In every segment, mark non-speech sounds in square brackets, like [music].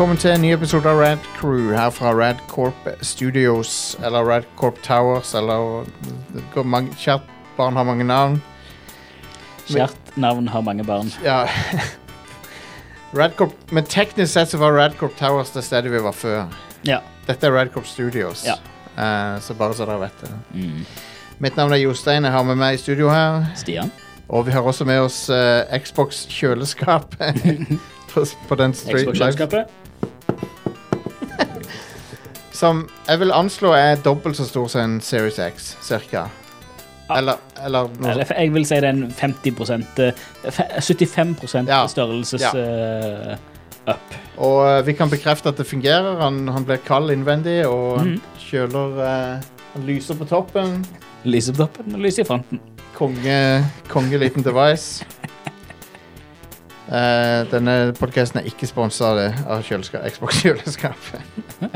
velkommen til en ny episode av Rad Crew her fra Rad Corp Studios, eller Rad Corp Towers, eller mange, Kjært barn har mange navn. Kjært navn har mange barn. Ja. [laughs] Radcorp, men teknisk sett så var Radcorp Towers det stedet vi var før. Ja. Dette er Radcorp Studios, Ja. uh, så bare så dere vet det. Mm. Mitt navn er Jostein, jeg har med meg i studio her. Stian. Og vi har også med oss uh, Xbox kjøleskap [laughs] på, på den street live. Xbox-kjøleskapet. Som jeg vil anslå er dobbelt så stor som en Series X, cirka. Eller, eller noe sånt. jeg vil si det er en 50 eh, 75 Ja. størrelses Ja. Uh, up. Og uh, vi kan bekrefte at det fungerer. Han, han blir kald innvendig og Mhm. kjøler uh, Han lyser på toppen. Lyser på toppen og lyser i fronten. Konge, konge liten device. Denne podkasten er ikke sponsa av kjøleska- Xbox kjøleskap. [laughs]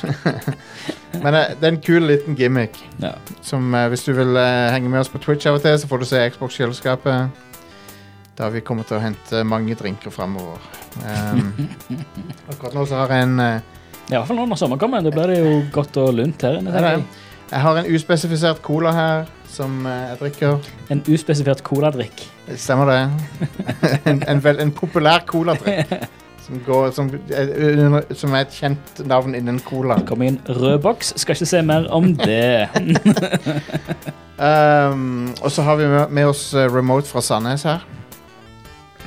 [laughs] Men eh, det er en kul liten gimmick. Ja. Som eh, Hvis du vil eh, henge med oss på Twitch av og til, så får du se Xbox kjøleskapet. Da vi kommer til å hente mange drinker fremover. Um, [laughs] akkurat nå så har jeg en eh, I hvert fall nå når sommeren kommer. Da blir det jo godt og lunt her inne. Tenker jeg. Jeg har en uspesifisert cola her som eh, jeg drikker. En uspesifert coladrikk. Stemmer det? [laughs] en, en, vel, en populær coladrikk. Som, går, som, er som er et kjent navn innen cola. Kommer i en rød boks. Skal ikke se mer om det. [laughs] Um, og så har vi med, med oss eh, remote fra Sandnes her.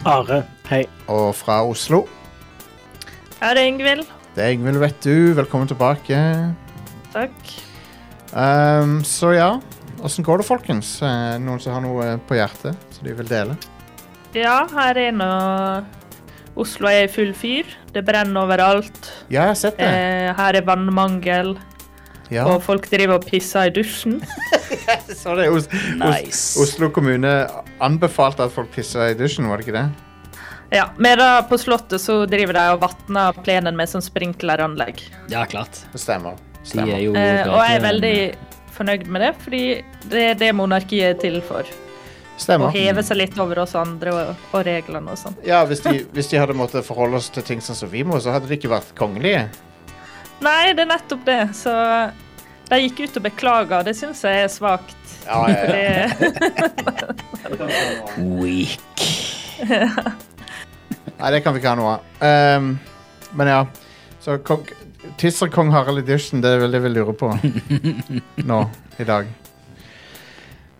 Are, hei. Og fra Oslo. Ja, det er Ingvild. Det er Ingvild, vet du. Velkommen tilbake. Takk. Um, så ja, åssen går det, folkens? Eh, Noen som har noe på hjertet som de vil dele? Ja, her er nå Oslo er i full fyr. Det brenner overalt. Ja, jeg har sett det. Eh, her er vannmangel, Ja, og folk driver og pisser i dusjen. [laughs] så det. Os Nice. Oslo kommune anbefalte at folk pisser i dusjen, var det ikke det? Ja, men da på Slottet så driver de og vatner plenen med sånn sprinkleranlegg. Ja, klart. Det stemmer. De stemmer. er jo Eh, og jeg er veldig fornøyd med det, fordi det er det monarkiet er til for. Å Og heve seg litt over oss andre og, og reglene og sånn. Ja, hvis de, hvis de hadde måttet forholde oss til ting sånn som vi må, så hadde de ikke vært kongelige. Nei, det er nettopp det. Så de gikk ut og beklaga, det syns jeg er svakt. Ja, ja, ja. [laughs] Weak. Nei, det kan vi ikke ha noe av. Um, men ja. Så kong, Tisser kong Harald Edition, det er vel det vi lurer på nå i dag.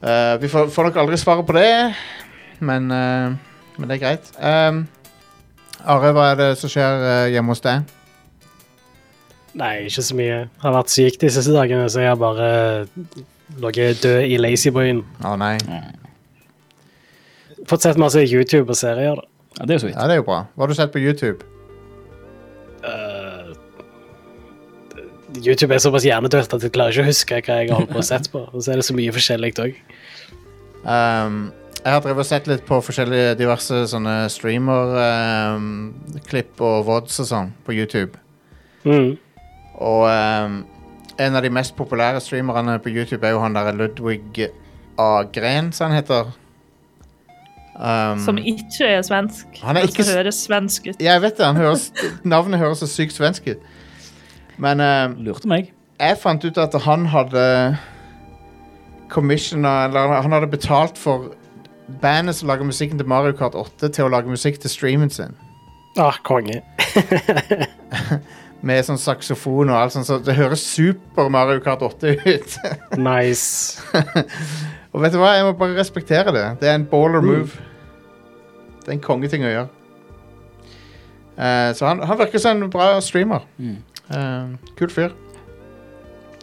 Eh, vi får, får nok aldri svaret på det, men, uh, men det er greit. Um, Are, hva er det som skjer uh, hjemme hos deg? Nei, ikke så mye. Jeg Har vært syk de siste dagene, så jeg har bare ligget død i Lazyboyen. Å nei. Fått sett masse YouTube og serier, da. Ja, det er jo så vidt. Ja, det er jo bra. Hva har du sett på YouTube? YouTube er såpass hjernedødt at jeg klarer ikke å huske hva jeg har holdt på å sett på. Og så er det så mye forskjellig òg. Um, jeg har drevet og sett litt på forskjellige diverse sånne streamer-klipp og vods og sånn på YouTube. Mm. Og um, en av de mest populære streamerne på YouTube er jo han der Ludvig Agren, som han heter. Um, som ikke er svensk. Han er ikke høres svensk ut. Ja, jeg vet det. Han høres, navnet høres så sykt svensk ut. Men um, Lurte meg. jeg fant ut at han hadde commissiona Eller han hadde betalt for bandet som lager musikken til Mario Kart 8, til å lage musikk til streamen sin. Ah, konge. [laughs] Med sånn saksofon og alt sånt. Så det høres super Mario Kart 8 ut. [laughs] Nice. og vet du hva, jeg må bare respektere det. Det er en baller move. Det er en kongeting å gjøre. Eh, så han, han virker som en bra streamer. Mm. Eh, kul fyr.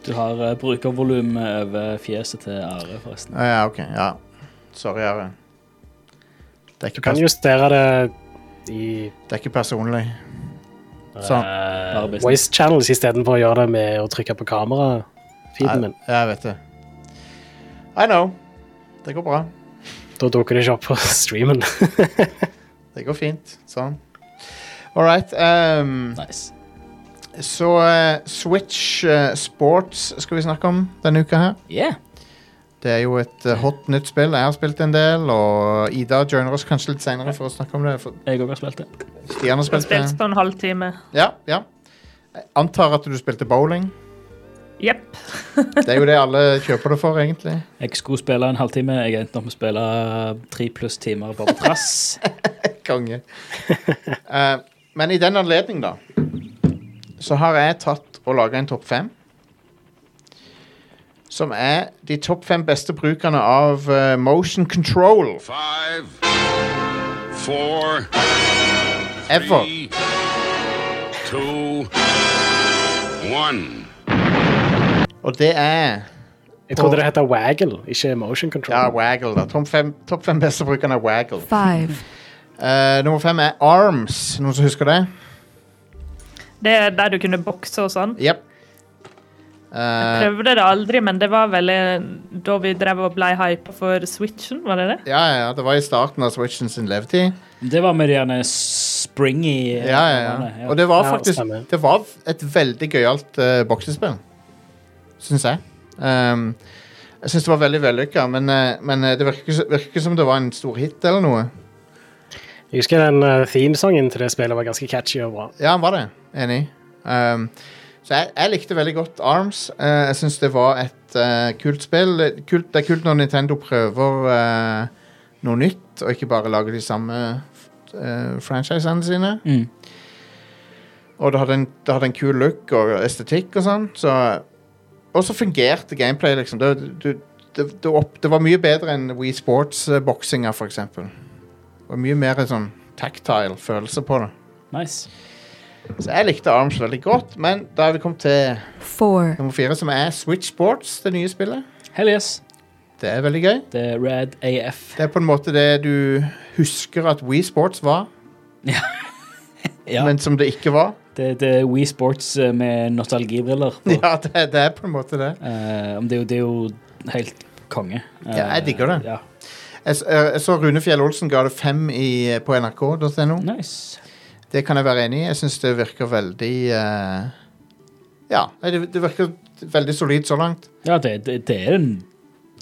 Du har uh, brukervolum over fjeset til Are, forresten. Ah, ja, ok. Ja. Sorry, Are. Det er Du kan justere det i det er ikke personlig. Sånn. Uh, voice channels istedenfor å gjøre det med å trykke på kamera-feeden min. Ja, jeg vet det. I know. Det går bra. Da dukker det ikke opp på [laughs] streamen. Det går fint. Sånn. All right. Um, Nice. Så eh, Switch eh, Sports skal vi snakke om denne uka her. Yeah. Det er jo et eh, hot nytt spill. Jeg har spilt en del, og Ida joiner oss kanskje litt senere for å snakke om det. For Jeg òg har spilt det. Stian har spilt det. på en halvtime. Ja, ja. Jeg antar at du spilte bowling. Jepp. [laughs] Det er jo det alle kjøper det for, egentlig. Jeg skulle spille en halvtime. Jeg endte opp med å spille tre pluss timer bare på trass. [laughs] Konge. Eh, men i den anledning, da, så har jeg tatt og laga en topp fem. Som er de topp fem beste brukerne av uh, motion control Five, four, ever. three, two, one. Og det er Jeg trodde det heter Waggle, ikke Motion Control. Ja, Waggle, da. Topp fem, top fem beste brukerne er Waggle. five, Uh, nummer fem er Arms. Noen som husker det? Det er der du kunne bokse og sånn. Yep. Uh, jeg Prøvde det aldri, men det var vel eh, da vi drev og ble hypa for Switchen, var det det? ja, ja, det var i starten av Switchen sin levetid. Det var med de gjerne springy eh, Ja, ja, ja. Og det var faktisk. Det var et veldig gøyalt uh, boksespill. Syns jeg. Um, jeg syns det var veldig vellykka, men, uh, men eh, det virker ikke, virker ikke som det var en stor hit eller noe. Jeg husker den uh, themesangen til det spillet var ganske catchy og bra. Ja, han var det. Enig. Um, så jeg, jeg likte veldig godt Arms. Uh, jeg syns det var et uh, kult spill. Kult, det er kult når Nintendo prøver uh, noe nytt, og ikke bare lager de samme uh, franchisene sine. Mm. Og det hadde, en, det hadde en kul look og estetikk og sånn. Så, og så fungerte gameplay, liksom. Det, det, det, opp, det var mye bedre enn Wii Sports-boksinga, for eksempel. Var mye mer sånn tactile følelse på det. Nice. Så jeg likte Arms veldig godt, men da er vi kommet til four, nummer fire, som er Switch Sports, det nye spillet. Hell yes. Det er veldig gøy. Det er Rad AF. Det er på en måte det du husker at Wii Sports var, Ja, [laughs] men som det ikke var. det, det er Wii Sports eh, med nostalgibriller. på. [laughs] Ja, det, det er på en måte det. Eh, men det, er jo, det er jo helt konge. Eh, Ja, jeg digger det. Ja. Jeg, eh, jeg så Rune Fjell Olsen ga det fem i, på nrk.no. Nice. Det kan jeg være enig i. Jeg syns det virker veldig uh, Ja, det, det virker veldig solid så langt. Ja, det, det, det, er, den,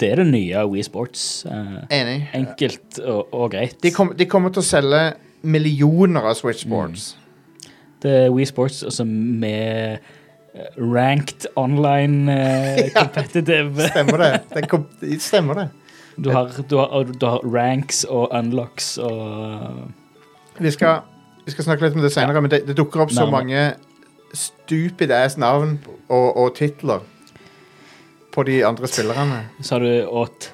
det er det nye Wii Sports. Uh, Enig. enkelt og, og greit. De, kom, de kommer til å selge millioner av Switch Sports. Det er Wii Sports altså med eh, ranked online eh, [laughs] Ja. competitive. Stemmer det? det kom, stemmer det. Du har, du, har, du har ranks og unlocks og Vi skal, vi skal snakke litt om det senere, men det, det dukker opp så mange stupid ass navn og, og titler på de andre spillerne. Så har du åt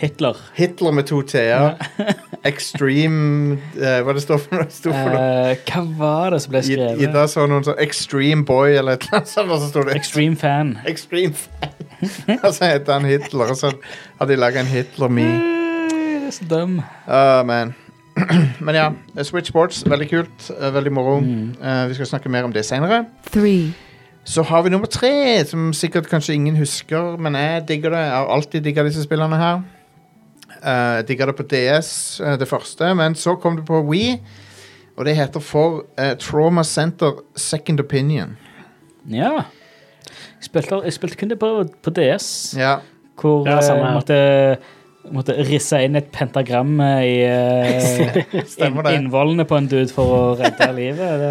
Hitler. Hitler med to t-er. [laughs] Extreme uh, Hva det står for noe? Står for noe? Eh, hva var det som ble skrevet? Ida så noen sånn Extreme Boy eller et eller annet så det Extreme fan. Extreme Fan. [laughs] og så heter han Hitler, og så har de laga en Hitler-me. Det er så dum. Uh, man. [clears throat] Men ja, Switch Sports, veldig kult. eh, Veldig moro. Mm. Uh, vi skal snakke mer om det senere. Så har vi nummer tre, som sikkert kanskje ingen husker, men jeg digger det. Jeg har alltid digga disse spillene her. Eh, Jeg digga det på DS, det første, men så kom det på Wii. Og det heter for Trauma Center Second Opinion. Ja. Jeg spilte, jeg spilte kun det på, på DS, Ja, hvor Ja, eh, samme jeg måtte, måtte risse inn et pentagram eh, i [laughs] eh, inn, innvollene på en dude for å redde livet.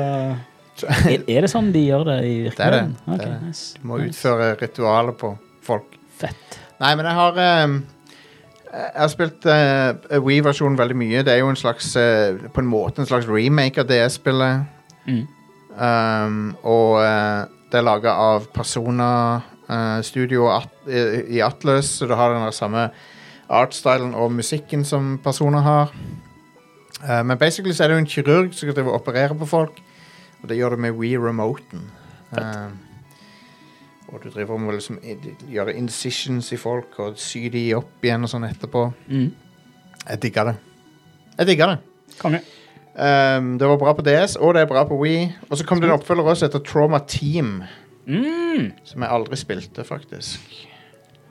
Det [laughs] er, er det sånn de gjør det i Det er det. virkeligheten? Det er det. nice. du må Nice. utføre ritualer på folk. Fett. Nei, men jeg har um, Jeg har spilt uh, Wii-versjonen veldig mye. Det er jo en slags uh, På en måte en slags remake av DS-spillet. Mm. Um, og eh, det er laga av Persona uh, Studio at, i, i Atlas, så det har den samme artstylen og musikken som Persona har. Uh, men basically så er det jo en kirurg som skal operere på folk, og det gjør det med Wii Remoten. Um, og du driver med å liksom gjøre incisions i folk og sy de opp igjen og sånn etterpå. Mm. Jeg digger det. Jeg digger det. Konge. Um, det var bra på DS, og det er bra på Wii. Og så kom det en oppfølger også etter Trauma Team, Mm. som jeg aldri spilte, faktisk.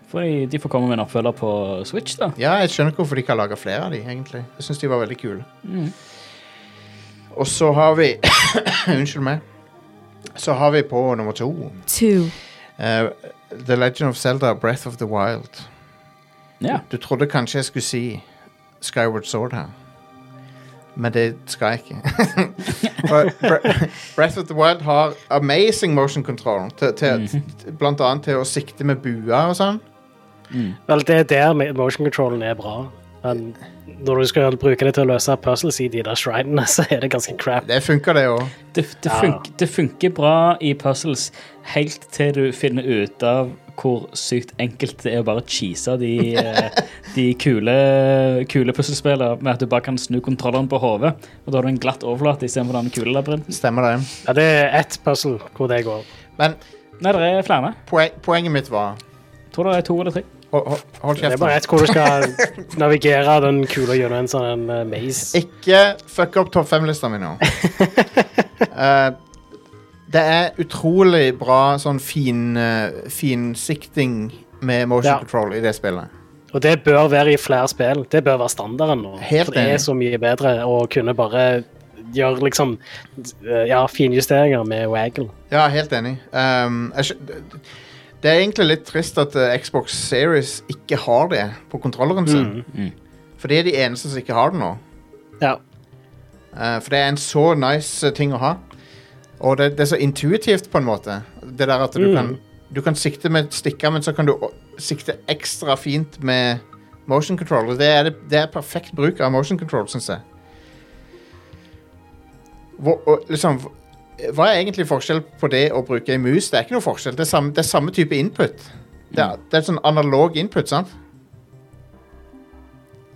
For de, de får komme med en oppfølger på Switch, da. Ja, jeg skjønner ikke hvorfor de ikke har laga flere av de, egentlig. Jeg syns de var veldig kule. Mm. Og så har vi [coughs] Unnskyld meg. Så har vi på nummer to two, Uh, The Legend of Zelda Breath of the Wild. Ja. Du trodde kanskje jeg skulle si Skyward Sword her. Men det skal jeg ikke. [laughs] Breath of the Wild har amazing motion control. Til, til, Mhm. Blant annet til å sikte med bua og sånn. Vel, det er der motion controllen er bra. Men når du skal bruke det til å løse puzzles i de der shrinene, [laughs] så er det ganske crap. Det funker, det òg. Det, det, Ja. funker, det funker bra i puzzles helt til du finner ut av hvor sykt enkelt det er å bare cheese de, eh, de kule, kule puslespillene med at du bare kan snu kontrolleren på hodet, og da har du en glatt overflate istedenfor den kule labyrinten. Stemmer det. Ja, det er ett puzzle hvor det går. Men Nei, det er flere. poen, poenget mitt var Tror det er to eller tre. Hold, hold, kjeft. Det er bare ett hvor du skal navigere den kula gjennom en sånn en, maze. Ikke fuck opp topp fem-lista mi nå. [laughs] Eh, det er utrolig bra sånn fin, uh, finsikting med motion Ja. control i det spillet. Og det bør være i flere spill. Det bør være standarden nå. Helt For det er så mye bedre å kunne bare gjøre liksom eh, ja, finjusteringer med waggle. Ja, helt enig. Um, det er egentlig litt trist at eh, Xbox Series ikke har det på kontrolleren sin. Mm. For det er de eneste som ikke har det nå. Ja. Uh, for det er en så nice eh, ting å ha. Og det, det er så intuitivt, på en måte. Det der at du Mm. kan Du kan sikte med stikker, men så kan du sikte ekstra fint med motion control. Og det er, det, det er perfekt bruk av motion control, syns jeg. Hvor, og, liksom, hva er egentlig forskjell på det å bruke ei mus? Det er ikke noe forskjell. Det er samme, det er samme type input. Det er, det er sånn analog input, sant?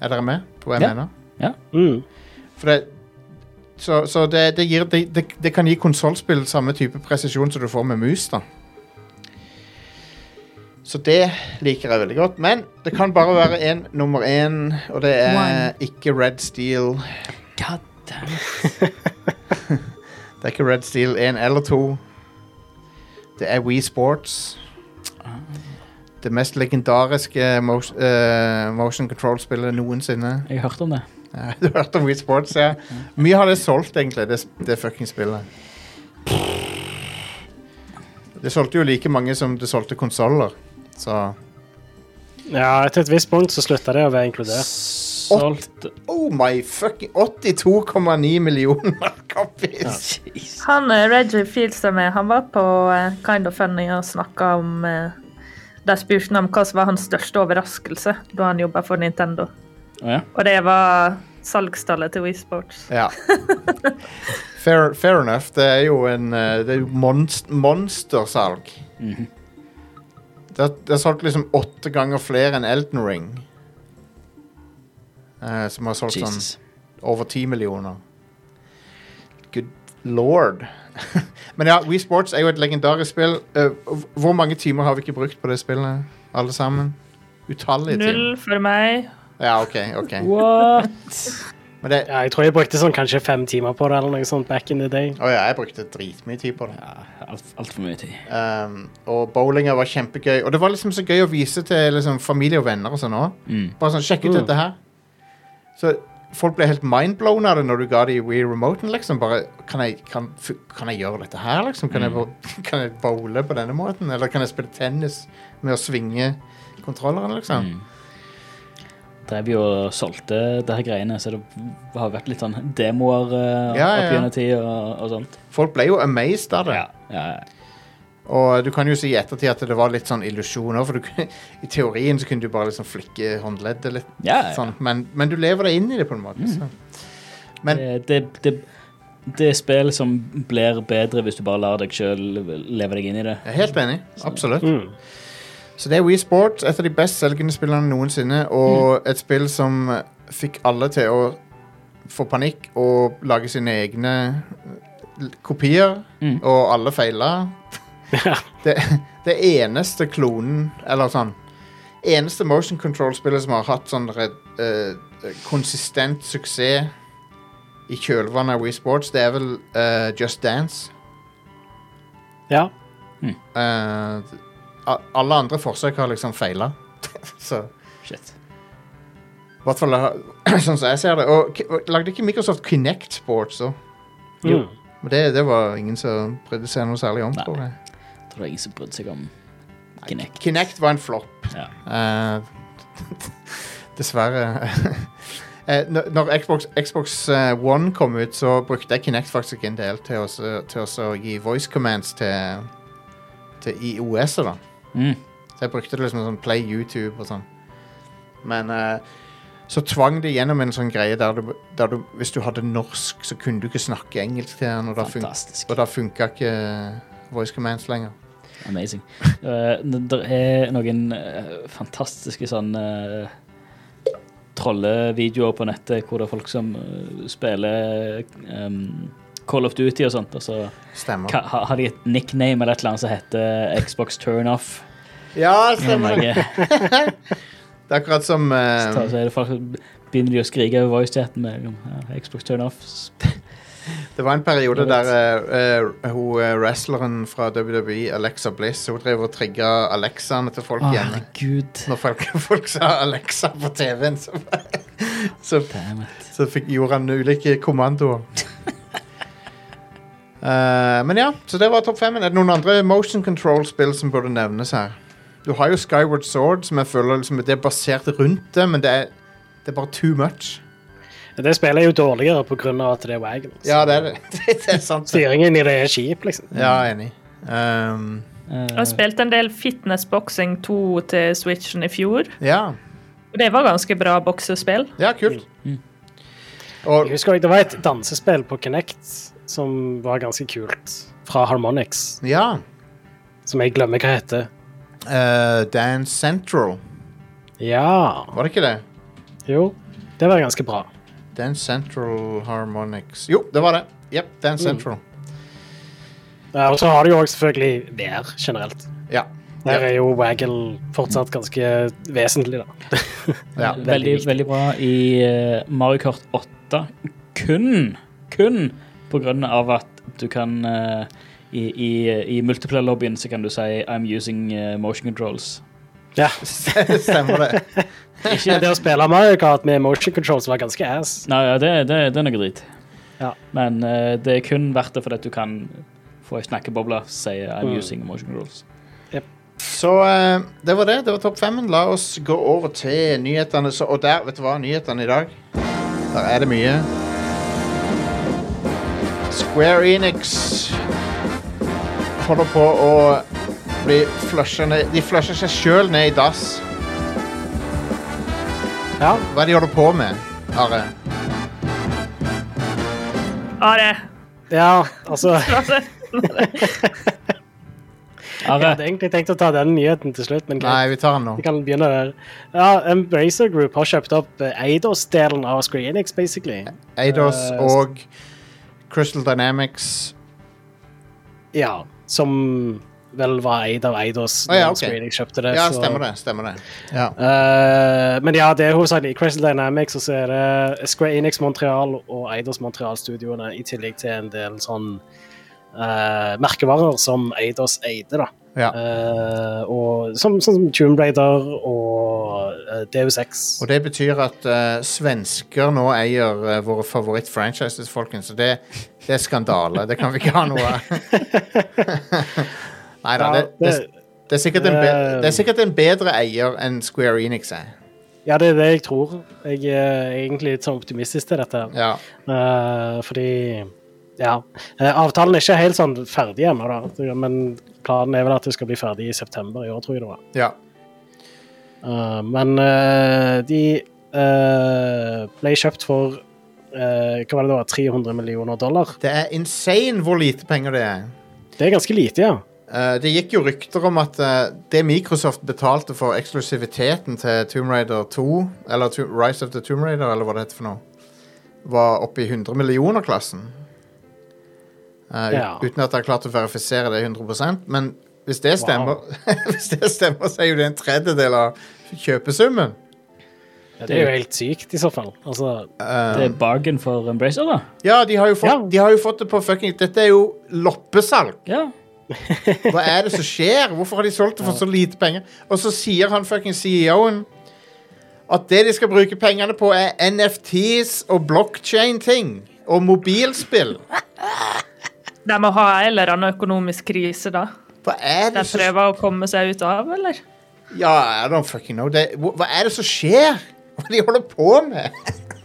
Er dere med på hva jeg Ja. mener? Mm. For det, så så det, det, gir, det, det, det kan gi konsollspill samme type presisjon som du får med mus. da. Så det liker jeg veldig godt. Men det kan bare være en nummer én, og det er One. ikke Red Steel. God damn. [laughs] Det er ikke Red Steel 1 eller 2. Det er Wii Sports. Det mest legendariske motion, eh, motion control-spillet noensinne. Jeg har hørt om det. [laughs] Du har hørt om Wii Sports, ja. Mye har det solgt, egentlig, det, det fucking spillet. Det solgte jo like mange som det solgte konsoller, så ja, etter et visst punkt så slutta det å være inkludert. Solgt Oh my fucking 82,9 millioner [laughs] copies! Han eh, Reggie Fieldstad han var på eh, Kind of Funny og snakka om eh, De spurte han om hva som var hans største overraskelse da han jobba for Nintendo. Å ja. Og det var salgstallet til Wii Sports. Ja. Fair, fair enough. Det er jo en eh, Det er jo monst monstersalg. Mhm. Det, har- det har solgt liksom åtte ganger flere enn Elden Ring. Eh, som har solgt sånn over ti millioner. Good lord. [laughs] Men ja, Wii Sports er jo et legendarisk spill. Uh, hvor mange timer har vi ikke brukt på det spillet, alle sammen? Utallige timer. Null for meg. Ja, OK. ok What? Men det, Ja, jeg tror jeg brukte sånn kanskje fem timer på det, eller noe sånt back in the day. Å ja, jeg brukte dritmye tid på det. Ja, Altfor alt for mye tid. Um, og bowlinga var kjempegøy. Og det var liksom så gøy å vise til liksom, familie og venner og sånn òg. Mm. Bare sånn, sjekk ut Mm. dette her. Så folk ble helt mindblown av det når du ga dem Wii Remoten. liksom. Bare, kan jeg, kan, kan jeg gjøre dette her, liksom? Kan, jeg, bo- [laughs] kan jeg bowle på denne måten? Eller kan jeg spille tennis med å svinge kontrolleren, liksom? Mm. Drev jo og solgte det her greiene, så det har vært litt sånn demoer uh, Ja, ja, opp gjennom tid og, og sånt. Folk ble jo amazed av det. Ja, ja, ja. Og du kan jo si i ettertid at det var litt sånn illusjon òg, for du, i teorien så kunne du bare liksom flikke håndleddet litt. ja, ja. Sånn. Men, men du lever deg inn i det på en måte. Så. Men Det, det, det, det er spill som blir bedre hvis du bare lar deg sjøl leve deg inn i det. jeg er helt enig. Absolutt. Mm. Så det er Wii Sports, et av de best selgende spillene noensinne, og et spill som eh, fikk alle til å få panikk og lage sine egne kopier, Mm. og alle feila. [laughs] Det, det eneste klonen, eller sånn Eneste motion control-spillet som har hatt sånn red, uh, konsistent suksess i kjølvannet av Wii Sports, det er vel uh, Just Dance. ja. Mm. a- alle andre forsøk har liksom feila. [laughs] Så Shit. i hvert fall eh, [clears throat] sånn som jeg ser det. Og og lagde ikke Microsoft Kinect Sports òg? Mm. Men det, det var ingen som brydde seg noe særlig om, Nei. tror jeg. Det var ingen som brydde seg om Kinect. Kinect var en flopp. Ja. Uh, [laughs] Dessverre. [laughs] uh, når Xbox, Xbox One kom ut, så brukte jeg Kinect faktisk en del til å til å gi voice commands til, til IOS-et. da. Mm. Så jeg brukte det liksom sånn Play YouTube og sånn. Men eh, så tvang de gjennom en sånn greie der du, der du Hvis du hadde norsk, så kunne du ikke snakke engelsk til den, og da, fun og da funka ikke voice commands lenger. Amazing. [laughs] Uh, det er noen uh, fantastiske sånn uh, trollevideoer på nettet hvor det er folk som eh, spiller um, Call of Duty og sånt, og så Stemmer. har de et nickname eller et eller annet som heter Xbox Turnoff. Ja, stemmer. [laughs] Det er akkurat som uh, så er det folk begynner de å skrike over voicechatten med uh, Xbox Turnoff. [laughs] Det var en periode der uh, uh, hun eh, wrestleren fra WWE, Alexa Bliss, hun drev og trigga Alexaene til folk oh, hjemme. herregud. Når folk, [laughs] folk sa Alexa på TV-en, så, så, så fikk, gjorde han ulike kommandoer. Eh, men ja, så det var topp fem. Er det noen andre motion control-spill som burde nevnes her? Du har jo Skyward Sword, som jeg føler liksom, det er basert rundt det, men det er, det er bare too much. Det spillet er jo dårligere pga. at det er wagon. så Ja, det er det. [laughs] det er sant. [laughs] Styringen i det er kjip, liksom. Ja, enig. Um, Jeg har spilt en del Fitness Boxing 2 til Switchen i fjor. ja. Og det var ganske bra boksespill. ja, kult. Mm. Og Jeg husker Det var et dansespill på Kinect som var ganske kult, fra Harmonix, ja som jeg glemmer hva heter. uh, Dance Central, Ja var det ikke det? Jo, det var ganske bra. Dance Central Harmonix Jo, det var det. Jepp, Dance Mm. Central. Ja, og så har du jo òg selvfølgelig VR generelt. Ja. Der er jo Waggle fortsatt ganske vesentlig, da. ja. [laughs] veldig, veldig veldig, bra i eh, Mario Kart 8. Kun, kun på grunn av at du kan uh, i, i, I multiplayer-lobbyen så kan du si 'I'm using eh, motion controls'. Ja, [laughs] Stemmer det. [laughs] Ikke det å spille Mario Kart med motion controls var ganske ass. Nei, ja, det, det, det er noe drit. Ja. Men uh, det er kun verdt det fordi at du kan få ei snakkeboble sier 'I'm Mm. using motion controls'. Så det var det. Det var topp femmen. La oss gå over til nyhetene. Så, og der, vet du hva? Nyhetene i dag. Der er det mye. Square Enix holder på å bli flusha ned De flusher seg sjøl ned i dass. Ja, Hva er det de holder på med, Are? Are, ja altså [laughs] Jeg hadde egentlig tenkt å ta den nyheten til slutt, men Nei, vi tar den nå. Vi kan begynne der. Ja, Embracer Group har kjøpt opp eh, Eidos-delen av Square Enix, basically. Eidos uh, og Crystal Dynamics. Ja, som vel var eid av Eidos ja, da ok. Square Enix kjøpte det. Ja, stemmer det. Stemmer det. Ja. Uh, men ja, det er hovedsakelig Crystal Dynamics, og så er det Square Enix Montreal og Eidos Montreal-studioene, i tillegg til en del sånn eh, merkevarer som Eidos eide, da. ja. Uh, og som, sånn som Tomb Raider og uh, Deus Ex. Og det betyr at uh, svensker nå eier uh, våre favorittfranchises, folkens. Så det, det er skandale. Det kan vi ikke ha noe av. [laughs] Nei da, Ja, det, er sikkert en det- det er sikkert en bedre eier enn Square Enix er. Ja, det er det jeg tror. Jeg er egentlig litt sånn optimistisk til dette. Ja. Eh, fordi Ja. eh, avtalen er ikke helt sånn ferdig ennå, da. Men planen er vel at det skal bli ferdig i september i år, tror jeg det var. ja. Uh, men uh, de uh, ble kjøpt for hva var det da, 300 millioner dollar. Det er insane hvor lite penger det er. Det er ganske lite, ja. Det gikk jo rykter om at det Microsoft betalte for eksklusiviteten til Tomb Raider 2, eller Rise of the Tomb Raider, eller hva det heter for noe, var oppe i 100 millioner-klassen. Eh, Ja. Uten at jeg har klart å verifisere det 100% Men hvis det stemmer, [laughs] hvis det stemmer så er jo det en tredjedel av kjøpesummen. Det er jo helt sykt, i så fall. Altså, Eh, det er bargain for Embracer, da. ja, de har, jo fått, Ja. de har jo fått det på fucking Dette er jo loppesalg. Ja. Hva er det som skjer? Hvorfor har de solgt det for så lite penger? Og så sier han fucking CEO-en at det de skal bruke pengene på, er NFTs og blockchain-ting. Og mobilspill. De må ha en eller annen økonomisk krise, da. Hva er De prøver som å komme seg ut av, eller? Ja, I don't fucking know. Det, hva, er det som skjer? [laughs] Hva de holder på med?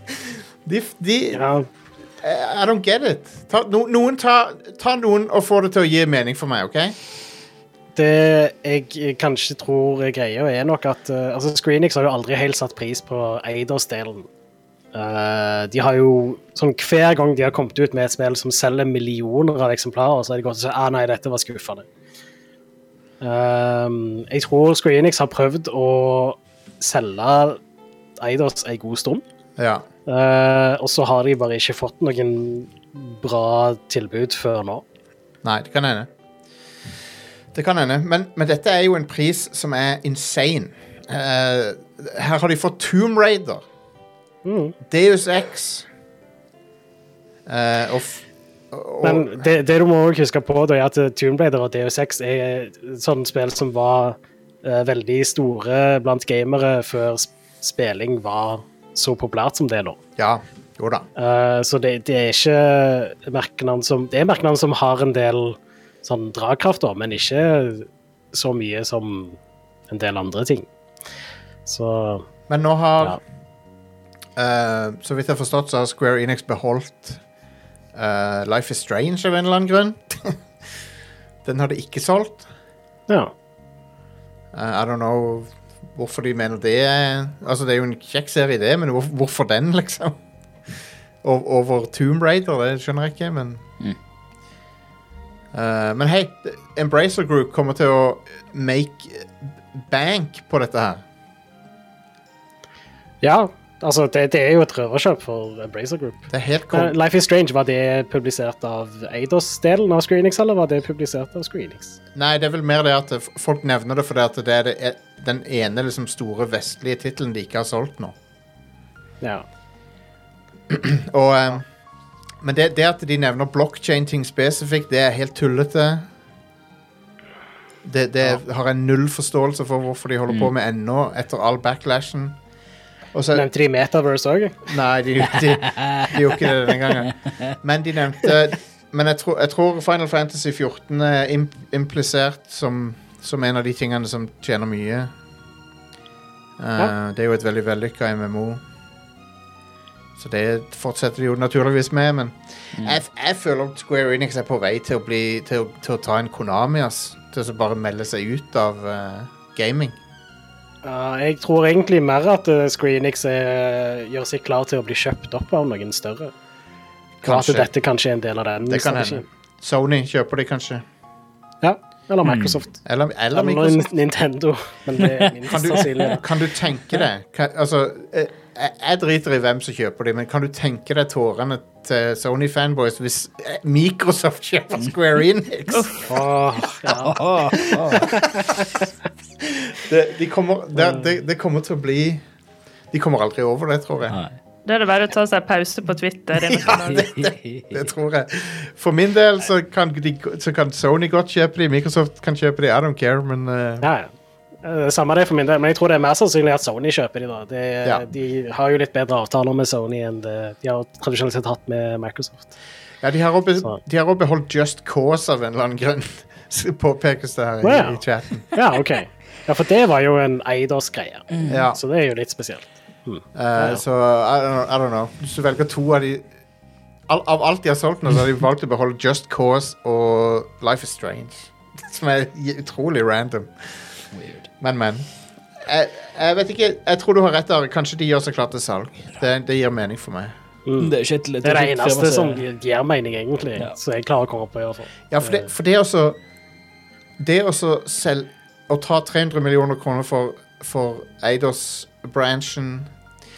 [laughs] De, de Ja, I don't get it. Ta, no, noen ta, ta noen og få det til å gi mening for meg, OK? det jeg kanskje tror er greia, er nok at uh, altså Screenix har jo aldri helt satt pris på Eidos-delen. Eh, de har jo sånn Hver gang de har kommet ut med et spill som selger millioner av eksemplarer, så er det godt å si ah, nei, dette var skuffende. Eh, jeg tror Screenix har prøvd å selge Eidos en god stund. Ja. Uh, og så har de bare ikke fått noen bra tilbud før nå. Nei, det kan hende. Det kan hende. Men, men dette er jo en pris som er insane. Eh, her har de fått Tomb Raider, Mm. Deus X Uh, og, f- og Men det, det du må også huske på, da, er at Tomb Raider og Deus X er sånne spill som var uh, veldig store blant gamere før sp- spilling var så populært som det er nå. Ja, jo da. Uh, så det, det er ikke merkenavn som Det er merkenavn som har en del sånn dragkraft, da, men ikke så mye som en del andre ting. Så Men nå har Ja. Eh, Så vidt jeg har forstått, så har Square Enix beholdt uh, Life is Strange av en eller annen grunn. [laughs] Den har de ikke solgt. ja. Uh, I don't know hvorfor de mener det. er- Altså, det er jo en kjekk serie, det, men hvor, hvorfor den, [laughs] liksom? Over Tomb Raider, det skjønner jeg ikke, men Mm. Eh, Men hei, Embracer Group kommer til å make bank på dette her. ja altså, det, det er jo et røverkjøp for Embracer Group. Det er helt cool. Life is Strange, var det publisert av Eidos-delen av Screenix, eller var det publisert av Screenix? Nei, det er vel mer det at folk nevner det fordi at det er det, er den ene liksom, store vestlige tittelen de ikke har solgt nå. Ja. [clears throat] Og, um, men det, det at de nevner blockchain-ting spesifikt, det er helt tullete. Det, det har jeg null forståelse for hvorfor de holder på med ennå, etter all backlashen. Og så, Nevnte de Metaverse òg? nei, de, de, de gjorde ikke det denne gangen. Men de nevnte Men jeg tror, jeg tror Final Fantasy 14 er imp implisert som, som en av de tingene som tjener mye. Uh, Ja. Det er jo et veldig vellykka MMO. Så det fortsetter de jo naturligvis med, men jeg, jeg føler at Square Enix er på vei til å, bli, til til å ta en Konami, ass. Til å bare melde seg ut av uh, gaming. Ja, jeg tror egentlig mer at uh, Screenix er, gjør seg klar til å bli kjøpt opp av noen større. Kanskje. at dette kanskje er en del av den Det kan hende. Sony kjøper de kanskje. Ja, eller Microsoft. Eller, eller Eller Microsoft. Nintendo. Men det er minst sannsynlig. kan du tenke deg kan, Altså, eh, jeg, jeg driter i hvem som kjøper de, men kan du tenke deg tårene til Sony-fanboys hvis eh, Microsoft kjøper Square Enix? oh, ja. [laughs] Det, de kommer, det, det, det kommer til å bli De kommer aldri over det, tror jeg. Nei. Da er det bare å ta seg pause på Twitter. [laughs] ja, det, det, Det tror jeg. For min del så kan, de, så kan Sony godt kjøpe de, Microsoft kan kjøpe de, I don't care, men uh... ja, ja. Eh, Samme det for min del, men jeg tror det er mer sannsynlig at Sony kjøper de da. De, Ja. De har jo litt bedre avtaler med Sony enn det de har tradisjonelt sett hatt med Microsoft. ja, de har også beholdt Just Cause av en eller annen grunn. [laughs] Påpekes det her i, i chatten. Ja, OK. Ja, for det var jo en Eidos-greie, Ja. så det er jo litt spesielt. Eh, Så I don't, know, I don't know. Hvis du velger to av de al Av alt de har solgt nå, så har de valgt å beholde Just Cause og Life is Strange. [laughs] Som er utrolig random. Weird. Men, men. Jeg, jeg vet ikke. Jeg tror du har rett, Der. Kanskje de gjør seg klar til salg. Det, det gir mening for meg. Mm. Det er ikke et, Det er det ikke eneste som gir mening, egentlig. Ja. Så jeg klarer å komme på, i hvert fall. Ja, for det, for det også Det også selv Å ta 300 millioner kroner for, for Eidos-branchen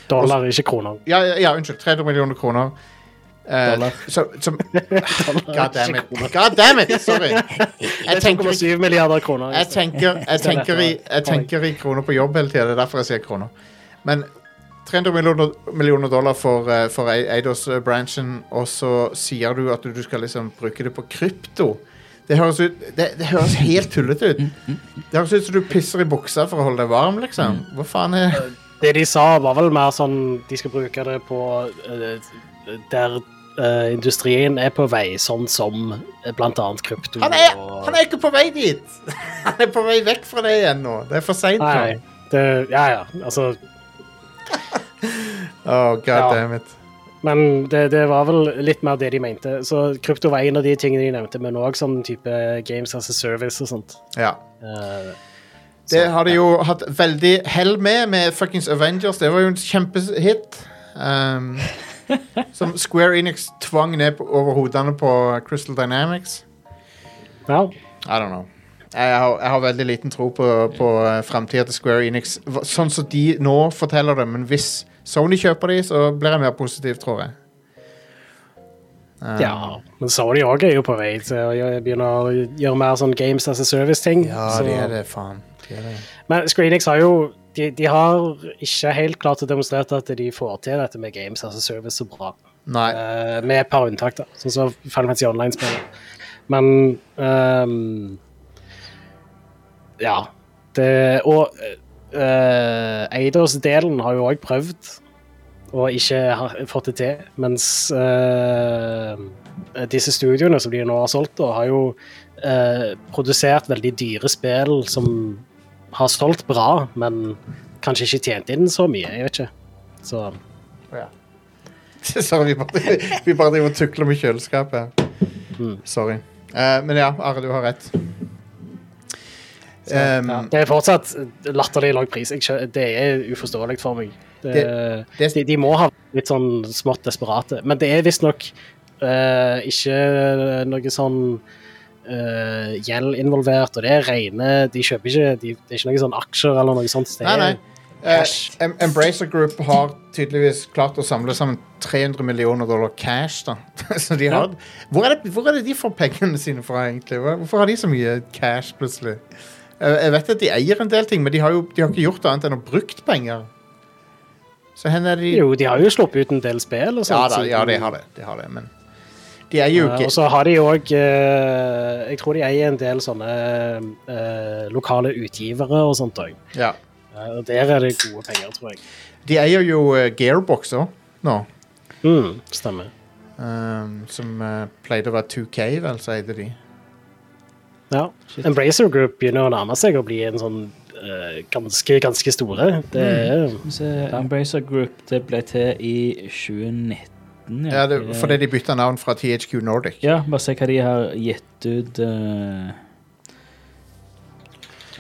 Dollar, ikke kroner. ja, ja, ja, unnskyld. 300 millioner kroner. Uh, Dollar. så, som [laughs] God damn it. God damn it! Sorry. [laughs] Jeg tenker, 2,7 milliarder kroner. jeg tenker, jeg tenker, i, jeg tenker i kroner på jobb hele tida. Det er derfor jeg sier kroner. Men 300 millioner, millioner dollar for, eh, for Eidos-branchen, og så sier du at du, du skal liksom bruke det på krypto. Det høres, ut, det, det høres helt tullete ut. Det høres ut som du pisser i buksa for å holde deg varm, liksom. Hva faen er Det de sa, var vel mer sånn De skal bruke det på uh, der industrien er på vei, sånn som eh, annet krypto. Han er, og- han er ikke på vei dit! [laughs] Han er på vei vekk fra det igjen nå. Det er for seint nå. det, ja, ja. Altså, [laughs] Oh, God Ja. damn it. men det, det var vel litt mer det de mente. Så krypto var en av de tingene de nevnte, men òg sånn type games as a service og sånt. Ja. Eh, Det har de jo hatt veldig hell med med fuckings Avengers. Det var jo en kjempehit. Um, [laughs] som Square Enix tvang ned over hodene på Crystal Dynamics. Ja. I don't know. Jeg har, jeg har veldig liten tro på, på framtida til Square Enix. Sånn som de nå forteller det, men hvis Sony kjøper de, så blir jeg mer positiv, tror jeg. Um, ja. Men Sony òg er jo på vei til å begynne å gjøre mer sånn games as a service-ting. Ja, så- de er det, faen. Men Screenix Enix har jo de, de har ikke helt klart å demonstrere at de får til dette med games as a service så bra. Nei. Eh, med et par unntak, da. Sånn som Final Fantasy Online-spillet. Men um, Ja. Det Og uh, Eidos-delen har jo òg prøvd, og ikke har fått det til. Mens uh, disse studioene som de nå har solgt, da, har jo uh, produsert veldig dyre spill som har solgt bra, men kanskje ikke tjent inn så mye. Jeg vet ikke. Så Ja. [laughs] Sorry, vi bare, [laughs] vi bare driver og tukler med kjøleskapet. Mm. Sorry. Uh, men ja, Are, du har rett. Um, ja, det er fortsatt latterlig lav pris. Jeg, det er uforståelig for meg. Det, det- de, de må ha litt sånn smått desperate. Men det er visstnok uh, ikke noe sånn eh, gjeld involvert, og det er rene De kjøper ikke de, Det er ikke noen sånn aksjer eller noe sånt. Nei, nei. Cash. Em- Embracer Group har tydeligvis klart å samle sammen 300 millioner dollar cash. da. [laughs] Så de har, hvor, er det, hvor er det de får pengene sine fra, egentlig? Hvorfor har de så mye cash, plutselig? Uh, Jeg vet at de eier en del ting, men de har jo de har ikke gjort annet enn å brukt penger. Så hen er de Jo, de har jo sluppet ut en del spill og Ja, sånt. da, ja, de har det. De har det men de eier jo Eh, ikke og så har de òg Jeg tror de eier en del sånne eh, lokale utgivere og sånt òg. ja. og der er det gode penger, tror jeg. De eier jo eh, Gearbox òg, nå. Mm, stemmer. Um, som eh, pleide å være 2K, vel, så eide de. Ja. Embracer Group begynner å nærme seg å bli en sånn eh, ganske, ganske store. Det mm. Så Embracer Group det ble til i 2019. Ja, det, fordi de bytta navn fra THQ Nordic. Ja, bare se hva de har gitt ut uh,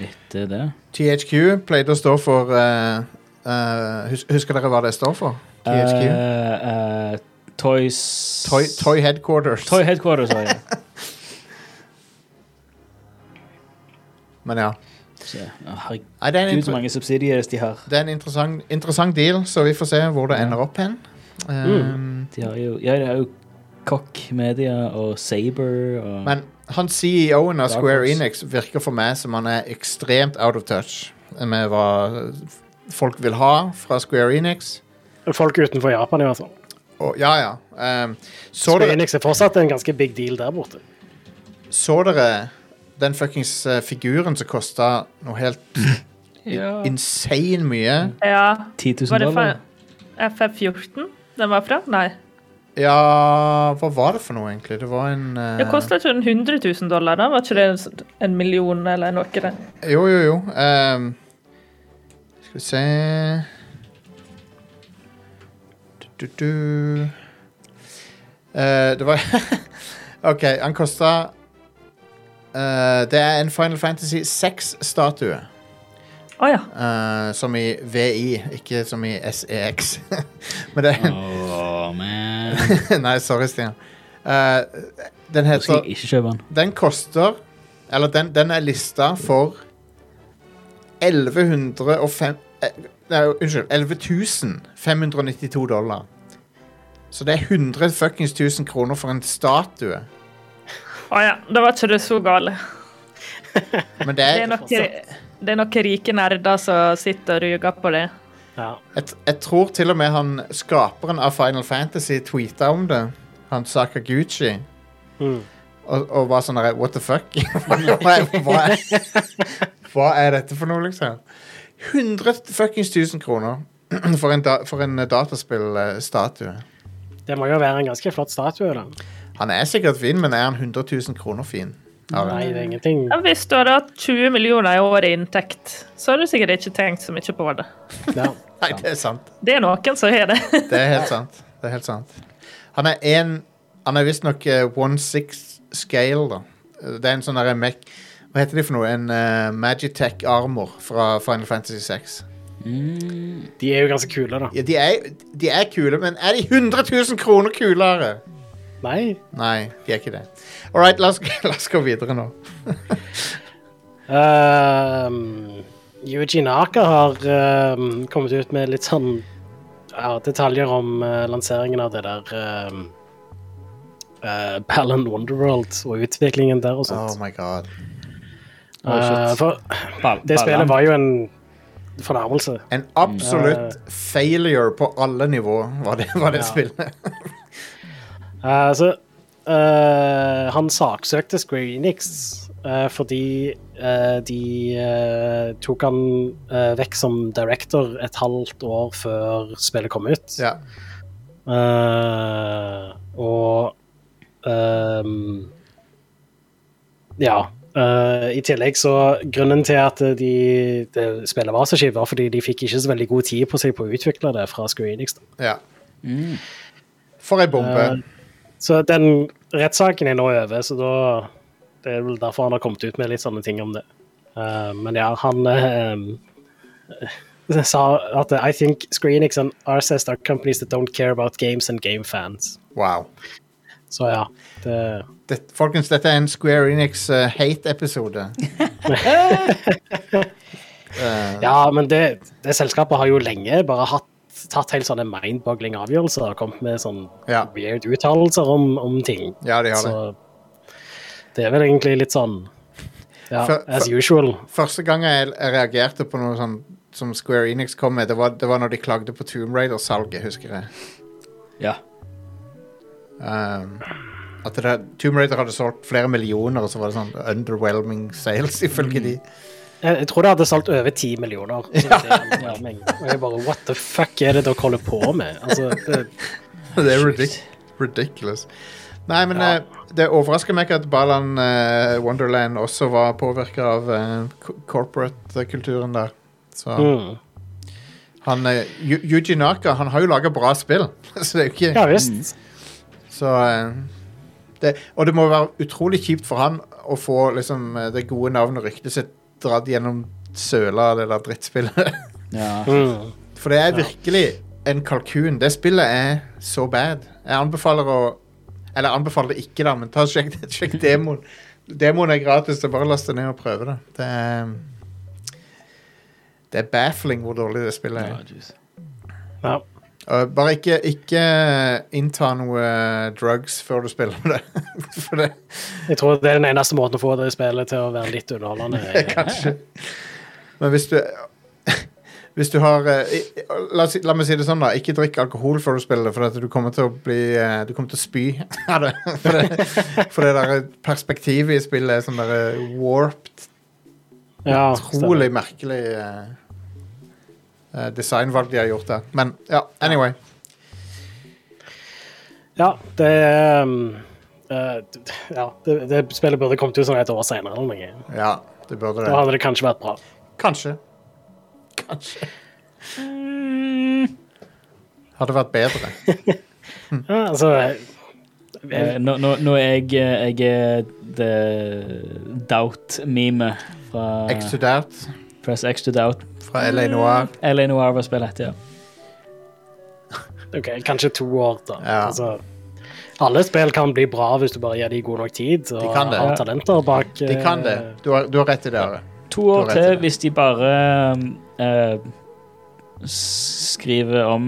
etter det. THQ pleide å stå for uh, uh, hus Husker dere hva det står for? THQ? Eh, eh, Toys Toy, Toy Headquarters. Toy Headquarters, ja. [laughs] Men ja. Herregud, er så mange subsidier de har. det er en interessant, interessant deal, så vi får se hvor det ender opp hen. Um, De har jo, ja, de har jo Cock Media og Saber og Men han CEO-en av Square. Enix virker for meg som han er ekstremt out of touch med hva folk vil ha fra Square Enix. folk utenfor Japan, i hvert fall. Og, ja, ja. Um, så, Square dere, Enix er fortsatt en ganske big deal der borte. så dere den fuckings eh, figuren som kosta noe helt [laughs] ja. insane mye? Ja. 10 Var 000 det dollar. fra FF14 den var fra? Nei. Ja Hva var det for noe, egentlig? Det var en uh... Det kosta ikke 100 000 dollar, da? Var ikke det en million eller noe? Der? Jo, jo, jo. Um, skal vi se du, du, du. Eh, Det var [laughs] OK, han kosta uh, Det er en Final Fantasy 6-statue. Å ja. uh, som i VI, ikke som i SEX. [laughs] Men det oh, Åh, man. [laughs] Nei, sorry, Stian. Uh, den heter jeg ikke kjøpe den. Den koster Eller den, den er lista for 1105 eh, Nei, unnskyld. 11 592 dollar. Så det er 100 fuckings 1000 kroner for en statue. Å ja. Da var ikke det så galt. Men det er, Det er nok, det er noen rike nerder som sitter og ruger på det. Ja. jeg, jeg tror til og med han skaperen av Final Fantasy tweeta om det. Han Sakaguchi. Mm. Og, og var sånn derre What the fuck? [laughs] hva, er, hva, er, hva er dette for noe, liksom? 100 fuckings 1000 kroner [clears throat] for en, da, for en dataspillstatue. Det må jo være en ganske flott statue. da. Han er sikkert fin, men er han 100 000 kroner fin? Ja, Nei, det er ingenting. Ja, Hvis du hadde hatt 20 millioner i året i inntekt, så hadde du sikkert ikke tenkt så mye på det. Ja. [laughs] Nei, det er sant. Det er noen som har det. Det er helt sant. Det er helt sant. Han er en Han er visstnok uh, one six scale, da. Det er en sånn derre mech Hva heter de for noe? En uh, Magitech armor fra Final Fantasy 6. De er jo ganske kule, da. Ja, de, er, de er kule, men er de 100 000 kroner kulere? Nei. Nei, de er ikke det. All right, la oss, [laughs] la oss gå videre nå. Um, Yuji Naka har um, kommet ut med litt sånn ja, detaljer om uh, lanseringen av det der um, uh, Balan Wonderworld og utviklingen der og sånt. Oh my god. Uh, for det spillet var jo en fornærmelse. En absolutt failure på alle nivå var det, var det Ja. spillet. [laughs] Uh, så uh, han saksøkte Square Enix uh, fordi uh, de uh, tok han uh, vekk som director et halvt år før spillet kom ut. Ja. Uh, og um, Ja. uh, I tillegg så Grunnen til at de, de spillet var så kjipt, var fordi de fikk ikke så veldig god tid på seg på å utvikle det fra Square Enix. Da. ja. For ei bombe. Så den rettssaken er nå over, så da Det er vel derfor han har kommet ut med litt sånne ting om det. Uh, men ja, han uh, [laughs] sa at I think Square Enix and RSS are companies that don't care about games and game fans. Wow. Så ja. Det, Det, folkens, dette er en Square Enix uh, hate-episode. Uh, [laughs] [laughs] ja, men det, det selskapet har jo lenge bare hatt, tatt helt sånne mind-boggling avgjørelser og kommet med sånn Ja. weird uttalelser om, om ting. ja, de har det. Så det er vel egentlig litt sånn ja, For- as usual. Første gang jeg, jeg reagerte på noe sånn som Square Enix kom med, det var, det var når de klagde på Tomb Raider-salget, husker jeg. Ja. Um, at det, Tomb Raider hadde solgt flere millioner, og så var det sånn underwhelming sales, ifølge de. Jeg, tror det hadde solgt over ti millioner. Så er underwhelming. Og jeg bare What the fuck er det dere holder på med? Altså, det, [laughs] Det er ridic ridiculous. Nei, men Ja. eh, det overrasker meg ikke at Balan eh, Wonderland også var påvirka av eh, corporate-kulturen der. Så mm. han eh, Yuji Naka han har jo laga bra spill, [laughs] så det er jo ikke Ja visst. Så eh, det, Og det må være utrolig kjipt for han å få liksom det gode navnet og ryktet sitt dratt gjennom søla av det der drittspillet. [laughs] ja. Mm. For det er virkelig en kalkun. Det spillet er så bad. Jeg anbefaler å Eller anbefaler det ikke, da, men ta sjekk, [laughs] sjekk demoen. Demoen er gratis, det er bare å laste ned og prøve det. Det er Det er baffling hvor dårlig det spillet er. Ja. Og bare ikke, ikke innta noe eh, drugs før du spiller det. [laughs] Det Jeg tror det er den eneste måten å få det spillet til å være litt underholdende. [laughs] Kanskje. Men hvis du [laughs] Hvis du har eh, la, la meg si det sånn, da. Ikke drikk alkohol før du spiller det, for du kommer til å bli eh, Du kommer til å spy av det. For det, for det der perspektivet i spillet er sånn der eh, warped, Ja, utrolig merkelig eh, eh, designvalg de har gjort der. Men ja, anyway. Ja, det um, uh, Ja, det, det spillet burde kommet ut sånn et år senere eller noe. Ja, det burde det. Da hadde det kanskje vært bra. Kanskje. Kanskje. Hadde vært bedre. [laughs] Ja, altså Eh, Nå, nå, nå er jeg, jeg er the doubt-meme fra Exudert Press X to doubt. Fra LA Noir. LA Noir var spillet ett, ja. [laughs] OK, kanskje to år, da. Ja. Altså, alle spill kan bli bra hvis du bare gir dem god nok tid og De kan det. har talenter bak. De kan det. eh, Du har, du har rett i det. Are. To år til hvis de bare uh, skriver om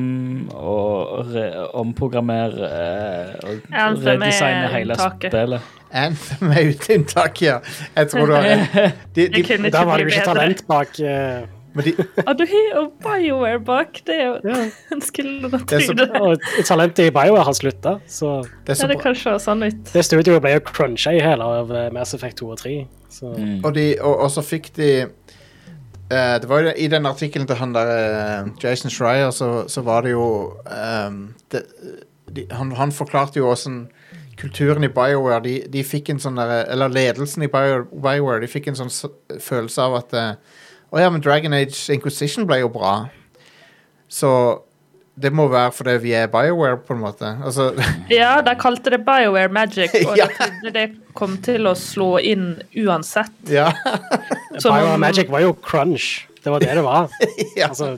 og re omprogrammerer eh, og Anthem redesigner hele spillet. Anthem er ute unntak, ja. Jeg tror du har rett. [laughs] De, de, Der var det jo ikke talent bak eh, men de, [laughs] Og du har jo BioWare bak. Det er jo Ja. [laughs] en skulle da Det så- tro det. Og talentet i BioWare har slutta, så det er Ja, så det bra. kan se sånn ut. det studioet ble jo cruncha i hele av eh, Mass Effect 2 og 3. Så Mm. Og, de, og, og så fikk de uh, Det var jo I den artikkelen til han der uh, Jason Schreier, så, så var det jo um, det, de, han, han forklarte jo åssen kulturen i BioWare de, de fikk en sånn der, Eller ledelsen i Bio, BioWare De fikk en sånn følelse av at eh, Å ja, men Dragon Age Inquisition ble jo bra. Så det må være fordi vi er BioWare, på en måte. Altså, [laughs] Ja, de kalte det BioWare Magic, og [laughs] Ja. de trodde det kom til å slå inn uansett. ja. Som Bio Magic var jo crunch. Det var det det var. [laughs] ja. Altså,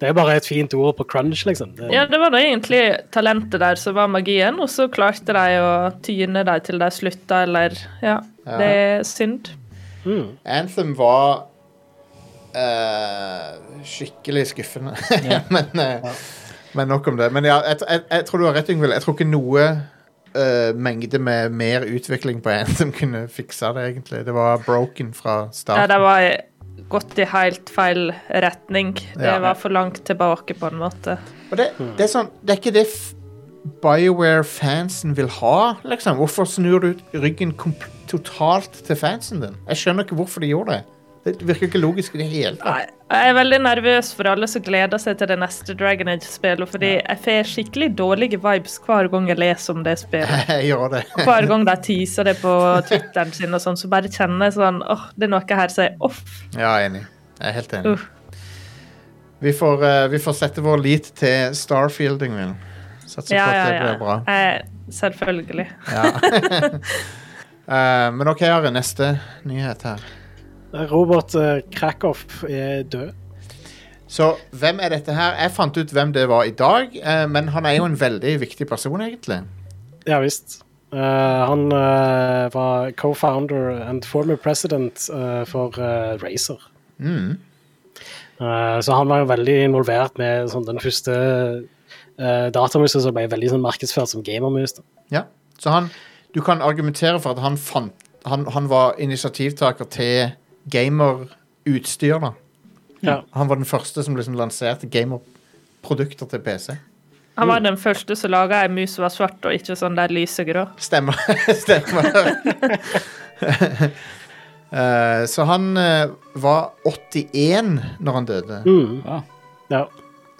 det er bare et fint ord på crunch, liksom. Det, Ja, det var da egentlig talentet der som var magien, og så klarte de å tyne dem til de slutta, eller Ja, Ja. det er synd. mm. Anthem var eh, skikkelig skuffende. [laughs] men, eh, men nok om det. Men ja, jeg, jeg, jeg tror du har rett, Yngvild. Jeg tror ikke noe uh, mengde med mer utvikling på en som kunne fiksa det, egentlig. Det var broken fra starten. Ja, det var gått i helt feil retning. Det Ja. var for langt tilbake, på en måte. Og det, det er sånn Det er ikke det BioWare-fansen vil ha, liksom. Hvorfor snur du ryggen totalt til fansen din? Jeg skjønner ikke hvorfor de gjorde det. Det virker ikke logisk i det hele tatt. Jeg er veldig nervøs for alle som gleder seg til det neste Dragon Age-spillet, fordi jeg får skikkelig dårlige vibes hver gang jeg leser om det spillet. [laughs] Jeg det. Hver gang de teaser det på Twitteren sin, og sånn, så bare kjenner jeg sånn åh, det er noe her som er off. Ja, enig. Jeg er helt enig. Uh. Vi får, uh, vi får sette vår lit til Starfielding min. Satser Ja, på at ja, det ja. blir bra. Eh, selvfølgelig. Ja. uh, [laughs] men OK, Are. Neste nyhet her. Robert uh, Krakoff er død. Så hvem er dette her? Jeg fant ut hvem det var i dag, eh, men han er jo en veldig viktig person, egentlig. Ja visst. Uh, han uh, var co-founder and former president uh, for Racer. Mm. Eh, så han var jo veldig involvert med sånn, den første uh, datamusen som ble veldig sånn, markedsført som gamermus. Ja. Så han Du kan argumentere for at han fant Han, han var initiativtaker til gamerutstyr, da. Ja. Han var den første som liksom lanserte gamerprodukter til PC. Han var den første som laga ei mus som var svart, og ikke sånn der lysegrå. Stemmer. [laughs] Stemmer. Eh, så han eh, var 81 når han døde. Mm. Ja. ja.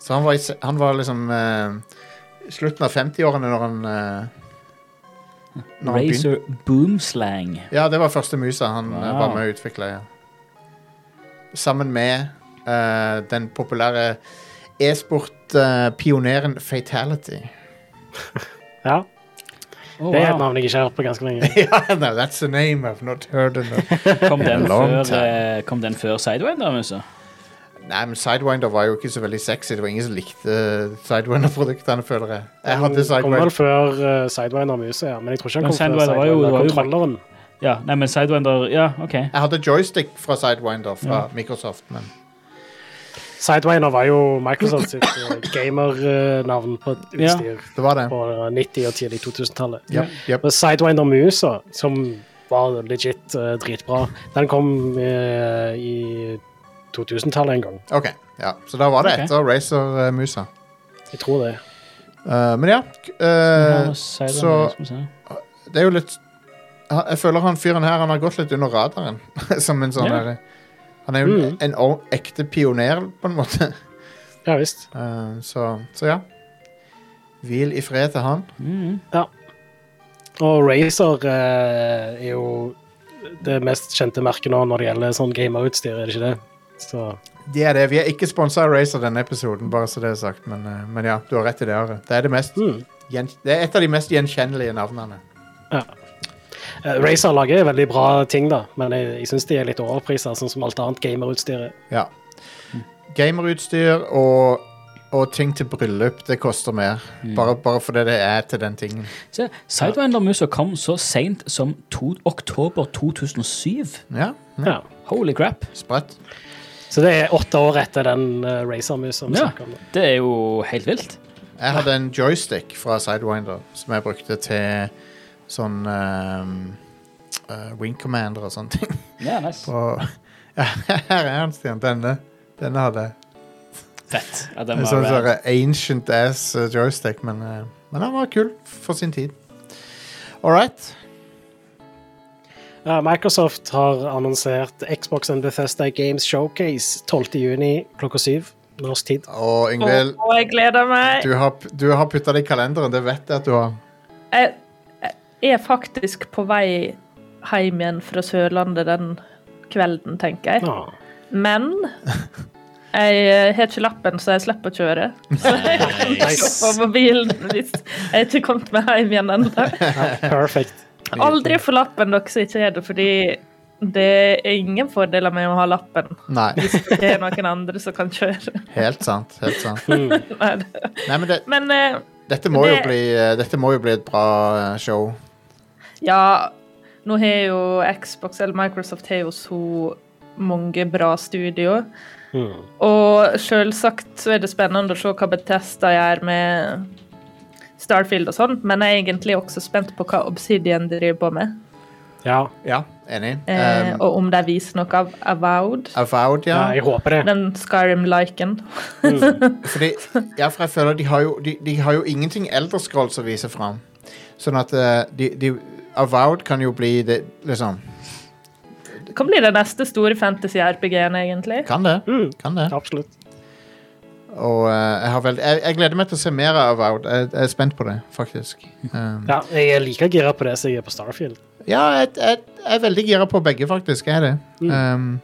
Så han var, i, han var liksom uh, slutten av 50-årene når han uh, når Razor. Razer Boomslang. Ja, det var første musa han Wow. var med å utvikle. Ja. Sammen med uh, den populære e-sport-pioneren Fatality. [laughs] ja. Oh, Det er et navn jeg ikke har hørt på ganske lenge. [laughs] ja, no, that's a name I've not heard of. [laughs] Kom den før, eh, kom den før Sidewinder, Musa? Nei, men Sidewinder var jo ikke så veldig sexy. Det var ingen som likte Sidewinder-produktene, føler jeg. Jeg hadde Den kom vel før uh, Sidewinder Muset, ja. Men jeg tror ikke han kom før Sidewinder var jo- var jo- Sidewinder-kontrolleren. Ja, nei, men Sidewinder Ja, OK. Jeg hadde joystick fra Sidewinder fra Ja. Microsoft, men Sidewinder var jo Microsoft sitt uh, gamernavn på et Ja. utstyr det var det. på 90- og tidlig 2000-tallet. Yep, yep. Og Sidewinder Musa, som var legit uh, dritbra, den kom uh, i 2000-tallet en gang. OK. Ja. Så da var det Ok. etter Racer-musa. Jeg tror det. Eh, men ja. eh, så- skal vi se. det er jo litt Jeg føler han fyren her Han har gått litt under radaren. [laughs] Som en sånn Ja. der- Han er jo Mm. en o- ekte pioner, på en måte. Ja visst. [laughs] Eh, så, så ja. Hvil i fred til han. Mm. Og Razer uh, er jo det mest kjente merket nå når det gjelder sånn gamerutstyr, er det ikke det? Så Det er det. Vi er ikke sponsa av Razer denne episoden, bare så det er sagt. Men, eh, men ja, du har rett i det. Are. Det er, det, mest, mm. gjen, det er et av de mest gjenkjennelige navnene. Eh, Razer lager veldig bra ting, da, men jeg, jeg syns de er litt overprisa, sånn som alt annet gamerutstyr. er. Ja. Gamerutstyr og, og ting til bryllup, det koster mer. Bare, bare fordi det er til den tingen. Se, Sidewinder-musa kom så seint som to, oktober 2007. Ja, Ja. Holy crap. sprøtt. Så det er åtte år etter den uh, Razer-musa vi Ja. snakker om. Det er jo helt vilt. Jeg hadde en joystick fra Sidewinder som jeg brukte til sånn um, uh, Wing Commander og sånne ting. Ja, nice. [laughs] På, [laughs] ja, her er han, Stian. Denne. Denne hadde jeg. Fett. Ja, den En var sånn sånn ancient ass uh, joystick, men, uh, men han var kul for sin tid. All right. Microsoft har annonsert Xbox and Bethesda Games Showcase 12.6 klokka syv. Norsk tid. Å, Yngvild, jeg gleder meg. du har, du har putta det i kalenderen. Det vet jeg at du har. Jeg er faktisk på vei hjem igjen fra Sørlandet den kvelden, tenker jeg. Ah. Men jeg har ikke lappen, så jeg slipper å kjøre. Så jeg kan Nice. på mobilen hvis jeg ikke kommet meg hjem igjen ennå. Perfekt. Aldri få lappen, dere som ikke har det, fordi det er ingen fordeler med å ha lappen. Nei, Det er noen andre som kan kjøre. helt sant. Helt sant. Mm. [laughs] Nei, men det, Men uh, dette, må jo Det- bli, eh, dette må jo bli et bra eh, show. Ja, nå har jo Xbox eller Microsoft har jo så mange bra studioer. Mm. Og selvsagt så er det spennende å se hva Bethesda gjør med Starfield og sånn, men jeg er egentlig også spent på hva Obsidian driver på med. Ja. Ja, enig. Eh, Um, og om de viser noe av Avowed. Avowed, ja, ja. jeg håper det. Den Skyrim-liken. mm. [laughs] ja, for jeg føler de har jo, de, de har jo ingenting Elderscroll å vise fram. Sånn at eh, de, de Avowed kan jo bli det, liksom Det kan bli det neste store fantasy-RPG-en, egentlig. Kan det. Mm. Kan det. Absolutt. Og uh, jeg, har veld, jeg, jeg gleder meg til å se mer av Avowed. Jeg, jeg er spent på det, faktisk. Um, Ja, jeg er like gira på det som jeg er på Starfield. Ja, jeg, jeg, jeg er veldig gira på begge, faktisk. Jeg er det. Um,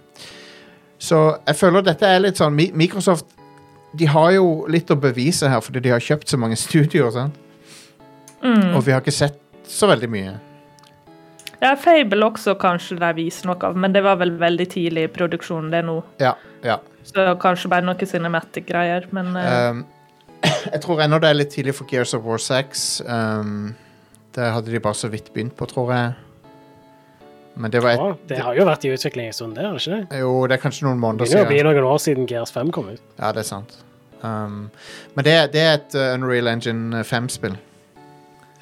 så jeg føler dette er litt sånn Microsoft de har jo litt å bevise her, fordi de har kjøpt så mange [laughs] studioer. Sant? Mm. Og vi har ikke sett så veldig mye. Ja, Fable også kanskje de viser noe av, men det var vel veldig tidlig i produksjonen det nå. Ja, ja. Så kanskje bare noe cinematic-greier, men eh, Um, [clears throat] jeg tror ennå det er litt tidlig for Gears of War 6. Um, det hadde de bare så vidt begynt på, tror jeg. Men det var et, Ja, det har jo vært i utvikling en stund, det har det ikke? det? Jo, det er kanskje noen måneder siden. Det begynner å bli noen år siden Gears 5 kom ut. Ja, det er sant. Um, men det, det er et uh, Unreal Engine 5-spill.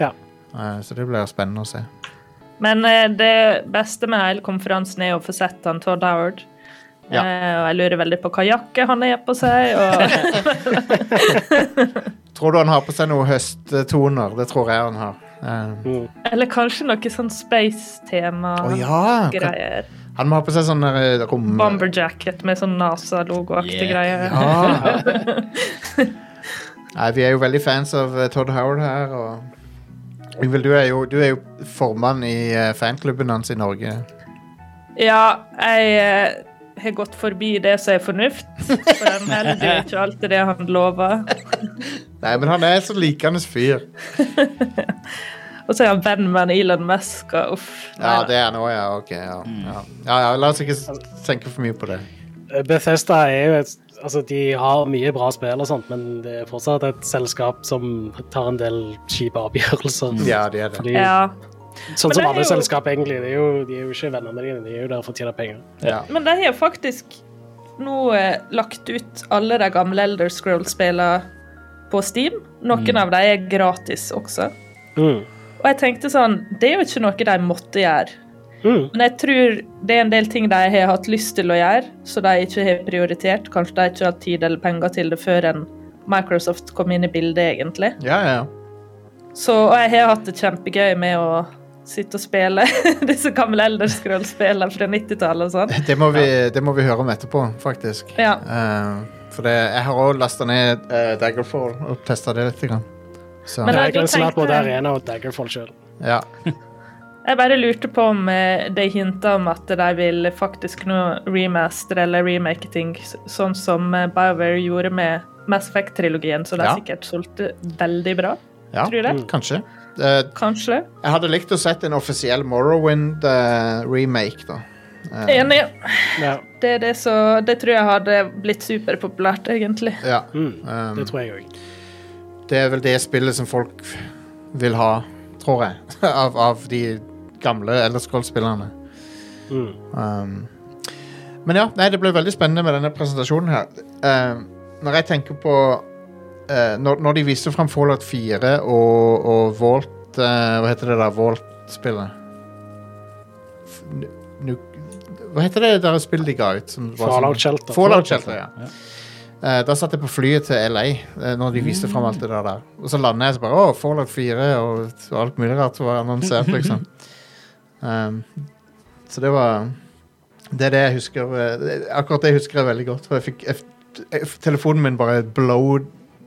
Ja. Uh, så det blir spennende å se. Men eh, det beste med hele konferansen er å få sett han Todd Howard. Ja. Eh, og jeg lurer veldig på hva jakke han har på seg. Og [laughs] Tror du han har på seg noen høsttoner? Det tror jeg han har. Um, Mm. Eller kanskje noe sånn space-tema-greier. Oh, ja! Han må ha på seg sånn rom... Bomberjacket med sånn NASA-logoaktig Yeah. greier. Ja. [laughs] Nei, vi er jo veldig fans av Todd Howard her, og Yngvild, du, er jo- du er jo formann i uh, fanklubben hans i Norge. Ja, jeg eh, har gått forbi det som er fornuft, for han holder jo ikke alltid det han lover. [laughs] Nei, men han er så likende fyr. [laughs] Og så er han venn med en Elon Musk og uff. Ja, det er han òg, ja. Ok, ja. Ja. ja, ja. La oss ikke s- tenke for mye på det. Bethesda er jo et Altså, de har mye bra spill og sånt, men det er fortsatt et selskap som tar en del kjipe avgjørelser. Ja, det er det. Fordi, Ja. Sånn som alle jo- selskap, egentlig. De er, jo, de er jo ikke vennene dine, de er jo der for å tjene penger. Ja. Men de har faktisk nå eh, lagt ut alle de gamle Elder Scroll-spillene på Steam. Noen av dem er gratis også. Mm. Og jeg tenkte sånn, det er jo ikke noe de måtte gjøre. Mm. Men jeg tror det er en del ting de har hatt lyst til å gjøre, så de ikke har prioritert. Kanskje de ikke har hatt tid eller penger til det før en Microsoft kom inn i bildet, egentlig. Ja, ja. Så, og jeg har hatt det kjempegøy med å sitte og spille [laughs] disse gamle Elder Scroll-spillene fra 90-tallet og sånn. Det vi, det må vi høre om etterpå, faktisk. Ja. Uh, for det, jeg har òg lasta ned uh, Daggerfall og testa det litt. Grann. Så Men Ja, jeg jeg kan slå på det Arena og Daggerfall sjøl. ja. [laughs] Jeg bare lurte på om eh, de hinta om at de vil faktisk nå remaster eller remake ting, sånn som eh, BioWare gjorde med Mass Effect-trilogien, så de Ja. sikkert solgte veldig bra. ja. Tror du det? Kanskje. Uh, Kanskje. jeg hadde likt å sett en offisiell Morrowind-remake, da. Uh, Enig. Ja. Det, er det, så, det tror jeg hadde blitt superpopulært, egentlig. ja. Mm. Um, Det tror jeg òg. Det er vel det spillet som folk vil ha, tror jeg, [laughs] av, av de gamle Elderscroll-spillerne. Mm. Um, men ja, nei, det ble veldig spennende med denne presentasjonen her. Uh, når jeg tenker på uh, når, når de viste fram Fallout 4 og, og Vault uh, Hva heter det der Vault-spillet? Hva heter det der spillet de ga ut? som var Fallout sånn- Shelter. Fallout Shelter, ja. Eh, da satt jeg på flyet til LA uh, når de viste fram alt det der. Og så landet jeg så bare Å, Fallout 4 og, og alt mulig rart var annonsert, [laughs] liksom. Um, så det var Det er det jeg husker eh, Akkurat det husker jeg veldig godt. For jeg fikk jeg telefonen min bare blow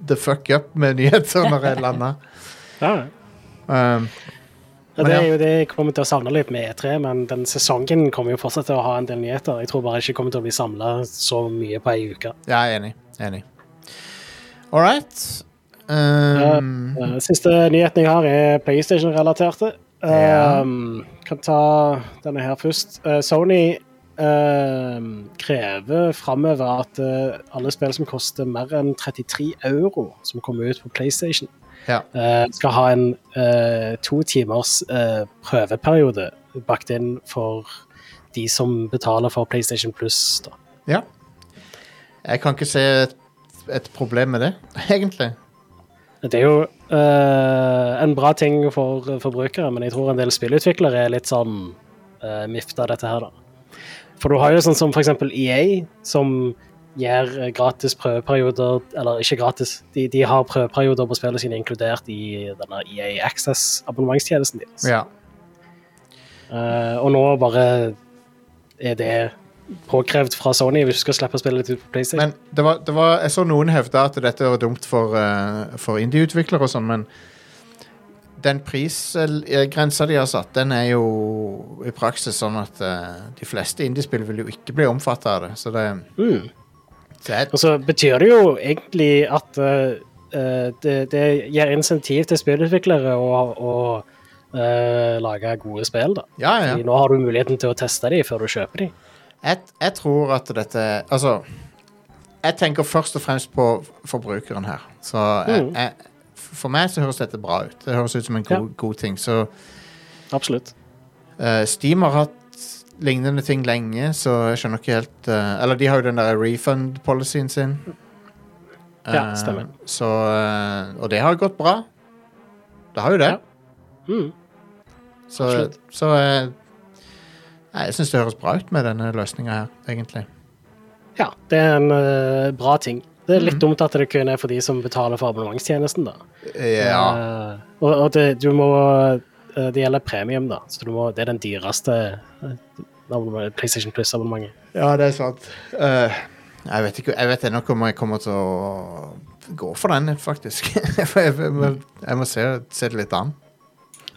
the fuck up med nyheter når jeg landa. [laughs] Ja. Um, Ja, det er jo det jeg kommer til å savne litt med E3, men den sesongen kommer jo fortsatt til å ha en del nyheter. Jeg tror bare ikke kommer til å bli samla så mye på ei uke. ja, er enig. Enig. All right. Um, uh, Siste nyheten jeg har, er PlayStation-relaterte. Um, Um, kan ta denne her først. Eh, Sony um, krever framover at eh, alle spill som koster mer enn 33 euro, som kommer ut på PlayStation, ja. eh, skal ha en eh, to timers eh, prøveperiode bakt inn for de som betaler for PlayStation Plus. Ja. Jeg kan ikke se et, et problem med det, [laughs] egentlig. Det er jo eh, en bra ting for forbrukere, men jeg tror en del spillutviklere er litt sånn uh, miffet av dette her, da. For du har jo sånn som eksempel EA, som eh, gratis prøveperioder, eller ikke gratis, de, de har prøveperioder på spillene sine inkludert i denne EA Access-abonnementstjenesten deres. Ja. Uh, og nå bare er det påkrevd fra Sony hvis du skal slippe å spille ut på PlayStation. Men det var, det var, jeg så noen hevde at dette var dumt for, uh, for indie-utviklere og sånn, men den prisgrensa de har satt, den er jo i praksis sånn at uh, de fleste indiespill vil jo ikke bli omfatta av det. Så det, Mm. så jeg, Og så betyr det jo egentlig at eh, det, det gir insentiv til spillutviklere å, å uh, lage gode spill. da. Ja, ja. Nå har du muligheten til å teste dem før du kjøper dem. Jeg, jeg tror at dette Altså, jeg tenker først og fremst på forbrukeren her. Så jeg, Mm. jeg, for meg så høres dette bra ut. Det høres ut som en god, god ting. Så Absolutt. eh, Steam har hatt lignende ting lenge, så jeg skjønner ikke helt eh, Eller de har jo den der refund-policyen sin. Ja, Eh, stemmer. Så, eh, og det har gått bra. Det har jo det. Mm. Så, absolutt. så eh, jeg syns det høres bra ut med denne løsninga her, egentlig. Ja, det er en uh, bra ting. Det er litt mm. dumt at det kun er for de som betaler for abonnementstjenesten. da. Ja. Uh, og og det, du må, eh, det gjelder premium, da. Så du må, det er den dyreste PlayStation Plus-abonnementet. Ja, det er sant. Uh, jeg vet ikke, jeg vet ennå om jeg kommer til å gå for den, faktisk. [laughs] Jeg, må, jeg må se, se det litt an.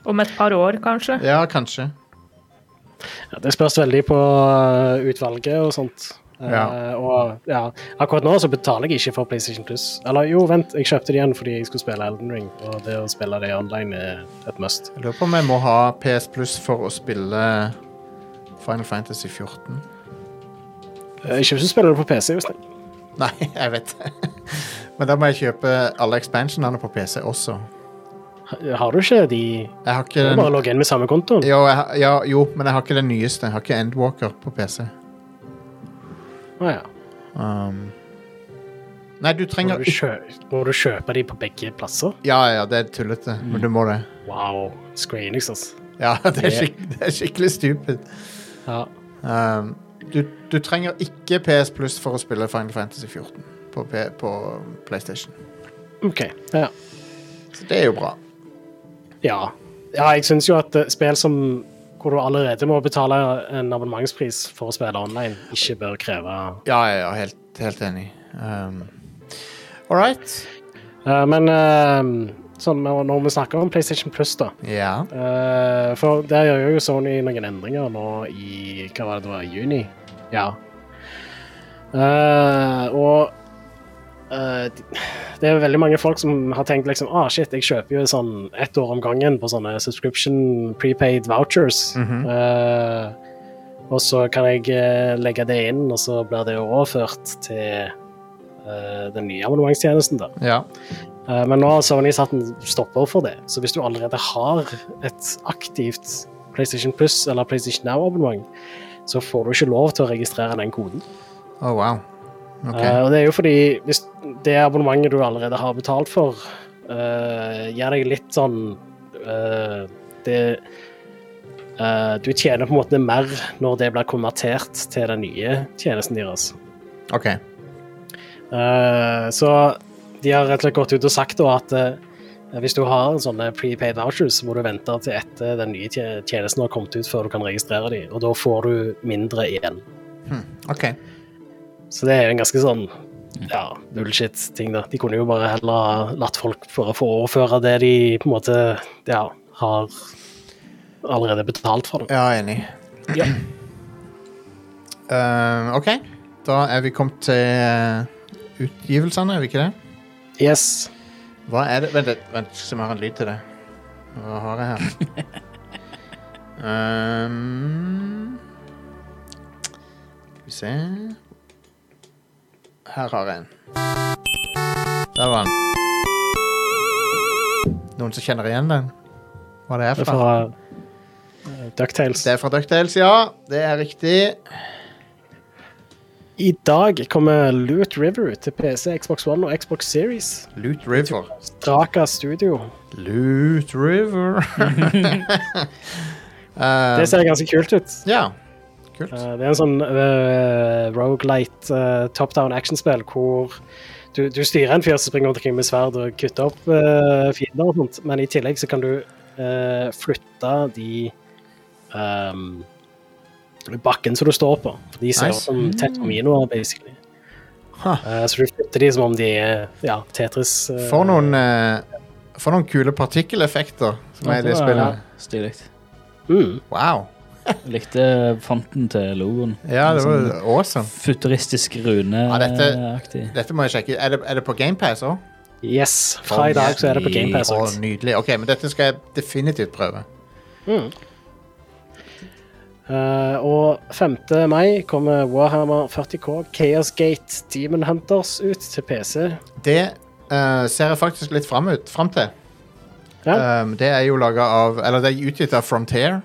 Om et par år, kanskje. Ja, kanskje. Ja, det spørs veldig på eh, utvalget og sånt. Ja. Uh, og ja, akkurat nå så betaler jeg ikke for PlayStation Plus. Eller jo, vent, jeg kjøpte det igjen fordi jeg skulle spille Elden Ring. Og det å spille det online er et must. Jeg lurer på om jeg må ha PS Plus for å spille Final Fantasy 14. Uh, Ikke hvis du spiller det på PC. Jostein. Nei, [laughs] jeg vet det. Men da må jeg kjøpe alle expansionene på PC også. Ha- Har du ikke de Jeg har ikke Du må den bare logge inn med samme konto. jo, jeg, har- ja, jo, men jeg har ikke den nyeste. Jeg har ikke Endwalker på PC. Å ja. Um, nei, du Må trenger du, kjø må du kjøpe de på begge plasser? Ja, ja, det er tullete, men du må det. Wow. Screenings, altså. Ja, [laughs] det er, skik det er skikkelig stupid. Ja. Um, du, du trenger ikke PS Plus for å spille Final Fantasy 14 på, P på PlayStation. OK. Ja. Så det er jo bra. Ja, ja jeg syns jo at eh, spill som hvor du allerede må betale en abonnementspris for å spille online, ikke bør kreve Ja, ja, ja helt, helt enig. Um, All right. Uh, Men uh, sånn, når vi snakker om PlayStation Plus, da Ja. uh, For der gjør jo Sony noen endringer nå i Hva var det det var? Juni? Ja. Og eh, [sighs] det er veldig mange folk som har tenkt liksom ah, shit, jeg kjøper jo sånn ett år om gangen på sånne subscription prepaid vouchers. Mm -hmm. uh, og så kan jeg eh, legge det inn, og så blir det overført til den nye abonnementstjenesten. da. ja. Men nå har Sony satt en stopper for det. Så hvis du allerede har et aktivt PlayStation Plus eller PlayStation Now-abonnement, så får du ikke lov til å registrere den koden. Oh, wow. OK. Eh, og det er jo fordi hvis det abonnementet du allerede har betalt for, uh, gir deg litt sånn uh, det Du tjener på en måte mer når det blir konvertert til den nye tjenesten deres. OK. Så de har rett og slett gått ut og sagt da at hvis du har sånne prepaid vouchers, så må du vente til etter den nye tjenesten har kommet ut før du kan registrere dem, og da får du mindre igjen. OK. Så det er jo en ganske sånn ja, bullshit-ting. da. De kunne jo bare heller ha latt folk bare få overføre det de på en måte ja, har allerede betalt for. dem. Ja, enig. Ja. Uh, [clears throat] OK, da er vi kommet til eh, utgivelsene, er vi ikke det? Yes. Hva er det Vent, litt, vent så vi jeg ha en lyd til det. Hva har jeg her? um, [laughs] skal vi se Her har jeg en. Der var den. Noen som kjenner igjen den? Hva det er Det er fra? fra uh, Ducktales. Det er fra Ducktales, ja. Det er riktig. I dag kommer Loot River til PC, Xbox One og Xbox Series. Loot River. Straka Studio. Loot River. Um, [laughs] Det ser ganske kult ut. Ja. Kult. Uh, det er en sånn uh, rogelight uh, top down actionspill hvor du, du styrer en fyr som springer omkring med sverd og kutter opp uh, fiender og sånt, men i tillegg så kan du uh, flytte de um, bakken som du står på. For de ser ut som tetrominoer, basically. Huh. Uh, så du flytter de som om de er ja, Tetris. uh, For noen, eh, for noen kule partikkeleffekter som er i det Ja, spillet. Stilig. mm. Wow. Jeg likte fonten til logoen. Ja, det Sånn var awesome. Futuristisk Ja, dette- Dette må jeg sjekke. Er det, er det på GamePass òg? Yes. Fra i dag så er det på GamePass. Å, også. nydelig. Ok, men dette skal jeg definitivt prøve. Mm. Uh, og 5. mai kommer Warhammer 40K Chaos Gate Demon Hunters ut til PC. Det uh, ser jeg faktisk litt fram, ut, fram til. Ja, Um, det er jo laga av Eller det er utgitt av Frontier.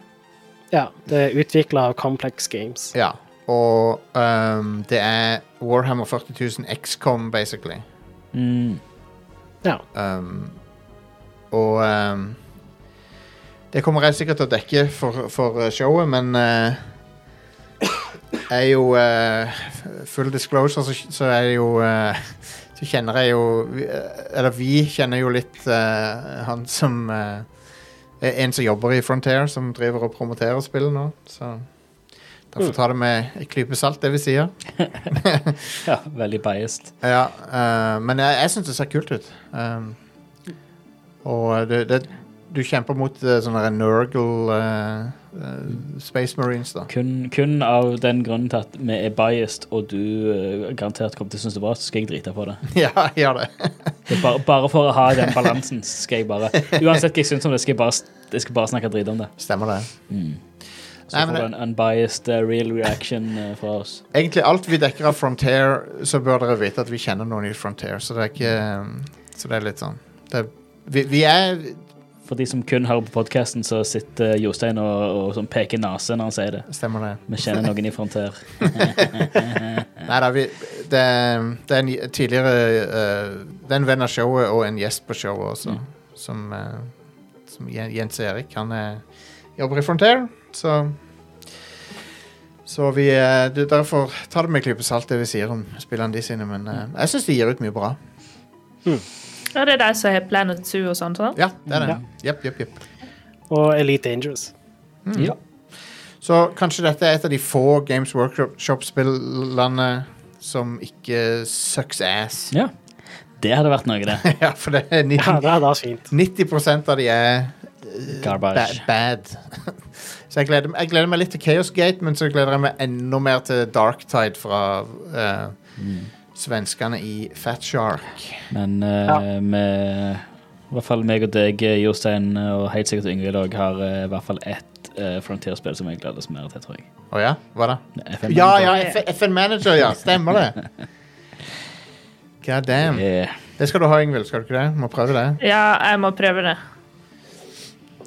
Ja Det er utvikla av Complex Games. Ja. Og um, det er Warhammer 40 000 XCOM, basically. Mm. Ja. Um, og um, det kommer jeg sikkert til å dekke for, for showet, men uh, er jo uh, Full disclosure, så, så er jo uh, Så kjenner jeg jo Eller vi kjenner jo litt uh, han som uh, En som jobber i Frontier, som driver og promoterer spillet nå. Så derfor ta det med en klype salt, det vi sier. [laughs] ja, veldig biased. Ja, uh, men jeg, jeg syns det ser kult ut. Um, og det, det, du kjemper mot uh, sånne Nurgle eh, eh, Space Marines, da. Kun, kun av den grunnen til at vi er biased, og du uh, garantert kommer til å synes det er bra, så skal jeg drite på det. [laughs] ja, gjør det. [laughs] det bare, bare for å ha den balansen, skal jeg bare Uansett hva jeg syns om det, skal jeg bare, jeg skal bare snakke dritt om det. Stemmer det. Så Nei, får du en unbiased uh, real reaction uh, fra oss. Egentlig alt vi dekker av Frontier, så bør dere vite at vi kjenner noen i Frontier, så det er ikke um, Så det er litt sånn det, vi, vi er For de som kun hører på podkasten, så sitter Jostein og, og sånn peker nese når han sier det. Stemmer det. Vi kjenner noen i Frontier. [laughs] Nei da, vi det, det er en tidligere eh, Det er en venn av showet og en gjest på showet også, som, eh, som Jens Erik. Han eh, jobber i Frontier, så Så vi du, Derfor ta det med en klype salt, det vi sier om spillene de sine, men eh, jeg syns de gir ut mye bra. Ja, det er de som har Planet Zoo og sånn, sant? Ja, det er det. Ja. Jepp, jepp, jepp. Og Elite Dangerous. Ja. Så kanskje dette er et av de få Games Workshop-spillene som ikke sucks ass. ja. Det hadde vært noe, det. [laughs] ja, for det er 90, Ja, det hadde vært fint. 90 av de er Garbage. bad. [laughs] så jeg gleder, jeg gleder meg litt til Chaos Gate, men så gleder jeg meg enda mer til Darktide fra eh, svenskene i Fat Shark. Men uh, Ja. vi I hvert fall meg og deg, Jostein, og helt sikkert Yngvild òg, har uh, i hvert fall ett uh, Frontier-spill som jeg gleder oss mer til, tror jeg. Å ja? Hva da? FN Ja, ja, FN Manager, ja. Stemmer det. [laughs] God damn. Yeah. Det skal du ha, Ingvild. Skal du ikke det? Må prøve det. Ja, jeg må prøve det.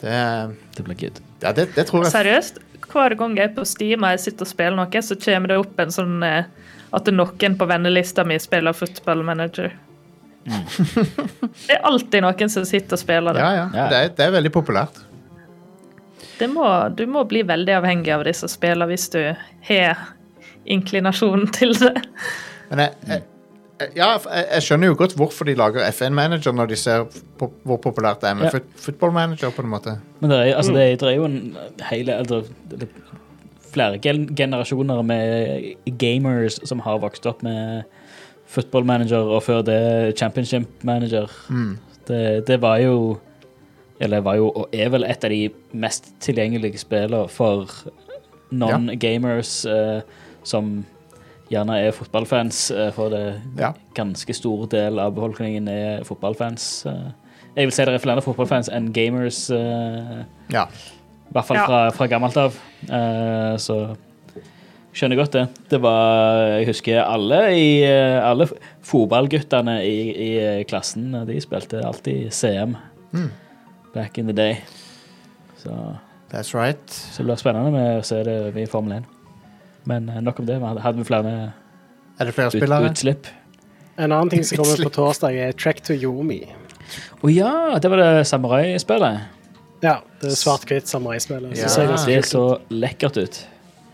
Det, Det blir good. ja, det, det tror jeg Seriøst. Hver gang jeg er på Steam og jeg sitter og spiller noe, så kommer det opp en sånn eh, at noen på vennelista mi spiller Football Manager. det er alltid noen som sitter og spiller det. Ja, ja. Ja. Det, er, det er veldig populært. Det må, du må bli veldig avhengig av disse spillene hvis du har inklinasjonen til det. Men jeg, jeg, ja, jeg, skjønner jo godt hvorfor de lager FN Manager når de ser på, hvor populært det er med Ja. football manager, på en måte. Men det er, altså, det, er, det er jo en hele eller, det er Flere generasjoner med gamers som har vokst opp med Football Manager, og før det Championship Manager. Mm. Det, det var jo Eller var jo, og er vel et av de mest tilgjengelige spillene for non-gamers eh, som gjerne er fotballfans, eh, for det Ja. ganske stor del av befolkningen er fotballfans. eh. Jeg vil si det er flere fotballfans enn gamers, Ja. I hvert fall Ja. fra, fra gammelt av. Eh, så skjønner godt det. Det var Jeg husker alle i eh, Alle fotballguttene i, i eh, klassen, de spilte alltid CM Mm. back in the day. Så, That's right. så det blir spennende med å se det i Formel 1. Men nok om det. Hadde vi flere Er det flere ut, spillere? utslipp? En annen ting som kommer på torsdag, er Track to Yomi. Å ja, det var det samurai-spillet. Ja, det er svart-hvitt samuraispillet. Ja. Så ser det Det ganske så lekkert ut.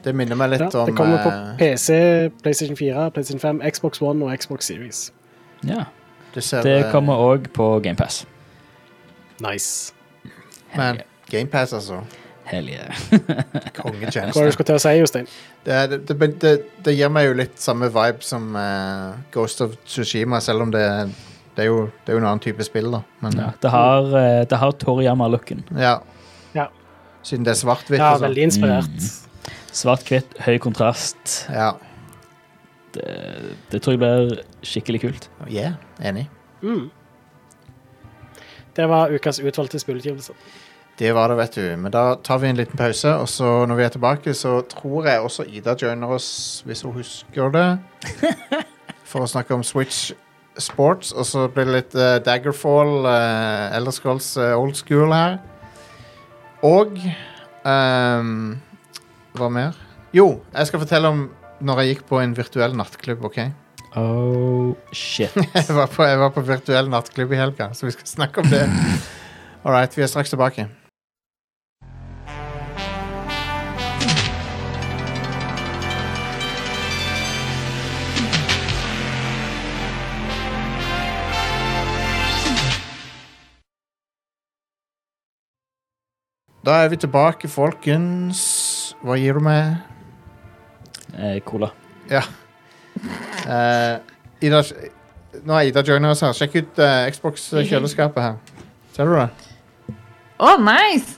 Det minner meg litt Ja, om det kommer på eh, PC, PlayStation 4, PlayStation 5, Xbox One og Xbox Series. Ja. Det ser Det eh, kommer òg på GamePass. Nice. Men GamePass, altså. Hell yeah. [laughs] Hva var det du Kongetjeneste. skulle til å si, Jostein? Det, det, det, det, det gir meg jo litt samme vibe som uh, Ghost of Tsushima, selv om det, det, er jo, det er jo en annen type spill, da. Men Ja, det har, eh, det har Toriyama-looken. ja. Ja. Siden det er svart-hvitt Ja, og sånn. veldig inspirert. Mm. Svart-hvitt, høy kontrast. Ja. Det, det tror jeg blir skikkelig kult. Yeah, enig. Mm. Det var ukas utvalgte spillutgivelser. Det var det, vet du. Men da tar vi en liten pause, og så når vi er tilbake, så tror jeg også Ida joiner oss, hvis hun husker det, [laughs] for å snakke om Switch Sports. Og så blir det litt eh, Daggerfall, uh, Elder Scrolls eh, Old School her. Og ehm, Hva mer? Jo, jeg skal fortelle om når jeg gikk på en virtuell nattklubb, OK? Oh, shit. [laughs] Jeg var på, jeg var på virtuell nattklubb i helga, så vi skal snakke om det. [laughs] All right, vi er straks tilbake. Da er vi tilbake, folkens. Hva gir du meg? Eh, cola. Ja. Eh, Ida, nå er Ida joiner oss her. Sjekk ut eh, Xbox-kjøleskapet her. Ser du det? Å, nice!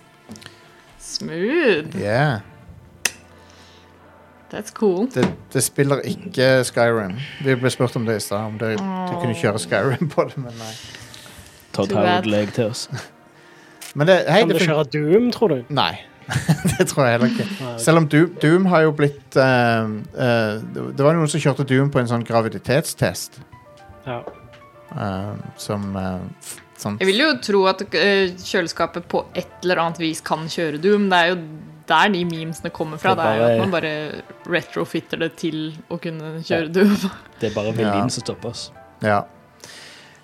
Smooth. Yeah. That's cool. Det, det spiller ikke Skyrim. Vi ble spurt om det i stad, om det, du kunne kjøre Skyrim på det, men nei. Todd Howard bad. til oss. Men det, hei, Kan du det kjøre Doom, tror du? Nei. [laughs] det tror jeg heller ikke. Nei, Selv om Doom, Doom har jo blitt uh, uh, det, var noen som kjørte Doom på en sånn graviditetstest. Ja. Uh, som eh, sånn Jeg vil jo tro at kjøleskapet på et eller annet vis kan kjøre Doom. Det er jo der de memesene kommer fra. Det Det er jo at man bare retrofitter det til å kunne kjøre Doom. Det er bare Ja. viljen som stopper oss. Ja.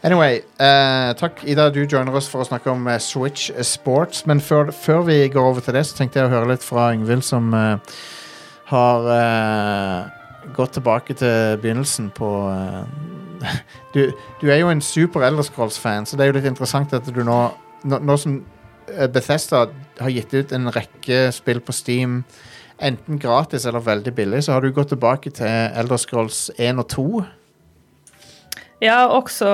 Anyway, uh, takk Ida, du joiner oss for å snakke om uh, Switch Sports. Men før, før vi går over til det, så tenkte jeg å høre litt fra Yngvild, som uh, har gått tilbake til begynnelsen på [laughs] du, du er jo en super Elder Scrolls-fan, så det er jo litt interessant at du nå Nå, nå som Bethesda har gitt ut en rekke spill på Steam, enten gratis eller veldig billig, så har du gått tilbake til Elder Scrolls 1 og 2. Ja, også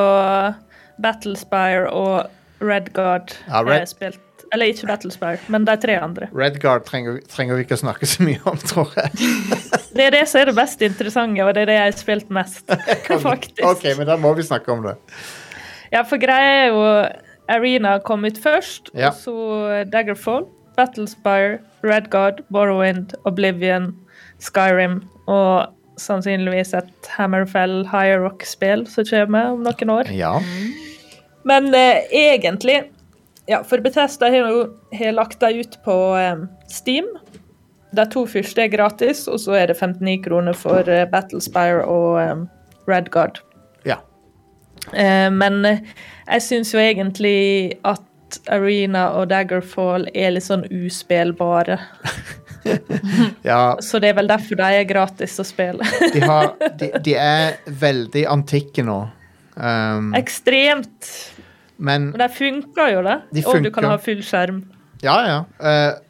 Battlespire og Redguard Ja, Red- spilt. Eller ikke Battlespire, men de tre andre. Redguard trenger, trenger vi ikke å snakke så mye om, tror jeg. [laughs] Det er det som er det mest interessante, og det er det jeg har spilt mest. [laughs] Faktisk. Ok, men da må vi snakke om det. Ja, for greia er jo Arena kom ut først, Ja. og så Daggerfall, Battlespire, Redguard, Borrowind, Oblivion, Skyrim og sannsynligvis et Hammerfell High Rock-spill som kommer om noen år. Ja. Men eh, egentlig Ja, for Bethesda har har lagt dem ut på eh, Steam. De to første er gratis, og så er det 59 kroner for eh, Battlespire og eh, Redguard. ja. Eh, men eh, jeg syns jo egentlig at Arena og Daggerfall er litt sånn uspillbare. [laughs] [laughs] Ja, Så det er vel derfor de er gratis å spille. de, har, [laughs] de, de er veldig antikke nå. Um, Ekstremt. men Men de funker jo, det. De Og du kan ha full skjerm. ja, ja. Uh,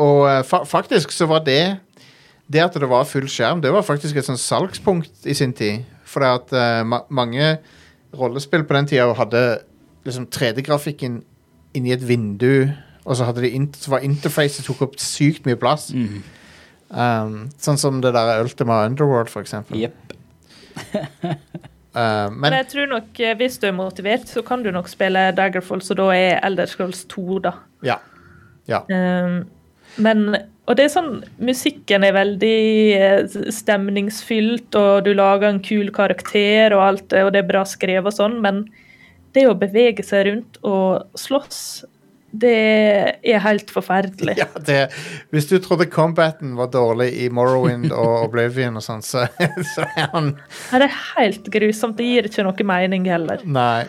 og eh, fa faktisk så var det Det at det var full skjerm, det var faktisk et sånn salgspunkt i sin tid For at uh, ma mange rollespill på den tida hadde liksom 3D-grafikken inni et vindu, og så, hadde de int så var interfacet tok opp sykt mye plass. Mm. Um, sånn som det der Ultima Underworld, for eksempel. Jepp. [laughs] Uh, Men men jeg tror nok eh, hvis du er motivert, så kan du nok spille Daggerfall, så da er Elder Scrolls 2, da. ja. Ja. Um, men Og det er sånn Musikken er veldig eh, stemningsfylt, og du lager en kul karakter, og alt, og det er bra skrevet og sånn, men det å bevege seg rundt og slåss, det er helt forferdelig. ja det, hvis du trodde combaten var dårlig i Morrowind og [laughs] Oblivion og sånn, så, så er han Det er helt grusomt. Det gir ikke noe mening heller. Nei.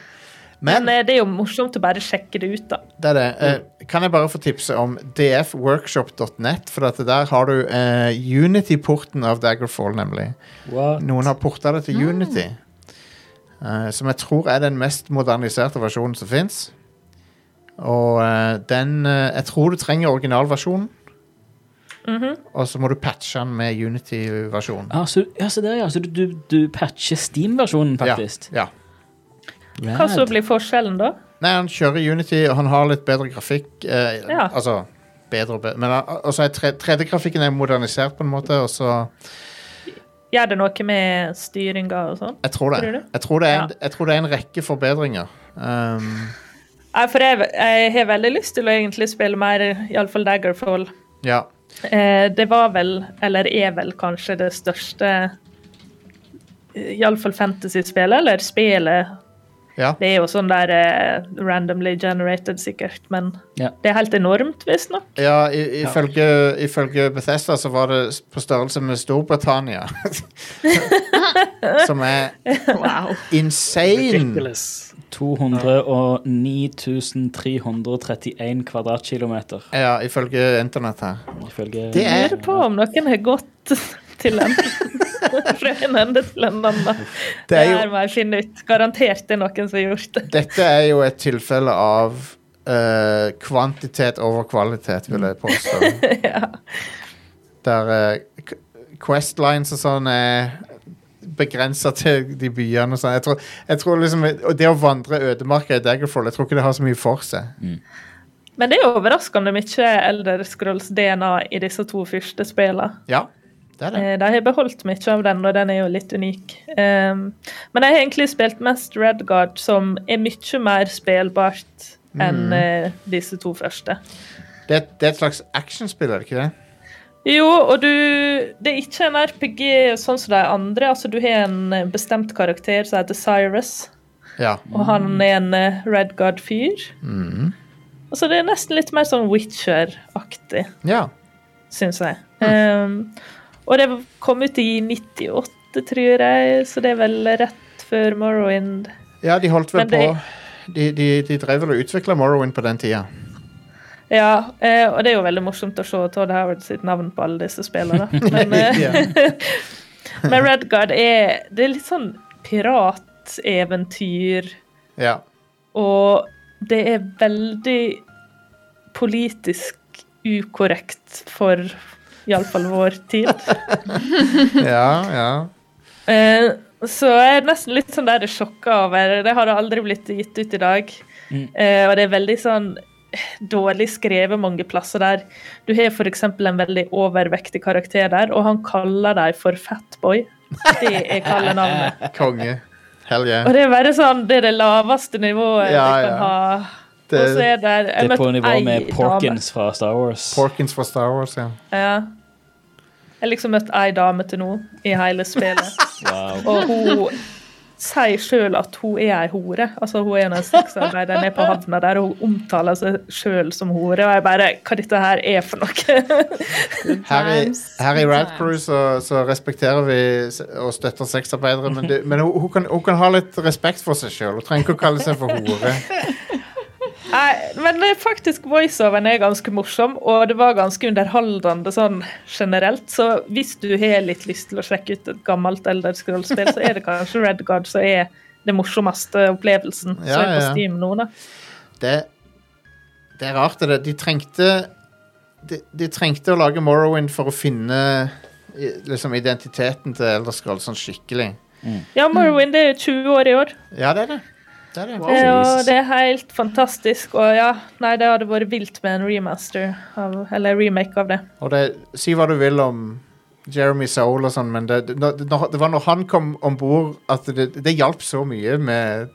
Men Men eh, det er jo morsomt å bare sjekke det ut, da. det er det. Eh, kan jeg bare få tipse om dfworkshop.net, for at der har du eh, Unity-porten av Daggerfall, nemlig. What? Noen har porta det til Unity. eh, som jeg tror er den mest moderniserte versjonen som fins. Og eh, den eh, Jeg tror du trenger originalversjonen. Og så må du patche den med Unity-versjonen. Ah, så, ja, så der, ja. Så du, du, du patcher Steam-versjonen, faktisk? Ja, ja. Hva så blir forskjellen, da? Nei, han kjører Unity, og han har litt bedre grafikk. Eh, Ja. Altså bedre og bedre. Men han- også er 3D-grafikken er modernisert på en måte, og så Gjør det noe med styringa og sånn? Jeg tror det. Tror du? Jeg tror det er en, Ja. jeg tror det er en rekke forbedringer. Um, Nei, for jeg, jeg har veldig lyst til å egentlig spille mer, iallfall Daggerfall. ja. Eh, det var vel, eller er vel kanskje det største Iallfall fantasy-spillet, eller spillet. ja. Det er jo sånn der eh, randomly generated, sikkert, men Ja. det er helt enormt, visstnok. Ja, i- ifølge, ifølge Bethesda så var det på størrelse med Storbritannia. [laughs] Som er Wow. insane. Ridiculous. 209 331 kvadratkilometer, Ja, ifølge internett her. ifølge Det Jeg er lurer på om noen har gått til en [laughs] fra en ende til en annen. Det Det er jo- her må jeg finne ut. Garantert det er noen som har gjort det. Dette er jo et tilfelle av uh, kvantitet over kvalitet, vil jeg påstå. [laughs] ja. Der uh, Questlines og sånn er begrensa til de byene og sånn. Jeg tror, jeg tror liksom Og det å vandre ødemarka i Daggerfall, jeg tror ikke det har så mye for seg. Men det er overraskende mye Elder Scrolls DNA i disse to første spillene. Ja, det er det. Eh, De har beholdt mye av den, og den er jo litt unik. Um, men jeg har egentlig spilt mest Redguard, som er mye mer spillbart enn eh, disse to første. Det, det er et slags actionspill, er det ikke det? Jo, og du Det er ikke en RPG sånn som de andre. Altså, du har en eh, bestemt karakter som heter Cyrus, Ja. og han er en Red Redguard-fyr. Mm. Altså, det er nesten litt mer sånn Witcher-aktig. ja. syns jeg. Um, og det kom ut i 98, tror jeg, så det er vel rett før Morrowind. Ja, de holdt vel Men det- på de, de, de drev vel og utvikla Morrowind på den tida. Ja, eh, og det er jo veldig morsomt å se Todd Howard sitt navn på alle disse spillene. [laughs] Men, eh, [laughs] men Redguard er Det er litt sånn pirateventyr, ja. og det er veldig politisk ukorrekt for iallfall vår tid. [laughs] Ja, ja. Eh, så jeg er nesten litt sånn der sjokka over Det har aldri blitt gitt ut i dag. Eh, og det er veldig sånn dårlig skrevet mange plasser der. Du har f.eks. en veldig overvektig karakter der, og han kaller deg for Fatboy. Det er kallenavnet. [laughs] Konge. Hell yeah. Og det er bare sånn, det er det laveste nivået Ja, du kan ja. ha. Det- og så er det jeg Det er på nivå med med dame. Porkins fra Star Wars. Porkins fra Star Wars, ja. Ja. Jeg har liksom møtt ei dame til nå i hele spillet. [laughs] Wow. Og hun sier sjøl at hun er ei hore. Altså Hun er en av sexarbeiderne på havna der, og hun omtaler seg sjøl som hore. Og jeg bare Hva dette her er for noe? Her i, her i good Rad. Crew så, så respekterer vi og støtter sexarbeidere, men, det, men hun, hun, kan, hun kan ha litt respekt for seg sjøl. Hun trenger ikke å kalle seg for hore. [laughs] Nei, men det er faktisk voiceoveren er ganske morsom, og det var ganske underholdende sånn generelt. Så hvis du har litt lyst til å sjekke ut et gammelt Elder Scroll-spill, så er det kanskje Red Guard som er det morsomste opplevelsen Ja, som er på. Steam nå, da. Det, det er rart, det. De trengte de, de trengte å lage Morrowind for å finne liksom identiteten til Elder Scrolls sånn skikkelig. Ja, Morrowind er 20 år i år. Ja, det er det. Det, er det. Eh, og det er helt fantastisk. Og ja, nei, det hadde vært vilt med en remaster, av, eller remake av det. Og det, si hva du vil om Jeremy Soul og sånn, men det, det, det, det var når han kom om bord at det, det hjalp så mye med,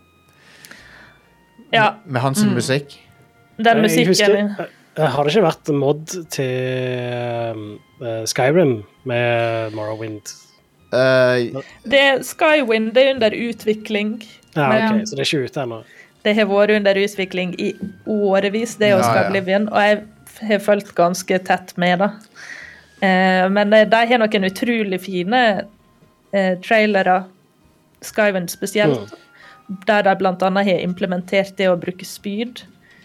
Ja, med hans musikk. den Jeg musikken husker, eh, har det ikke vært mod til eh, Skyrim med Morrowind? Uh, det, Skywind det er under utvikling. Ja, Men- ok, Så det er ikke ute ennå? Det har vært under utvikling i årevis, det å skape. Oblivion, og jeg har fulgt ganske tett med det. Eh, men eh, de har noen utrolig fine eh, trailere, Skyven spesielt, der de bl.a. har implementert det å bruke spyd,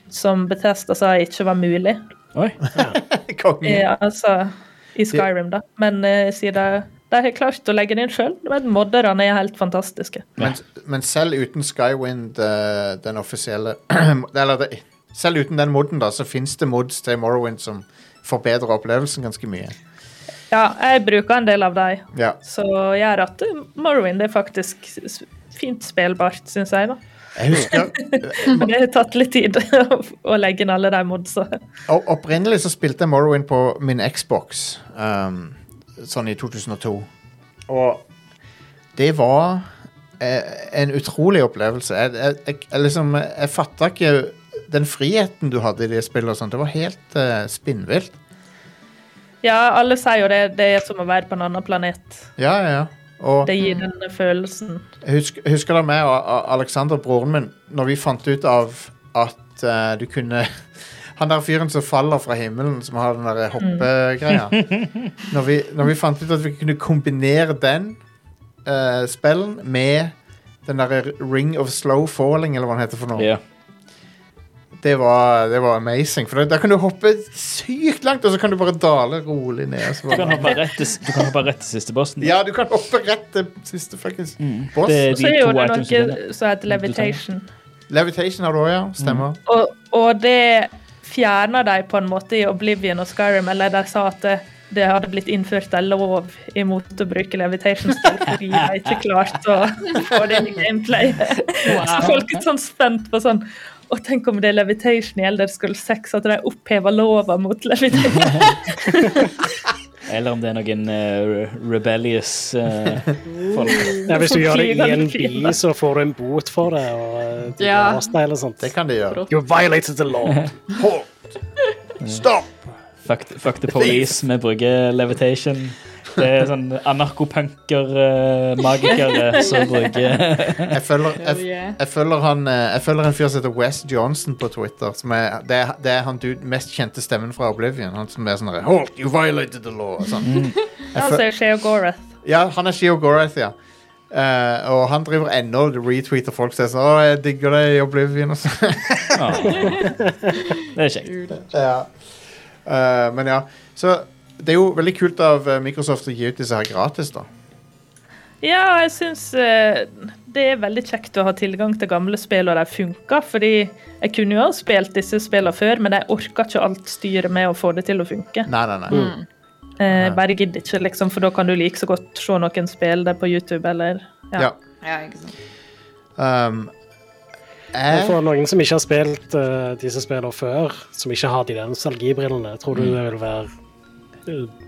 som Bethesda sa ikke var mulig. Oi. Ja. [laughs] Eh, altså, I Skyrim, da. Men eh, siden de, har klart å legge det inn sjøl. Modderne er helt fantastiske. Men, men selv uten Skywind, eh, den offisielle [clears throat] Eller det, selv uten den moden, da, så fins det mods til Morrowind som forbedrer opplevelsen ganske mye. Ja, jeg bruker en del av dem. Ja. Så gjør at eh, Morrowind er faktisk fint spillbart, syns jeg. da. Jeg husker [laughs] det har tatt litt tid [laughs] å legge inn alle de modsa. Opprinnelig så spilte jeg Morrowind på min Xbox, um, sånn i 2002. Og det var eh, en utrolig opplevelse. Jeg, jeg, jeg, jeg, liksom, jeg fatta ikke den friheten du hadde i det spillet. og sånt. Det var helt eh, spinnvilt. Ja, alle sier jo det. Det er som å være på en annen planet. Ja, ja, ja. Og Det gir denne følelsen. jeg husker, husker da meg og Aleksander, Alexander, broren min, når vi fant ut av at uh, du kunne Han der fyren som faller fra himmelen, som har den der hoppegreia. Når, vi, når vi fant ut at vi kunne kombinere den eh, spellen med den derre Ring of Slow Falling, eller hva den heter for noe. Ja. Det, var, det var amazing. For da, da kan du hoppe sykt langt, og så kan du bare dale rolig ned. Så Du kan bare, hoppe rett til, du kan hoppe rett til siste bossen. ja, du kan hoppe rett til siste fuckings boss. Det er de så er jo to det items du finner. noe som heter levitation. Levitation har du òg, ja. Stemmer. Og, og det fjerner de på en måte i Oblivion og Skyrim, eller de sa at det, det hadde blitt innført en lov imot å bruke levitation-spill fordi de ikke klarte å få det i gameplay. Så folk er sånn spent på sånn og tenk om det er levitation i Elder Skull 6, at de opphever lova mot levitation. [laughs] Eller om det er noen uh, rebellious uh, folk. [laughs] Ja, hvis du gjør det i en bil, by, så får du en bot for det. Og eh, de Ja. ja. eller sånt. Det kan de gjøre. You violated the law. Halt! Stopp! Fuck, fuck the police. Vi bruker levitation. Det er sånn anarkopunker-magikere som bruker [laughs] Jeg følger, jeg, jeg følger, han, eh, jeg følger en fyr som heter Wes Johnson på Twitter. Som er, det, er, det er han du, mest kjente stemmen fra Oblivion. Han som er sånn Halt! You violated the law! og Sånn. Jeg Altså, Gorath. ja, han er Sheo Gorath, ja. Uh, og han driver ennå og retweeter folk som sier sånn Å, jeg digger det i Oblivion. Og sånn. Det er kjekt. ja. Uh, men ja. Så det er jo veldig kult av eh, Microsoft å gi ut disse her gratis, da. Ja, jeg syns eh, det er veldig kjekt å ha tilgang til gamle spill, og de funker. Fordi jeg kunne jo ha spilt disse spillene før, men jeg orker ikke alt styret med å få det til å funke. Nei, nei, nei. Eh, bare gidder ikke, liksom, for da kan du like så godt se noen spille det på YouTube, eller Ja. ja. Ja, ikke sant. Um, Og jeg, For noen som ikke har spilt eh, disse spillene før, som ikke har de der nostalgibrillene, tror du det vil være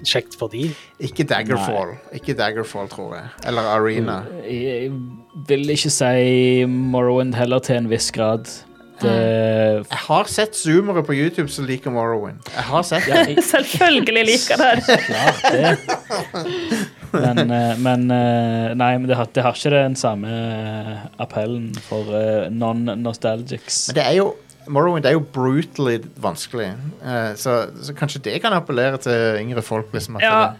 kjekt for de? ikke Daggerfall. Ikke Daggerfall, tror jeg. Eller Arena. Jeg vil ikke si Morrowind heller til en viss grad. Det Jeg har sett zoomere på YouTube som liker Morrowind. Jeg har sett ja, jeg, [laughs] Selvfølgelig liker det. klart det. Men, eh, men eh, Nei, men det har, det har ikke den samme eh, appellen for eh, non-nostalgics. Men det er jo Morrowind er jo brutally vanskelig, uh, så, så kanskje det kan appellere til yngre folk. Liksom, Ja.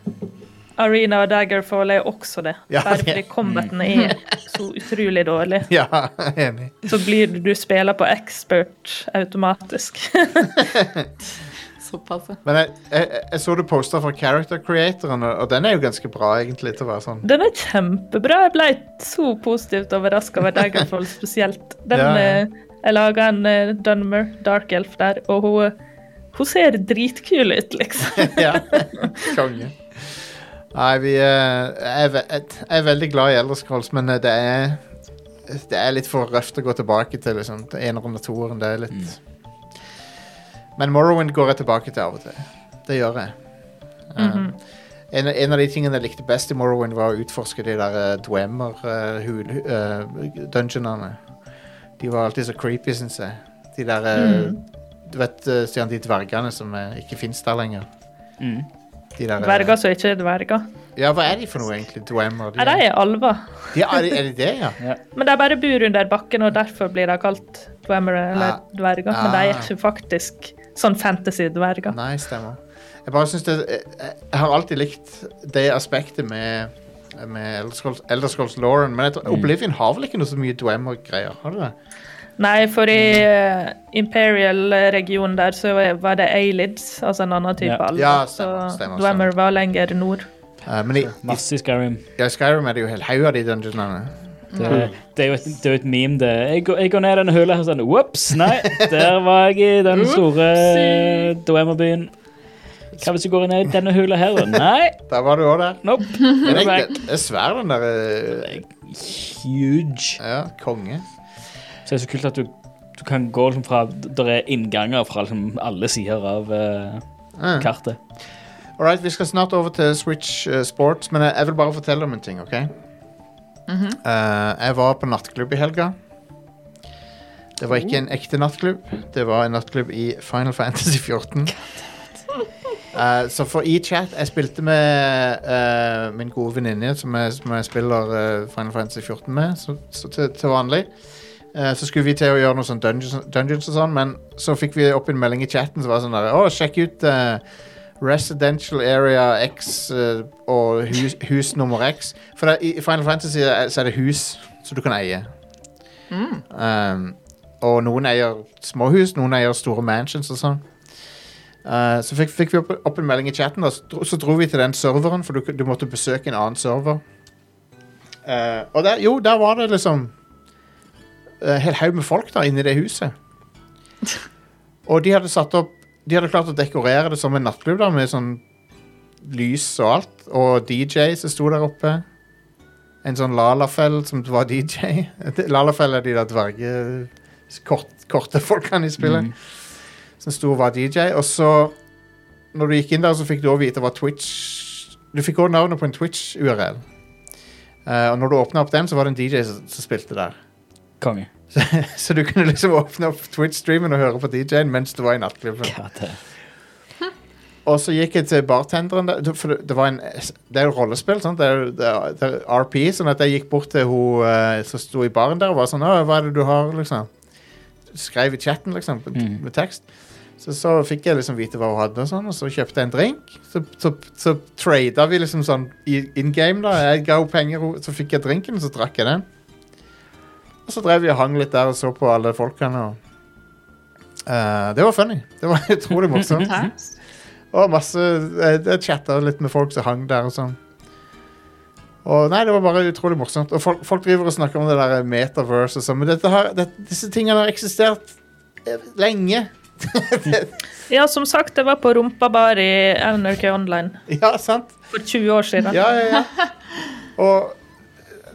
Arena og Daggerfall er også det. Ja, Bare fordi combaten er så utrolig dårlig. [laughs] ja, enig. Så blir du, du spiller på expert automatisk. [laughs] Såpass. Men jeg, jeg, jeg så du posta fra Character Creatoren, og den er jo ganske bra, egentlig, til å være sånn. Den er kjempebra. Jeg ble så positivt overraska over Daggerfall spesielt. Den, Ja, ja. eh, Jeg laga en eh, Dunmer, Dark Elf, der, og hun, hun ser dritkul ut, liksom. [laughs] ja, konge. Nei, vi eh, jeg, er jeg er veldig glad i Elderscrolls, men det er Det er litt for røft å gå tilbake til liksom, eneren og toeren. Det er litt Men Morrowind går jeg tilbake til av og til. Det gjør jeg. Um, en, en av de tingene jeg likte best i Morrowind, var å utforske de der uh, Dwemer-dungeonene. de var alltid så creepy, syns jeg. De der uh, Du vet, uh, Stian, de dvergene som uh, ikke fins der lenger. Mm. De der, uh, Dverger som ikke er dverger. Ja, hva er de for noe, egentlig? Dwemer? Nei, de er alver. de, er, de- er de det, [laughs] ja? Men de bare bor under bakken, og derfor blir de kalt dwemer eller Ah. dverger. Men de er Ah. ikke faktisk sånn fantasy-dverger. Nei, stemmer. Jeg bare synes det jeg, jeg har alltid likt det aspektet med med Elder Scrolls, Elder Lauren, men jeg tror, Oblivion har vel ikke noe så mye Dwemer-greier? Har det det? Nei, for i uh, Imperial-regionen der så var det Aelids, altså en annen type Ja. alder. Ja, stemmer, så Dwemer var lenger nord. Uh, men i, i, Masse i Skyrim. ja, i Skyrim er det jo helt haug av de dungeonene. Det, det, er jo et, det er jo et meme, det. Jeg går, jeg går ned i denne hula og sånn Ops, nei, der var jeg i den store Dwemer-byen. Hva hvis jeg går ned i denne hula her, da? Nei, Der var du òg der. nope. Men er, det er svær, den der eh, Huge. Ja, konge. Så det er så kult at du, du kan gå liksom fra Der er innganger fra liksom alle sider av eh, Mm. kartet. All right, vi skal snart over til Switch eh, Sports, men jeg, jeg vil bare fortelle om en ting, OK? Eh, jeg var på nattklubb i helga. Det var ikke en ekte nattklubb. Det var en nattklubb i Final Fantasy 14. Eh, så for e-chat Jeg spilte med eh, min gode venninne som, som jeg spiller eh, Final Fantasy 14 med, så, så til, til vanlig. Så skulle vi til å gjøre noe sånn dungeons, dungeons og sånn, men så fikk vi opp en melding i chatten som var sånn der Å, sjekk ut eh, Residential Area X eh, og hus, hus nummer X. For det, i Final Fantasy er, så er det hus som du kan eie. Um, og noen eier småhus, noen eier store mansions og sånn. Eh, så fikk, fikk vi opp, opp en melding i chatten, da, så, dro, så dro vi til den serveren, for du, du måtte besøke en annen server. Eh, og der, jo, der var det liksom en hel haug med folk da, inne i det huset. [laughs] Og de hadde satt opp De hadde klart å dekorere det som en nattklubb da, med sånn lys og alt. Og DJ som sto der oppe. En sånn Lalafell som var DJ. [laughs] Lalafell er de der dverge kort, korte folkene i spillet. Som sto og var DJ. Og så, når du gikk inn der, så fikk du også vite hva Twitch Du fikk også navnet på en Twitch-URL. Uh, og når du åpna opp den, så var det en DJ som, som spilte der. Konge. Så du kunne liksom åpne opp Twitch-streamen og høre på DJ-en mens du var i nattklubben. Og så gikk jeg til bartenderen der, for det, en Det er jo rollespill, sant? Det er, det er, det er RP, sånn at jeg gikk bort til hun eh, som sto i baren der og var sånn hva er det du har, liksom? Skrev i chatten, liksom, Mhm. med tekst. Så, så fikk jeg liksom vite hva hun hadde, og sånn, og så kjøpte jeg en drink. Så, så, så trada vi liksom sånn in game, da. Jeg ga henne penger, så fikk jeg drinken, og så drakk jeg den. Og så drev vi og hang litt der og så på alle folkene. Og, Eh, det var funny. Det var [laughs] utrolig morsomt. Og masse Jeg, jeg chatta litt med folk som hang der og sånn. Og nei, det var bare utrolig morsomt. Og folk, folk driver og snakker om det der metaverse og sånn, men dette har, det, disse tingene har eksistert eh, lenge. [laughs] Ja, som sagt, det var på rumpabar i NRK Online Ja, sant? for 20 år siden. Ja, ja, ja. [laughs] Og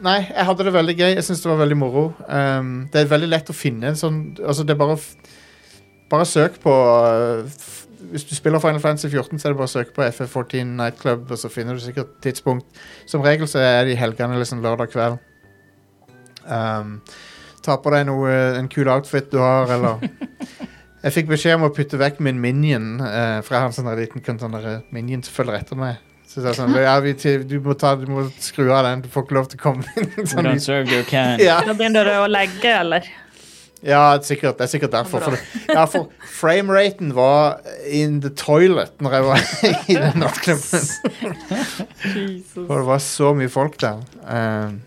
Nei, jeg hadde det veldig gøy. Jeg syns det var veldig moro. Um, det er veldig lett å finne en sånn Altså, det er bare Bare søk på uh, Hvis du spiller Final Fantasy 14, så er det bare å søke på FF14 Nightclub, og så finner du sikkert tidspunkt. Som regel så er det i helgene liksom lørdag kveld. Um, ta på deg noe, en kul outfit du har, eller [laughs] Jeg fikk beskjed om å putte vekk min minion, uh, for jeg har en sånn liten sånn minion som følger etter meg. Så er sånn, ja, vi, til- du, må ta, du må skru av den, du får ikke lov til å komme inn. sånn, Don't serve your can. ja, Nå begynner du å legge, eller? ja sikkert, det er sikkert derfor. For, ja, for frameraten var in the toilet når jeg var [laughs] i den [laughs] nattklubben. For det var så mye folk der. Um,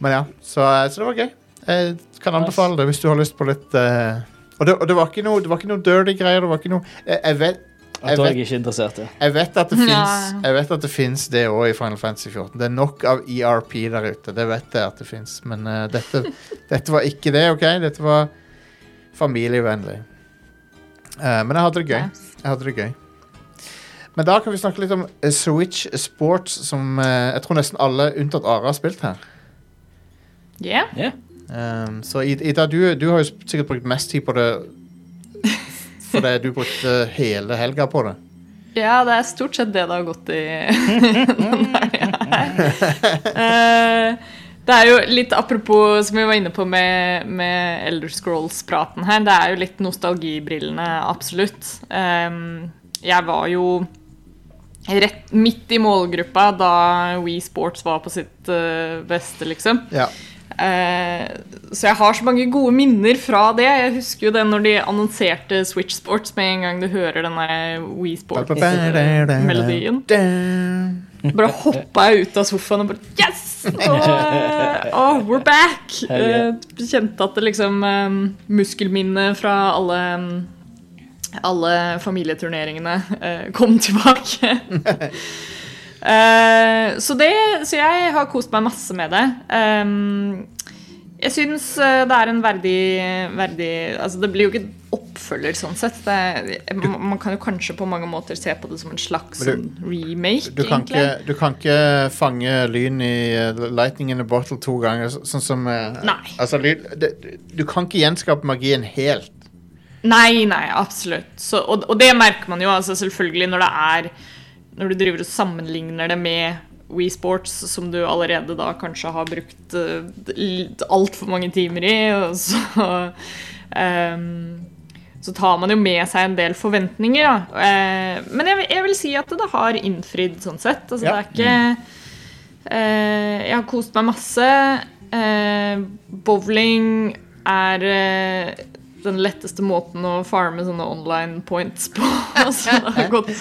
men ja, så, så det var gøy. Jeg kan anbefale det hvis du har lyst på litt uh, og, det, og det var ikke noe, det var ikke noe dirty greier. Det var ikke noe Jeg, jeg vet Er jeg ikke interessert i. Jeg vet at det fins Jeg vet at det finnes det òg i Final Fantasy 14. Det er nok av ERP der ute. Det vet jeg at det fins. Men uh, dette, [laughs] dette var ikke det, OK? Dette var familievennlig. Uh, men jeg hadde det gøy. Jeg hadde det gøy. Men da kan vi snakke litt om eh, Switch Sports, som uh, jeg tror nesten alle unntatt Are har spilt her. Yeah. Ja. Um, så Ida, du, du har jo sikkert brukt mest tid på det [laughs] fordi du brukte hele helga på det. Ja, det er stort sett det det har gått i denne helga her. Eh, Det er jo litt apropos som vi var inne på med, med Elder Scrolls-praten her, det er jo litt nostalgibrillene, absolutt. Ehm, jeg var jo rett midt i målgruppa da We Sports var på sitt eh, beste, liksom. Ja. Eh, så jeg har så mange gode minner fra det. Jeg husker jo det når de annonserte Switch Sports med en gang du hører denne der We Sports-melodien. Bare hoppa jeg ut av sofaen og bare Yes! Oh, we're back! Kjente at det liksom Muskelminnet fra alle alle familieturneringene kom tilbake. Eh, så, det, så jeg har kost meg masse med det. Um, jeg syns eh, det er en verdig, verdig Altså, det blir jo ikke oppfølger sånn sett. Det, man, kan jo kanskje på mange måter se på det som en slags Men sånn remake, Du kan, ikke, du kan ikke fange lyn i eh, lightning in a bottle to ganger, sånn som. Altså, du kan ikke gjenskape magien helt. Nei, nei, absolutt. Så, og, og det merker man jo altså selvfølgelig når det er Når du driver og sammenligner det med Wii Sports, som du allerede da kanskje har brukt uh, altfor mange timer i, [laughs] så um, så tar man jo med seg en del forventninger, da. Eh, men jeg, jeg vil si at det har innfridd sånn sett. Altså, Ja. det er ikke eh, Jeg har kost meg masse. Eh, bowling er den letteste måten å farme sånne online points på. [laughs] Så det har gått,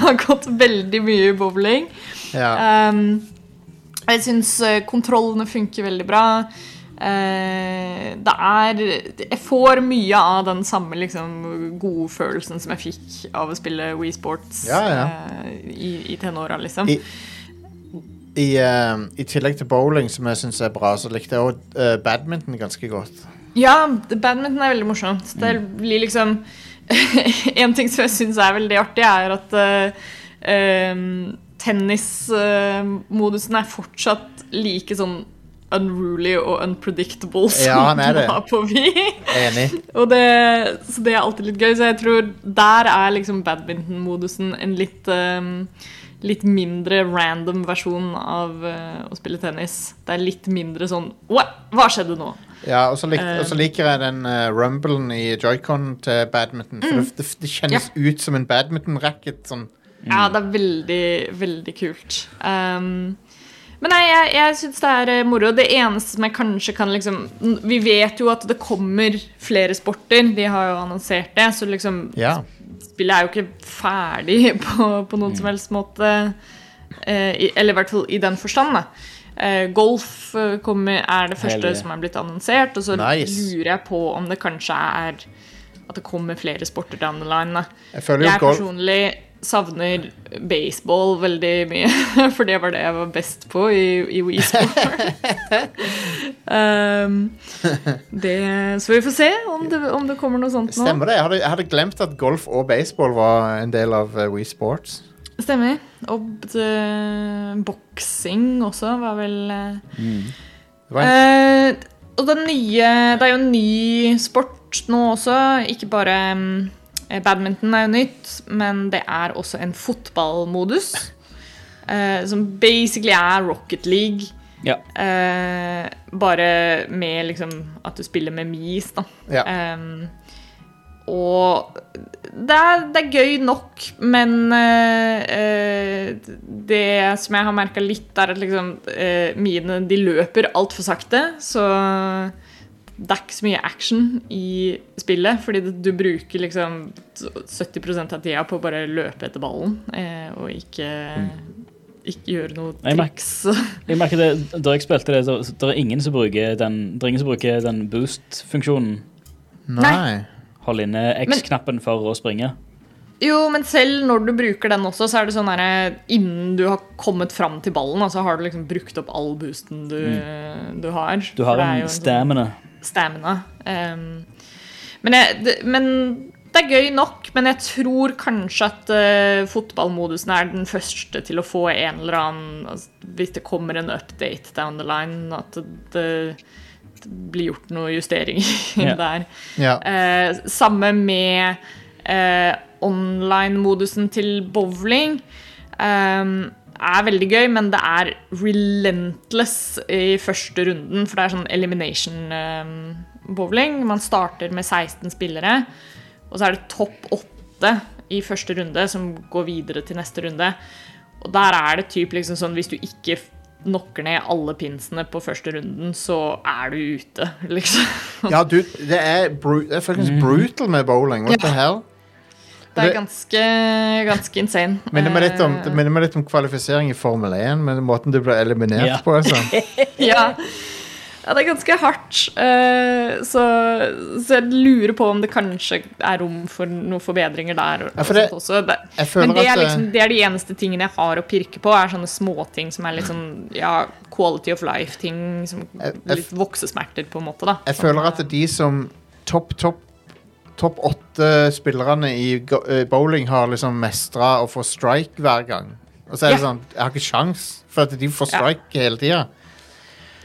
har gått veldig mye i bowling. Ja. Um, jeg syns eh, kontrollene funker veldig bra. Uh, det er Jeg får mye av den samme liksom, godfølelsen som jeg fikk av å spille Wii Sports Ja, ja. Uh, i, i tenåra, liksom. I, i, uh, I tillegg til bowling, som jeg syns er bra, så likte jeg òg badminton ganske godt. Ja, badminton er veldig morsomt. Det blir liksom [laughs] En ting som jeg syns er veldig artig, er at uh, tennismodusen er fortsatt like sånn unruly og unpredictable som Ja, han er det. var på Vi. Enig. [laughs] Og det, så det er alltid litt gøy. Så jeg tror der er liksom badminton-modusen en litt um, Litt mindre random versjon av uh, å spille tennis. Det er litt mindre sånn? Hva skjedde nå? Ja, og så lik, uh, liker jeg den uh, rumblen i joycon til badminton. For det, det, det kjennes ut som en badminton-racket. Sånn. Ja, det er veldig, veldig kult. Um, men nei, jeg, jeg syns det er moro. Det eneste som jeg kanskje kan liksom Vi vet jo at det kommer flere sporter. De har jo annonsert det. Så liksom Ja. Spillet er jo ikke ferdig [laughs] på, på noen som helst måte. Eh, eller i hvert fall i den forstand, da. Eh, golf eh, kommer, er det første Hell som er blitt annonsert. Og så Nice. lurer jeg på om det kanskje er at det kommer flere sporter down the line. Da. Jeg Jeg golf personlig savner baseball veldig mye, [laughs] for det var det jeg var best på i, i Wii Sport. [laughs] um, det, så vi får se om det, om det kommer noe sånt nå. Stemmer det? Jeg hadde, jeg hadde glemt at golf og baseball var en del av uh, Wii Sports. Stemmer. Og eh, boksing også var vel eh, Det var en, uh, Og den nye Det er jo en ny sport nå også. Ikke bare mm, badminton er jo nytt, men det er også en fotballmodus. eh, som basically er Rocket League. Ja. Eh, bare med liksom at du spiller med mis, da. ja. Ehm, og det er, det er gøy nok, men eh, eh, det som jeg har merka litt, er at liksom eh, mine de løper altfor sakte. Så det er ikke så mye action i spillet, fordi du bruker liksom 70% av tida på å bare løpe etter ballen eh, og ikke ikke gjøre noe Jeg merker- triks. [laughs] Jeg merker det, Da jeg spilte det, så det er ingen som bruker den, det er ingen som bruker den boost-funksjonen. Nei. Hold inne X-knappen for å springe. Jo, men selv når du bruker den også, så er det sånn her Innen du har kommet fram til ballen, så har du liksom brukt opp all boosten du, du har. Du har en, en stamina. sånn stamina. Ehm, men, jeg, det, men det er gøy nok, men jeg tror kanskje at uh, fotballmodusen er den første til å få en eller annen altså, Hvis det kommer en update down the line, at det, det blir gjort noen justeringer [laughs] yeah. der. Yeah. Uh, samme med uh, online-modusen til bowling. Um, er veldig gøy, men det er relentless i første runden, for det er sånn elimination um, bowling. Man starter med 16 spillere, og så er det topp 8 i første runde som går videre til neste runde. Og der er det typ liksom sånn hvis du ikke knocker ned alle pinsene på første runden, så er du ute, [laughs] liksom. ja, du, det er, bru det er faktisk brutal med bowling. What the hell? Det er ganske, ganske insane. Minner meg litt om, Eh, det minner meg litt om kvalifisering i Formel 1, men måten du ble eliminert Ja. på. Altså. [laughs] ja. ja, det er ganske hardt. eh, så, så jeg lurer på om det kanskje er rom for noen forbedringer der. og Ja, for det- også. Det, men det er, eh, liksom, det er de eneste tingene jeg har å pirke på, er sånne småting som er litt sånn ja, quality of life-ting. Litt voksesmerter, på en måte. da. Jeg føler at de som topp, topp Topp åtte spillerne i go- eh, bowling har liksom mestra å få strike hver gang. Og så er det Ja. sånn Jeg har ikke sjans, for at de får Ja. strike hele tida.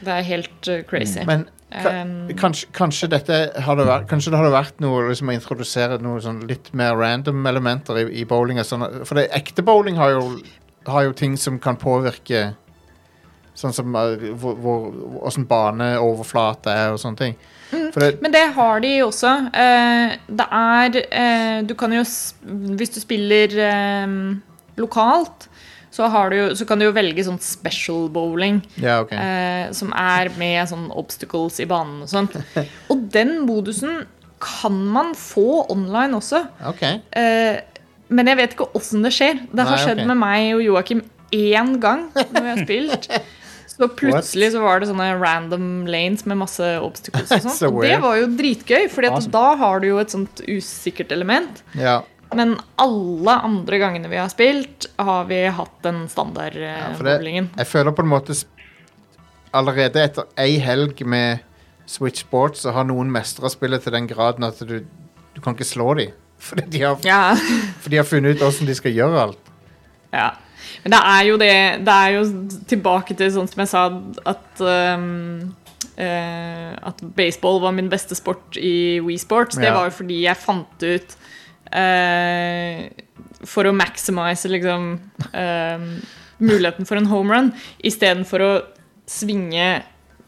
Det er helt eh, crazy. Men ka, Um, kanskje, kanskje dette hadde vært Kanskje det hadde vært noe liksom, å introdusere noe sånn litt mer random elementer i, i bowling. og Sånn, for det, ekte bowling har jo, har jo ting som kan påvirke Sånn som eh, hvor, hvor, hvordan baneoverflate er og sånne ting. Det, Men det har de også. Eh, det er eh, Du kan jo Hvis du spiller eh, lokalt, så, har du, så kan du jo velge sånn special bowling. ja, okay. eh, som er med sånn obstacles i banen og sånt. Og den modusen kan man få online også. Okay. Eh, men jeg vet ikke åssen det skjer. Det har Nei, skjedd ok. med meg og Joakim én gang når vi har spilt. [laughs] Så plutselig så var det sånne random lanes med masse obstacles og [laughs] sånn. So og det var jo dritgøy, for Awesome. da har du jo et sånt usikkert element. Ja. Men alle andre gangene vi har spilt, har vi hatt den standard eh, Ja. Jeg føler på en måte Allerede etter ei helg med Switch Sports så har noen mestra spillet til den graden at du, du kan ikke slå dem. [laughs] Fordi de har, Ja. [laughs] for de har funnet ut åssen de skal gjøre alt. Ja. Men det er jo det Det er jo tilbake til sånn som jeg sa, at um, uh, At baseball var min beste sport i Wii Sports. Det Ja. var jo fordi jeg fant ut uh, For å maximize liksom eh, muligheten for en home run, istedenfor å svinge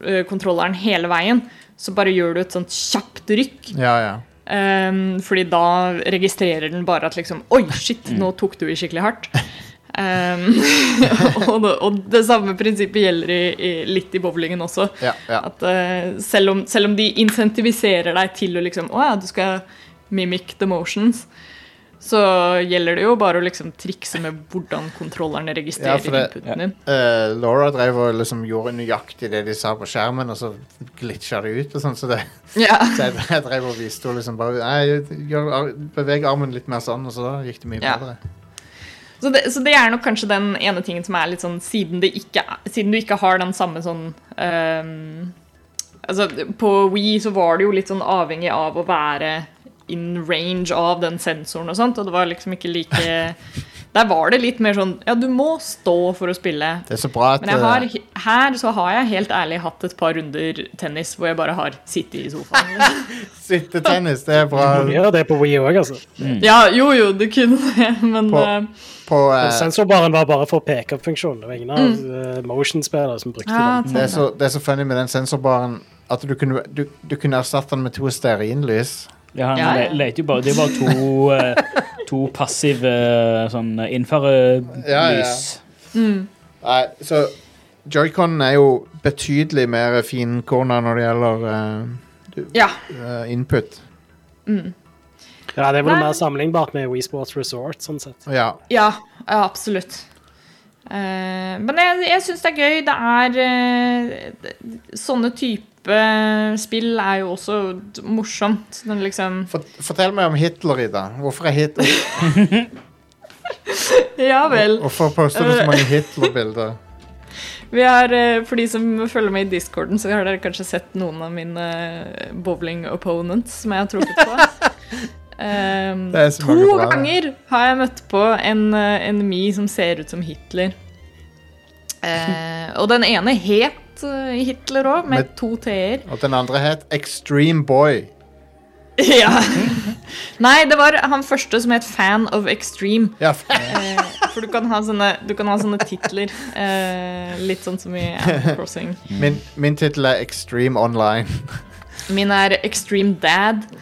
uh, kontrolleren hele veien, så bare gjør du et sånt kjapt rykk. Ja, ja. Um, fordi da registrerer den bare at liksom Oi, shit, nå tok du i skikkelig hardt. [laughs] Um, [laughs] og, det, og det samme prinsippet gjelder i, i, litt i bowlingen også. ja, ja. At uh, selv, om, selv om de insentiviserer deg til å liksom Å ja, du skal mimic the motions. Så gjelder det jo bare å liksom trikse med hvordan kontrollerne registrerer ja, det- inputen din. Uh, Laura drev og liksom gjorde nøyaktig det de sa på skjermen, og så glitcha det ut. og sånn, så, det, Ja. [laughs] så jeg, drev og viste henne liksom bare Nei, beveg armen litt mer sånn, og så gikk det mye Ja. bedre. Så det, så det er nok kanskje den ene tingen som er litt sånn Siden, ikke, siden du ikke har den samme sånn um, Altså, på Wii så var det jo litt sånn avhengig av å være in range av den sensoren og sånt, og det var liksom ikke like [laughs] Der var det litt mer sånn Ja, du må stå for å spille. Det er så bra at Men jeg har, eh, her så har jeg helt ærlig hatt et par runder tennis hvor jeg bare har sittet i sofaen. [laughs] sittetennis, det er bra. Du gjør det på Wii òg, altså. Ja, jo jo, du kunne [laughs] det, men På- eh, På, uh... Sensorbaren var bare for pickup-funksjon. Det var ingen av eh, motion-spillere som brukte ja, den. det, er så, det er så funny med den sensorbaren at du kunne, du, du kunne erstatte den med to stearinlys. Ja, han Ja, ja. le- leter jo bare Det er bare to, eh, [laughs] to passive eh, sånn innførerlys. Ja, ja. Nei, så Joycon er jo betydelig mer finkorna når det gjelder uh, ja. uh, input. Ja, Det er vel mer men- sammenlignbart med Wii Sports Resort, sånn sett. Ja. Ja, ja absolutt. Uh, men jeg, jeg syns det er gøy. Det er eh, Sånne type spill er jo også morsomt. Den liksom For, fortell meg om Hitler, Ida. Hvorfor er Hitler [laughs] Ja vel. Hvorfor poster du så mange Hitler-bilder? [laughs] Vi har, eh, For de som følger med i discorden, så har dere kanskje sett noen av mine eh, bowling opponents som jeg har trukket på. [laughs] Um, to bra. ganger har jeg møtt på en, eh, en Mi som ser ut som Hitler. Uh, og den ene het eh, Hitler òg, med Med- to t-er. Og den andre het Extreme Boy. [laughs] Ja. Nei, det var han første som het Fan of Extreme. Ja, [laughs] Eh, for du kan ha sånne, du kan ha sånne titler. Eh, litt sånn som i Animal [laughs] Crossing. min, min tittel er Extreme Online. Min er Extreme Dad. [laughs]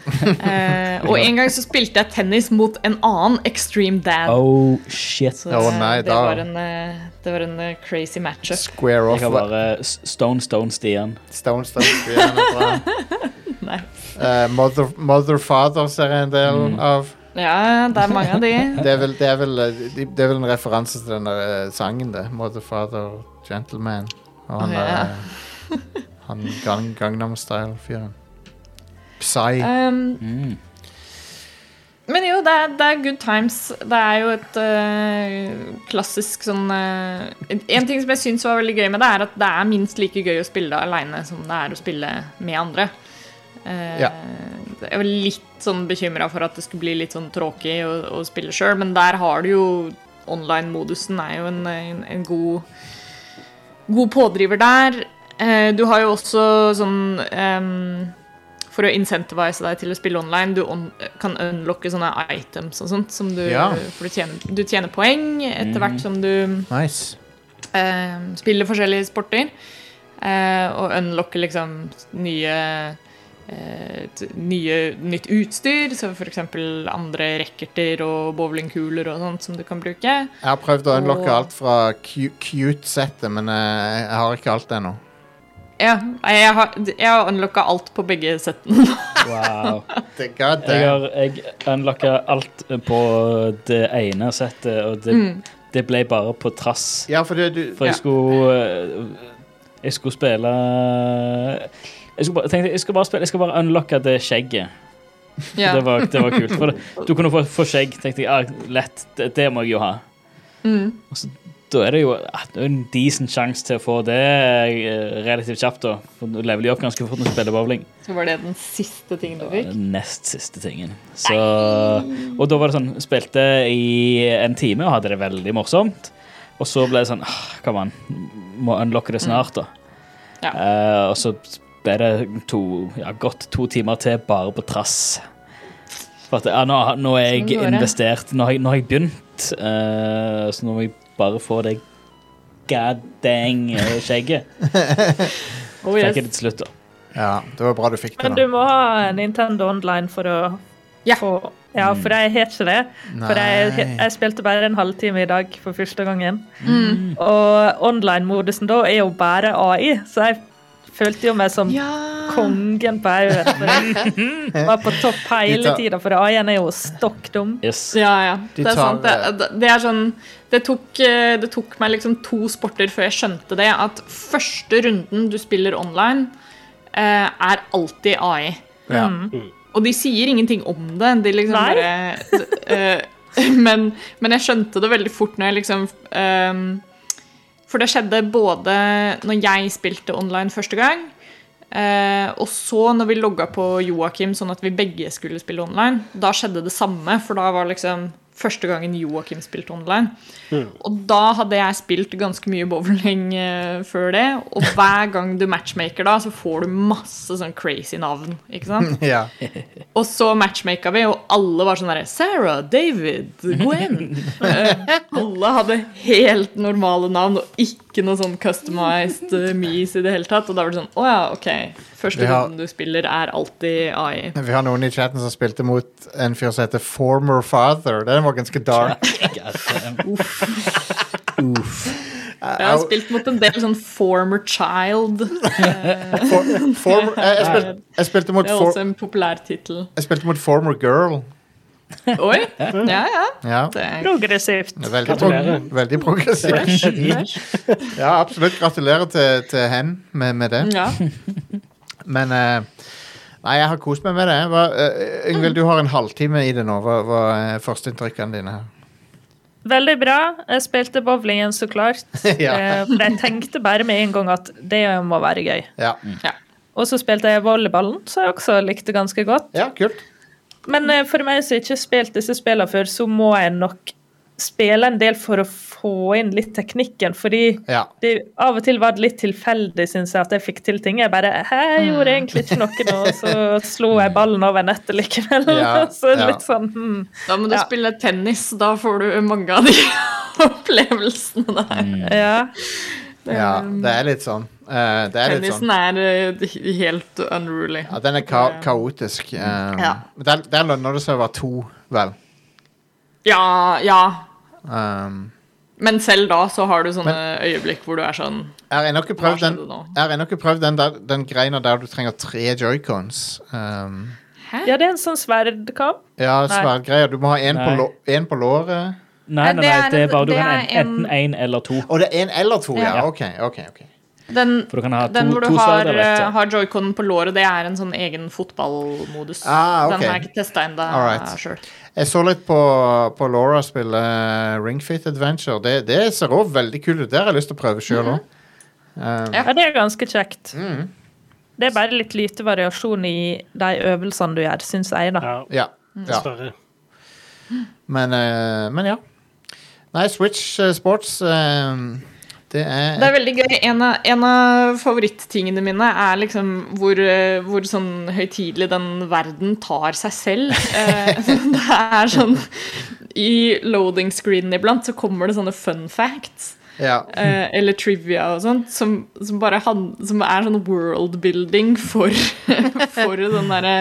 Eh, og en gang så spilte jeg tennis mot en annen Extreme Dad. Oh, shit. Så eh, nei, det, var en, eh, det var en eh, crazy matchup. Square Jeg off. har bare Stone Stone Stian. Stone Stone Stian er bra. [laughs] Nei. Eh, Mother, Mother Father ser jeg en del Mm. av. Ja, det er mange av de. [laughs] Det er vel, det er vel, eh, det er vel en referanse til den der eh, sangen, det. Mother Father Gentleman. Og han oh, ja. eh, Han gang, Gangnam Style-fyren. Psy. Um, Mm. men jo, det er, det er good times. Det er jo et eh, klassisk sånn eh, en, ting som jeg syns var veldig gøy med det, er at det er minst like gøy å spille aleine som det er å spille med andre. Uh, Ja. Jeg var litt sånn bekymra for at det skulle bli litt sånn tråkig å, å spille sjøl, men der har du jo Online-modusen er jo en, en, en god, god pådriver der. Eh, du har jo også sånn um, for å incentivise deg til å spille online. Du on kan unlocke sånne items og sånt. Som du, Ja. For du tjener, du tjener poeng etter hvert som du Nice. um, spiller forskjellige sporter. Uh, og unlocker liksom nye, eh, nye Nytt utstyr. som eksempel andre racketer og bowlingkuler og sånt som du kan bruke. Jeg har prøvd å unlocke Og- alt fra cute-settet, men jeg har ikke alt ennå. Ja, jeg har, jeg har unlocka alt på begge settene. Wow. [laughs] Jeg har jeg unlocka alt på det ene settet, og det, Mm. det ble bare på trass. Ja, for det, du For jeg Ja. skulle eh, Jeg skulle spille Jeg skulle bare, tenkte, jeg skal bare spille Jeg skal bare unlocke det skjegget. [laughs] Ja. Det, var, det var kult. For det, du kunne få, få skjegg. tenkte jeg, ah, Lett. Det, det må jeg jo ha. Mm. Og så, da er det jo en decent sjanse til å få det eh, relativt kjapt. da Du leveler jo opp ganske fort når du spiller bowling. Så var det den siste tingen du fikk? Den nest siste tingen. Så, og da var det sånn Spilte i en time og hadde det veldig morsomt. Og så ble det sånn ah, Come on, må unlocke det snart, da. Ja. Uh, og så ble det to, ja, godt to timer til bare på trass. For at ja, nå, nå er Sånn jeg investert. Nå har jeg, nå har jeg begynt. Uh, så nå må jeg bare få det god dang eh, skjegget. [laughs] Oh, Fikk yes. jeg det til slutt, da. Ja, det var bra du fikk det, Men du må ha Nintendo Online for å Ja. få Ja, for jeg har ikke det. For jeg, jeg spilte bare en halvtime i dag for første gangen. Mm. Og online-modusen da er jo bare AI, så jeg følte jo meg som Ja. kongen på haugen. [laughs] Var på topp hele tar- tida, for AI-en er jo stokk dum. Yes. Ja, ja. Det er sant. Det, det er sånn det tok, eh, det tok meg liksom to sporter før jeg skjønte det, at første runden du spiller online, eh, er alltid AI. Ja. Og de sier ingenting om det. De liksom Nei. bare eh, [laughs] men, men jeg skjønte det veldig fort når jeg liksom ehm, For det skjedde både når jeg spilte online første gang, eh, og så når vi logga på Joakim sånn at vi begge skulle spille online. Da skjedde det samme, for da var liksom første gangen Joakim spilte online. Og da hadde jeg spilt ganske mye bowling uh, før det, og hver [laughs] gang du matchmaker da, så får du masse sånn crazy navn, ikke sant? [laughs] ja. Og så matchmaka vi, og alle var sånn derre Sarah, David, Gwen. uh, [laughs] alle hadde helt normale navn, og ikke noe sånn customized mees i det hele tatt. Og da var det sånn Å ja, OK. Første har- runden du spiller, er alltid AI. Vi har noen i chatten som spilte mot en fyr som heter Former Father. Den var ganske dark. Jeg har spilt mot en del sånn former child. For, former, jeg, jeg, [laughs] spilte, jeg, spilte mot Det er for, også en populær tittel. jeg spilte mot Former Girl. Oi! Ja, ja. Ja. Er Progressivt. Veldig, pro Gratulerer. veldig progressivt. Ja, absolutt. Gratulerer til, til hen med, med det. ja. Men eh, Nei, jeg har kost meg med det. Hva, uh, Yngvild, du har en halvtime i det nå. Hva, hva er førsteinntrykkene dine her? Veldig bra. Jeg spilte bowlingen, så klart. [laughs] Ja. Eh, For jeg tenkte bare med en gang at det må være gøy. Ja, Og så spilte jeg volleyballen, som jeg også likte ganske godt. ja kult. Men eh, for meg som ikke har spilt disse spillene før, så må jeg nok spille en del for å få inn litt teknikken, fordi Ja. det, av og til var det litt tilfeldig, syns jeg, at jeg fikk til ting. Jeg bare Hæ, jeg gjorde egentlig ikke noe nå, og så slo jeg ballen over nettet likevel. Ja, [laughs] så ja. litt sånn hmm. Da må du Ja. spille tennis, da får du mange av de [laughs] opplevelsene der. Mm. Ja. Ja, det er litt sånn. Uh, det er litt sånn. Tennisen er eh, helt unruly. Ja, den er ka kaotisk. Um, Ja. men Der, der lønner det seg å være to, vel. Ja, ja. Um, Men selv da så har du sånne øyeblikk hvor du er sånn jeg har ennå ikke prøvd den, prøvd den, der, den greina der du trenger tre joycons. Um, ja, det er en sånn sverdkamp. ja, sverdgreier. Du må ha én på, på låret. Nei, nei, det nei, det er bare du det kan er en, en- enten én eller to. Og det er en eller to, ja. Ja. OK. ok, ok Den, For du kan ha to, den hvor du to har, eh, har joyconen på låret, det er en sånn egen fotballmodus. Ah, okay. Den har jeg ikke testa ennå sjøl. Jeg så litt på, på Laura spille Ringfit Ring Fit Adventure. Det, det ser òg veldig kult ut. Det har jeg lyst til å prøve sjøl òg. Um, Ja. Ja, det er ganske kjekt. mm, Det er bare litt lite variasjon i de øvelsene du gjør, syns jeg, da. Ja, ja. ja. Men, uh, men ja. Nei, Switch eh, Sports um Det er Det er veldig gøy. En av, en av favorittingene mine er liksom hvor, eh, hvor sånn høytidelig den verden tar seg selv. [laughs] Det er sånn I loading screenen iblant så kommer det sånne fun facts. Ja. eh, eller trivia og sånt, som, som bare han, som er sånn worldbuilding for, [laughs] for den derre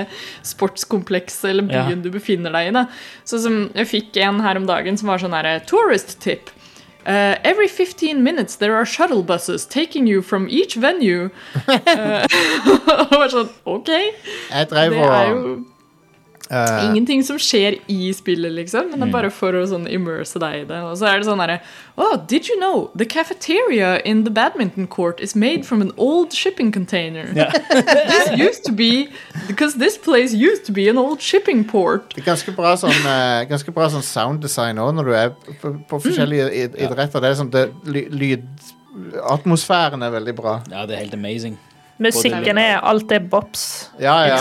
sportskomplekset eller byen Ja. du befinner deg i. da. Så som Jeg fikk en her om dagen som var sånn derre Tourist tip. Uh, every 15 minutes there are shuttle buses taking you from each venue. Uh, [laughs] [laughs] og var sånn, OK. Jeg drev Det er og eh, ingenting som skjer i spillet, liksom. Men det er bare for å sånn immerse deg i det. Og så er det sånn herre Oh, did you know the cafeteria in the badminton court is made from an old shipping container? Yeah. [laughs] this used to be Because this place used to be an old shipping port. Det er ganske bra sånn, uh, ganske bra sånn sounddesign òg når du er på, på forskjellige id idretter. Det er sånn, det, lyd Atmosfæren er veldig bra. Ja, det er helt amazing. Musikken er alt er bops. Ja, ja.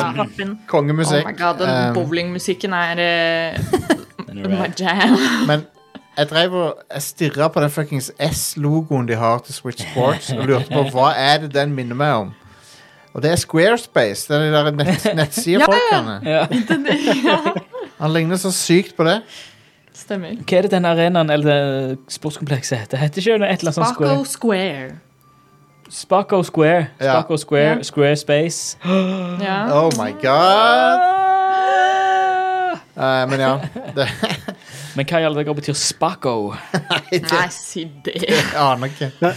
Kongemusikk. Oh my god, den Um, bowlingmusikken er [laughs] uh, my jam. [laughs] Men jeg drev og jeg stirra på den fuckings S-logoen de har til Switch Sports, og lurte på hva er det den minner meg om. Og det er Squarespace. Det er de der nett, nettsidefolkene. [laughs] Ja. Han ligner så sykt på det. Stemmer. Hva er det den arenaen eller det sportskomplekset heter? Heter ikke det et eller annet sånt Spaco Square? Square. Spaco Square. Ja. Spaco Square, Ja. Square Space. [gasps] Ja. Oh my god. Uh, men ja. Det, [laughs] Men hva i alle dager betyr Spaco? Nei, si det. [laughs] jeg aner ikke.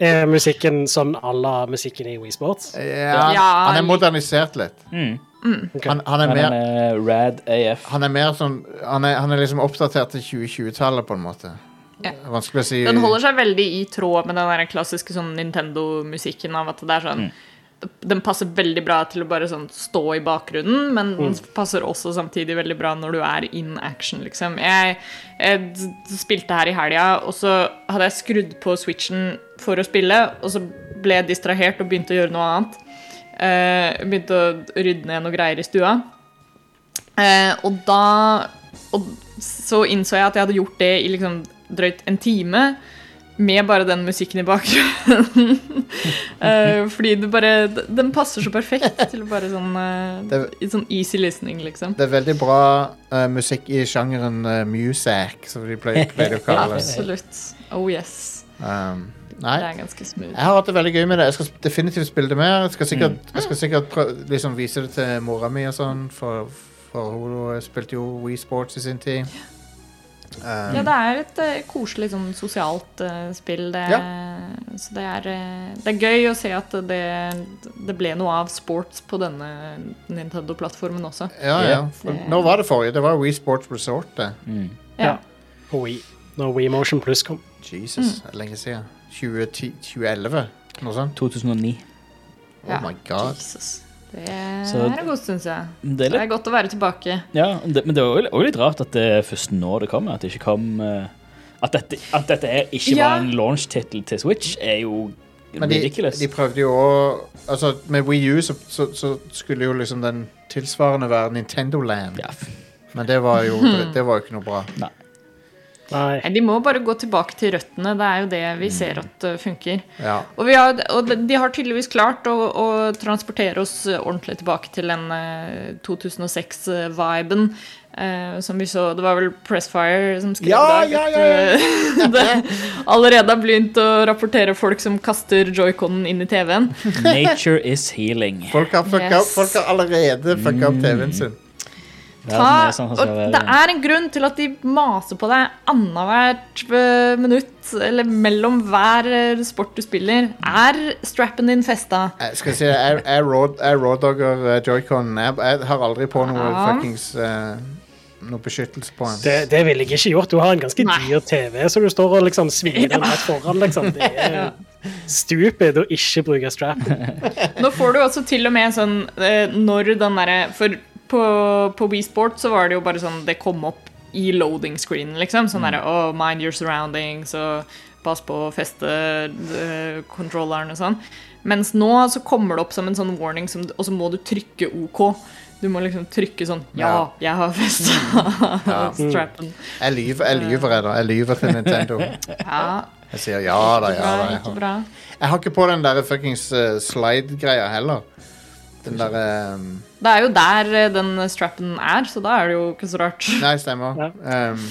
Er musikken sånn à la musikken i Wii Sports? Ja, Ja, han er modernisert litt. Mm. Ok. Han, han, er mer, er rad AF. han er mer sånn Han er, han er liksom oppdatert til 2020-tallet, på en måte. Ja. Vanskelig å si Den holder seg veldig i tråd med den der klassiske sånn Nintendo-musikken av at det er sånn Den passer veldig bra til å bare sånn stå i bakgrunnen, men den passer også samtidig veldig bra når du er in action, liksom. Jeg, jeg spilte her i helga, og så hadde jeg skrudd på switchen for å spille, og så ble jeg distrahert og begynte å gjøre noe annet. Eh, begynte å rydde ned noe greier i stua. Eh, og da og så innså jeg at jeg hadde gjort det i liksom drøyt en time med bare den musikken i bakgrunnen. [laughs] Eh, fordi det bare Den passer så perfekt til bare sånn, eh, Det- sånn easy listening, liksom. Det er veldig bra uh, musikk i sjangeren uh, music, som de pleier, pleier å [laughs] kalle det. Absolutt. Oh yes. Um, Det er ganske smooth. Jeg har hatt det veldig gøy med det. Jeg skal definitivt spille det mer. Jeg skal sikkert, Mm. jeg skal sikkert prøve, liksom vise det til mora mi og sånn, for, for hun spilte jo Wii Sports i sin tid. Um, Ja, det er et uh, koselig sånn sosialt uh, spill. Det, Så det er, uh, det er gøy å se at det, det ble noe av sports på denne Nintendo-plattformen også. ja, ja. For, nå var det forrige? Det var Wii Sports Resort, det. Mm. Ja. På Wii. Når Wii Motion Plus kom. Jesus, det er lenge siden. 2010, 2011? Noe sånt? 2009. Oh Ja. my god. Jesus. Det er en god stund siden. Det er Det er godt å være tilbake. ja, det, men det var òg litt rart at det er først nå det kommer. At det ikke kom eh, At dette, at dette er ikke Ja. var en launch-tittel til Switch, er jo Men de, ridiculous. de prøvde jo å Altså, med Wii U så, så, så skulle jo liksom den tilsvarende være Nintendo Land. Ja. Men det var jo [laughs] det, det var jo ikke noe bra. Nei. Nei, De må bare gå tilbake til røttene. Det er jo det vi ser at uh, funker. Ja. Og, vi har, og de- har tydeligvis klart å, å transportere oss ordentlig tilbake til den uh, 2006-viben. uh, som vi så Det var vel Pressfire som skrev Ja, ja, ja, ja. [laughs] uh, det allerede har begynt å rapportere folk som kaster joyconen inn i TV-en. Nature is healing. Folk, har fucka Yes. folk har allerede fucka opp TV-en sin. Ta, er sånn som og det er en grunn til at de maser på deg annethvert eh, minutt, eller mellom hver eh, sport du spiller. Er strappen din festa? Jeg skal si, jeg, jeg, raw, jeg rawdogger raw joycon. Jeg, jeg har aldri på noe Ja. fuckings uh, Noe beskyttelse på den. Det, det ville jeg ikke gjort. Du har en ganske Nei. dyr TV, så du står og liksom svinger den rett foran. Liksom. Det er [laughs] stupid å ikke bruke strappen. Nå får du også til og med sånn eh, når den derre For på, på Wii Sport så var det jo bare sånn Det kom opp i loading screen, liksom. Sånn derre oh, mind your surroundings og pass på å feste Kontrolleren controlleren og sånn. Mens nå så kommer det opp som en sånn warning, som, og så må du trykke OK. Du må liksom trykke sånn Ja, Ja. jeg har festa [laughs] strappen. Jeg lyver, jeg lyver, jeg, da. Jeg lyver til Nintendo. [laughs] Ja, Jeg sier ja da, ja da. Jeg har, jeg har ikke på den der fuckings uh, slide-greia heller. Den der um, Det er jo der eh, den strappen er, så da er det jo ikke så rart. [laughs] Nei, stemmer. Um,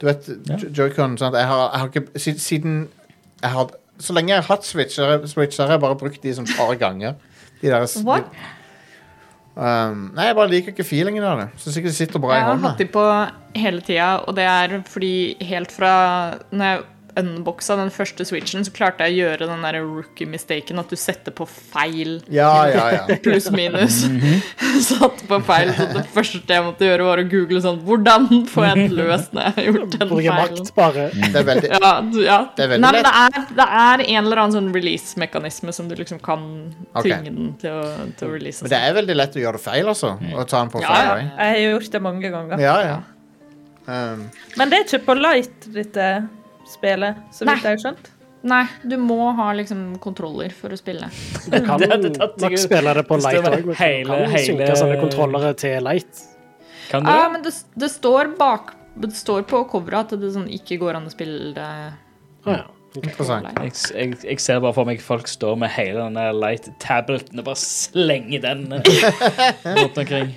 du vet, ja. Joy-Con? Jeg har, jeg har ikke Siden jeg har Så lenge jeg har hatt Switch, så har jeg- Switch, har jeg bare brukt de som par ganger. De der, What? Um, nei, jeg bare liker ikke feelingen av det. Syns ikke det sitter bra i Jeg har hatt de på hele tida, og det er fordi helt fra når jeg unboxa den første switchen, så klarte jeg å gjøre den der rookie-mistaken at du setter på feil Ja, ja, ja. [laughs] pluss-minus. [laughs] Satt på feil, så det første jeg måtte gjøre, var å google sånn Hvordan får jeg det løst når jeg har gjort den feilen? makt, bare. Det er veldig Ja, du, ja. Det er veldig Nei, men det er, det er en eller annen sånn release-mekanisme som du liksom kan tvinge tvinge den til å, til å release. Men det er veldig lett å gjøre det feil, altså. Å ta den på Ja, vei. ja. Jeg har gjort det mange ganger. Ja, ja. Um, Men det er ikke på light, dette spillet, så vidt jeg har skjønt. Nei, du må ha liksom kontroller for å spille. Du kan Det hadde tatt nok spille det på light òg, men hele- du kan hele- synke sånne kontrollere til light. Kan du Ja, men det, det står bak Det står på coveret at det sånn ikke går an å spille det Ah, ja. interessant. Jeg, jeg, jeg ser bare for meg folk står med hele den der light tableten og bare slenger den eh, [laughs] rundt omkring.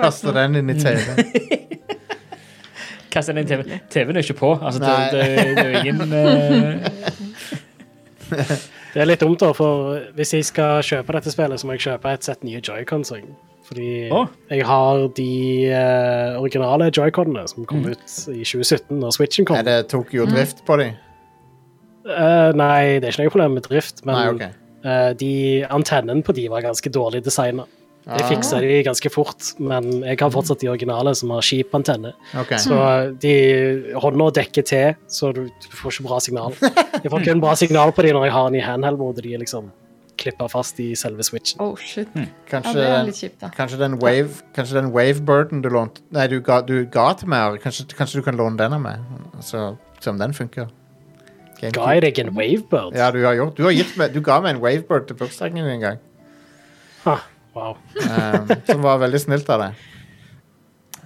Kaster den inn i TV. [laughs] Kaster den inn i TV. TV-en er ikke på. Altså, det, det, det er jo ingen uh... [laughs] Det er litt dumt, da, for hvis jeg skal kjøpe dette spillet, så må jeg kjøpe et sett nye joycons. Fordi oh. jeg har de uh, originale joyconene som kom ut i 2017, når Switchen kom. Er det Tokyo Drift på de? Uh, nei, det er ikke noe problem med drift, men Nei, okay. uh, de antennen på de var ganske dårlig designa. Jeg fikser fiksa de ganske fort, men jeg har fortsatt de originale som har skipantenne. antenne. Så de hånda dekker til, så du, du får ikke bra signal. Jeg får kun bra signal på de når jeg har den i handheld, hvor De er liksom klippa fast i selve switchen. Oh, shit. Ja, Kanskje, det er litt kjipt, da. kanskje den wave Kanskje den wavebirden du lånte Nei, du ga, du ga til meg, kanskje, kanskje du kan låne den av meg? Så se om den funker. GameCube. Ga jeg deg en wavebird? Ja, du har gjort Du, har gitt meg, du ga meg en wavebird til bursdagen din en gang. Ha, wow. Um, som var veldig snilt av deg.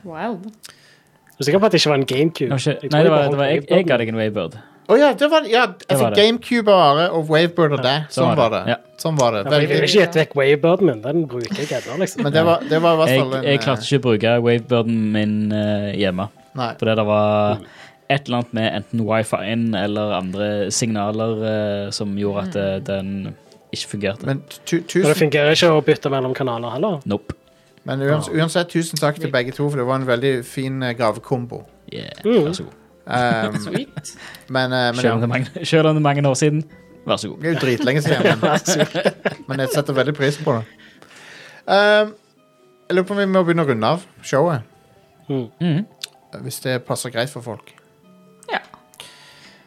Wild. Du er sikker på at det ikke var en GameCube? var ikke, Nei, det var, det var jeg, jeg ga deg en Wavebird. Å ja, det var, ja, jeg var det. GameCube bare, Are og Wavebird og deg. sånn Sånn var var det. Ja. Sånn var det. Ja, jeg ville ikke gitt vekk wavebirden min. Den bruker jeg ennå, liksom. men det var, det var i hvert Jeg, fall en jeg klarte ikke å bruke Wavebirden min uh, hjemme. Nei. Fordi det var et eller annet med enten wifi-en eller andre signaler uh, som gjorde at uh, den ikke fungerte. Men, tu, Og det fungerer ikke å bytte mellom kanaler heller. Nope. men uans, uansett, tusen takk til begge to, for det var en veldig fin gravekombo gavekombo. Yeah, Mm. vær så god. Um, Sweet. men, eh, men Selv om det mange, selv om det er mange år siden, vær så god. Det er jo dritlenge siden, men, [laughs] men jeg setter veldig pris på det. Um, jeg lurer på om vi må begynne å runde av showet. Mm. Hvis det passer greit for folk.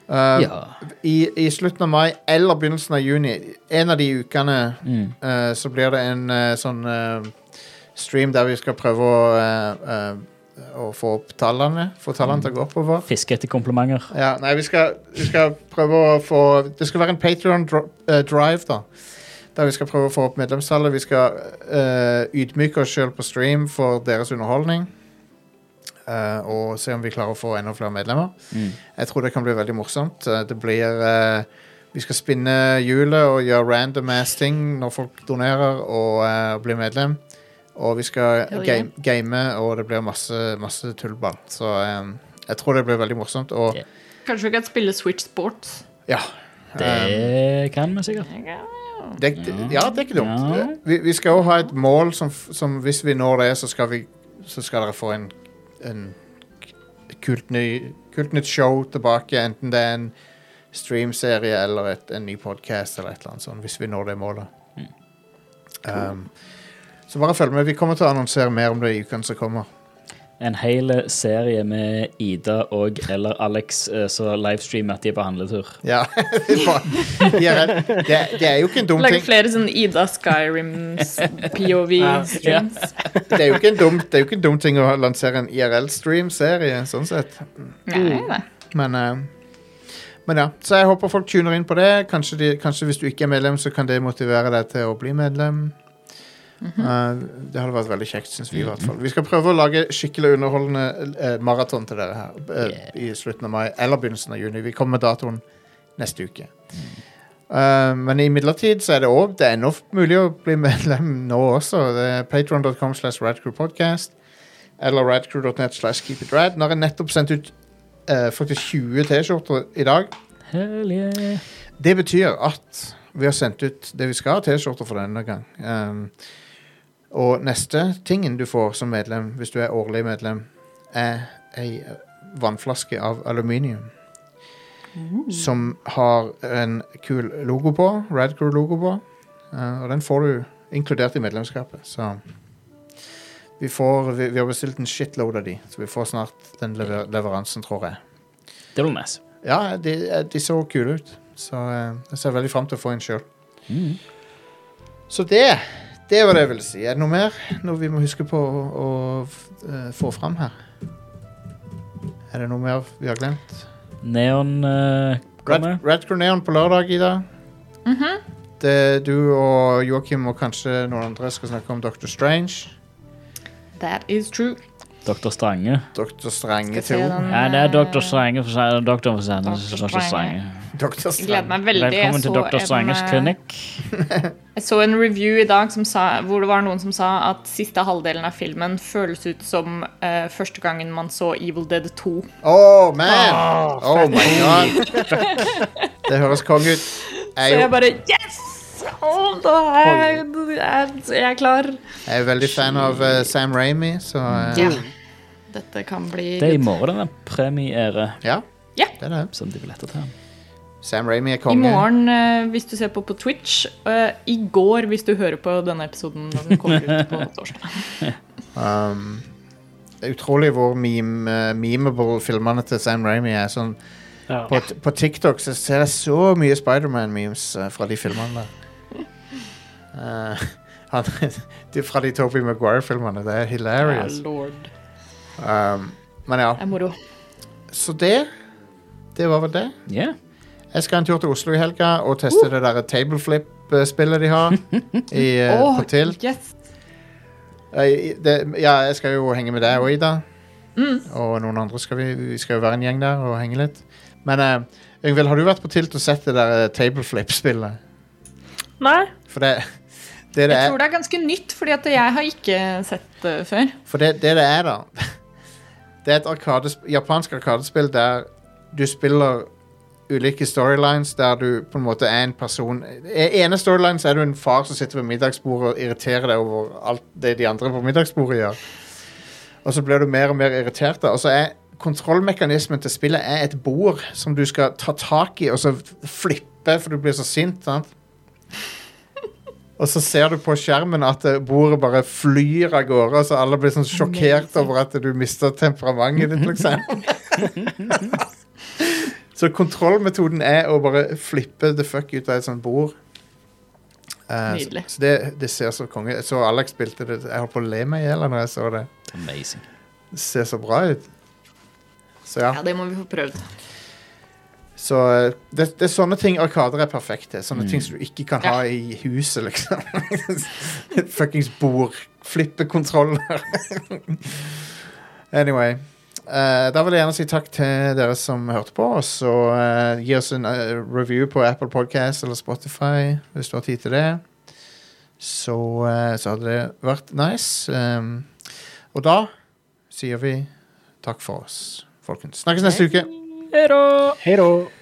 Um, Ja. i, I slutten av mai eller begynnelsen av juni, en av de ukene, Mm. uh, så blir det en uh, sånn stream der vi skal prøve å å få opp tallene. Få tallene til å gå oppover. Fiske etter komplimenter. Ja, nei, vi skal, vi skal prøve å få Det skal være en eh, drive, da. Der vi skal prøve å få opp medlemstallet. Vi skal ydmyke oss sjøl på stream for deres underholdning. Eh, og se om vi klarer å få enda flere medlemmer. Jeg tror det kan bli veldig morsomt. Uh, det blir uh, Vi skal spinne hjulet og gjøre random ass ting når folk donerer og blir medlem. Og vi skal yeah. game, game, og det blir masse, masse tullball. Så um, jeg tror det blir veldig morsomt. Og yeah. Kanskje vi kan spille Switch Sports? ja. Det kan vi sikkert. Det, det, ja, det er ikke dumt. Ja. Vi, vi skal òg ha et mål som, som hvis vi når det, så skal, vi, så skal dere få en, en kult, ny, kult nytt show tilbake. Enten det er en streamserie eller et, en ny podkast eller et eller annet sånt. Hvis vi når det målet. Um, så bare følg med. Vi kommer til å annonsere mer om det i ukene som kommer. En hel serie med Ida og eller Alex eh, som livestreamer at de er på handletur. Ja, [laughs] det, er, det, er, det, er jo ikke en dum ting. ting. flere sånn Ida Skyrims POV-streams. Det er jo ikke en dum, det er jo ikke en dum ting å lansere en IRL-stream-serie, sånn sett. Nei, nei. Men, eh, men ja, så jeg håper folk tuner inn på det. Kanskje, de, kanskje hvis du ikke er medlem, så kan det motivere deg til å bli medlem. Eh, det hadde vært veldig kjekt, syns vi. i hvert fall Vi skal prøve å lage skikkelig underholdende uh, maraton til dere her yeah. i slutten av mai eller begynnelsen av juni. Vi kommer med datoen neste uke. Uh, men imidlertid så er det òg Det er ennå mulig å bli medlem nå også. Det er patron.com slash radcrewpodcast eller radcrew.net slash keepitrad. Nå har jeg nettopp sendt ut uh, faktisk 20 T-skjorter i dag. Yeah. Det betyr at vi har sendt ut det vi skal ha T-skjorter for denne gang. Um, og neste tingen du får som medlem, hvis du er årlig medlem, er ei vannflaske av aluminium. Som har en kul logo på, Radcrew-logo på. Uh, og den får du inkludert i medlemskapet. Så vi, får, vi, vi har bestilt en shitload av de, så vi får snart den lever leveransen, tror jeg. Det blir nice. Ja, de, de så kule ut. Så eh, jeg ser veldig fram til å få en sjøl. Mm. Så det det var det jeg ville si. Er det noe mer noe vi må huske på å, å eh, få fram her? Er det noe mer vi har glemt? Neon uh, Red, kommer. Red Neon på lørdag, Ida. det, du og Joakim og kanskje noen andre skal snakke om Dr. Strange. That is true. Dr. Strange. Doktor Strenge 2. Ja, det er Doktor Dr. Strange. For, seg- Doktor for seg. Dr. Strange. Strange. Jeg gleder meg veldig. Velkommen til Doktor Dr. Stranges eh, klinikk. [laughs] Jeg så en review i dag som sa, hvor det var noen som sa at siste halvdelen av filmen føles ut som uh, første gangen man så Evil Dead 2. Oh, man! Oh my god. Det høres konge ut. Jeg [laughs] så jeg bare Yes! Oh, on! jeg, jeg, jeg er klar. jeg er veldig fan av uh, Sam Ramy, så uh, Ja. Dette kan bli Det er i morgen den premiere ja. Ja. Det er det. som de billetter til. Sam Ramy er I konge. morgen, eh, hvis du ser på på Twitch. eh, I går, hvis du hører på denne episoden når den kommer ut på [laughs] torsdag. Um, det er utrolig hvor meme, uh, memeable filmene til Sam Ramy er. Sånn, Ja. på, på TikTok så ser jeg så mye Spiderman-memes uh, fra de filmene der. Uh, [laughs] han, de, fra de Tobey Maguire-filmene. Det er Ja, hilarious. lord. Um, men ja, Det er moro. så det Det var vel det. Yeah. Jeg skal en tur til Oslo i helga og teste det der tableflip-spillet de har [laughs] i, oh, på Tilt. yes. Eh, det, ja, jeg skal jo henge med deg og Ida. Og noen andre skal vi Vi skal jo være en gjeng der og henge litt. Men uh, Yngvild, har du vært på Tilt og sett det der eh, tableflip-spillet? Nei. For det det, det Jeg tror det er ganske nytt, fordi at jeg har ikke sett det før. for det, det det er, da [laughs] Det er et arkadesp japansk arkadespill der du spiller ulike storylines der du på en måte er en person I ene storyline så er du en far som sitter ved middagsbordet og irriterer deg over alt det de andre på middagsbordet gjør. Og så blir du mer og mer irritert. da. Og så er kontrollmekanismen til spillet er et bord som du skal ta tak i og så flippe, for du blir så sint. sant? Og så ser du på skjermen at eh, bordet bare flyr av gårde, så alle blir sånn sjokkert over at du mister temperamentet ditt, liksom. [laughs] så kontrollmetoden er å bare flippe the fuck ut av et sånt bord. Uh, Nydelig. Så, så det, det ser så konge Jeg så Alex spilte det. Jeg holdt på å le meg i hjel når jeg så det. Amazing. Det ser så bra ut. Så ja. Ja, det må vi få prøvd. Så eh, det, det er sånne ting Arkader er perfekt til. Sånne ting som du ikke kan ha i huset, liksom. [laughs] Fuckings bord. Flippekontroller. [laughs] anyway. Uh, da vil jeg gjerne si takk til dere som hørte på. Og så eh, gi oss en uh, review på Apple Podcast eller Spotify hvis du har tid til det. Så, så hadde det vært nice. Um, og da sier vi takk for oss, folkens. Snakkes neste uke. Hei da! Hei da.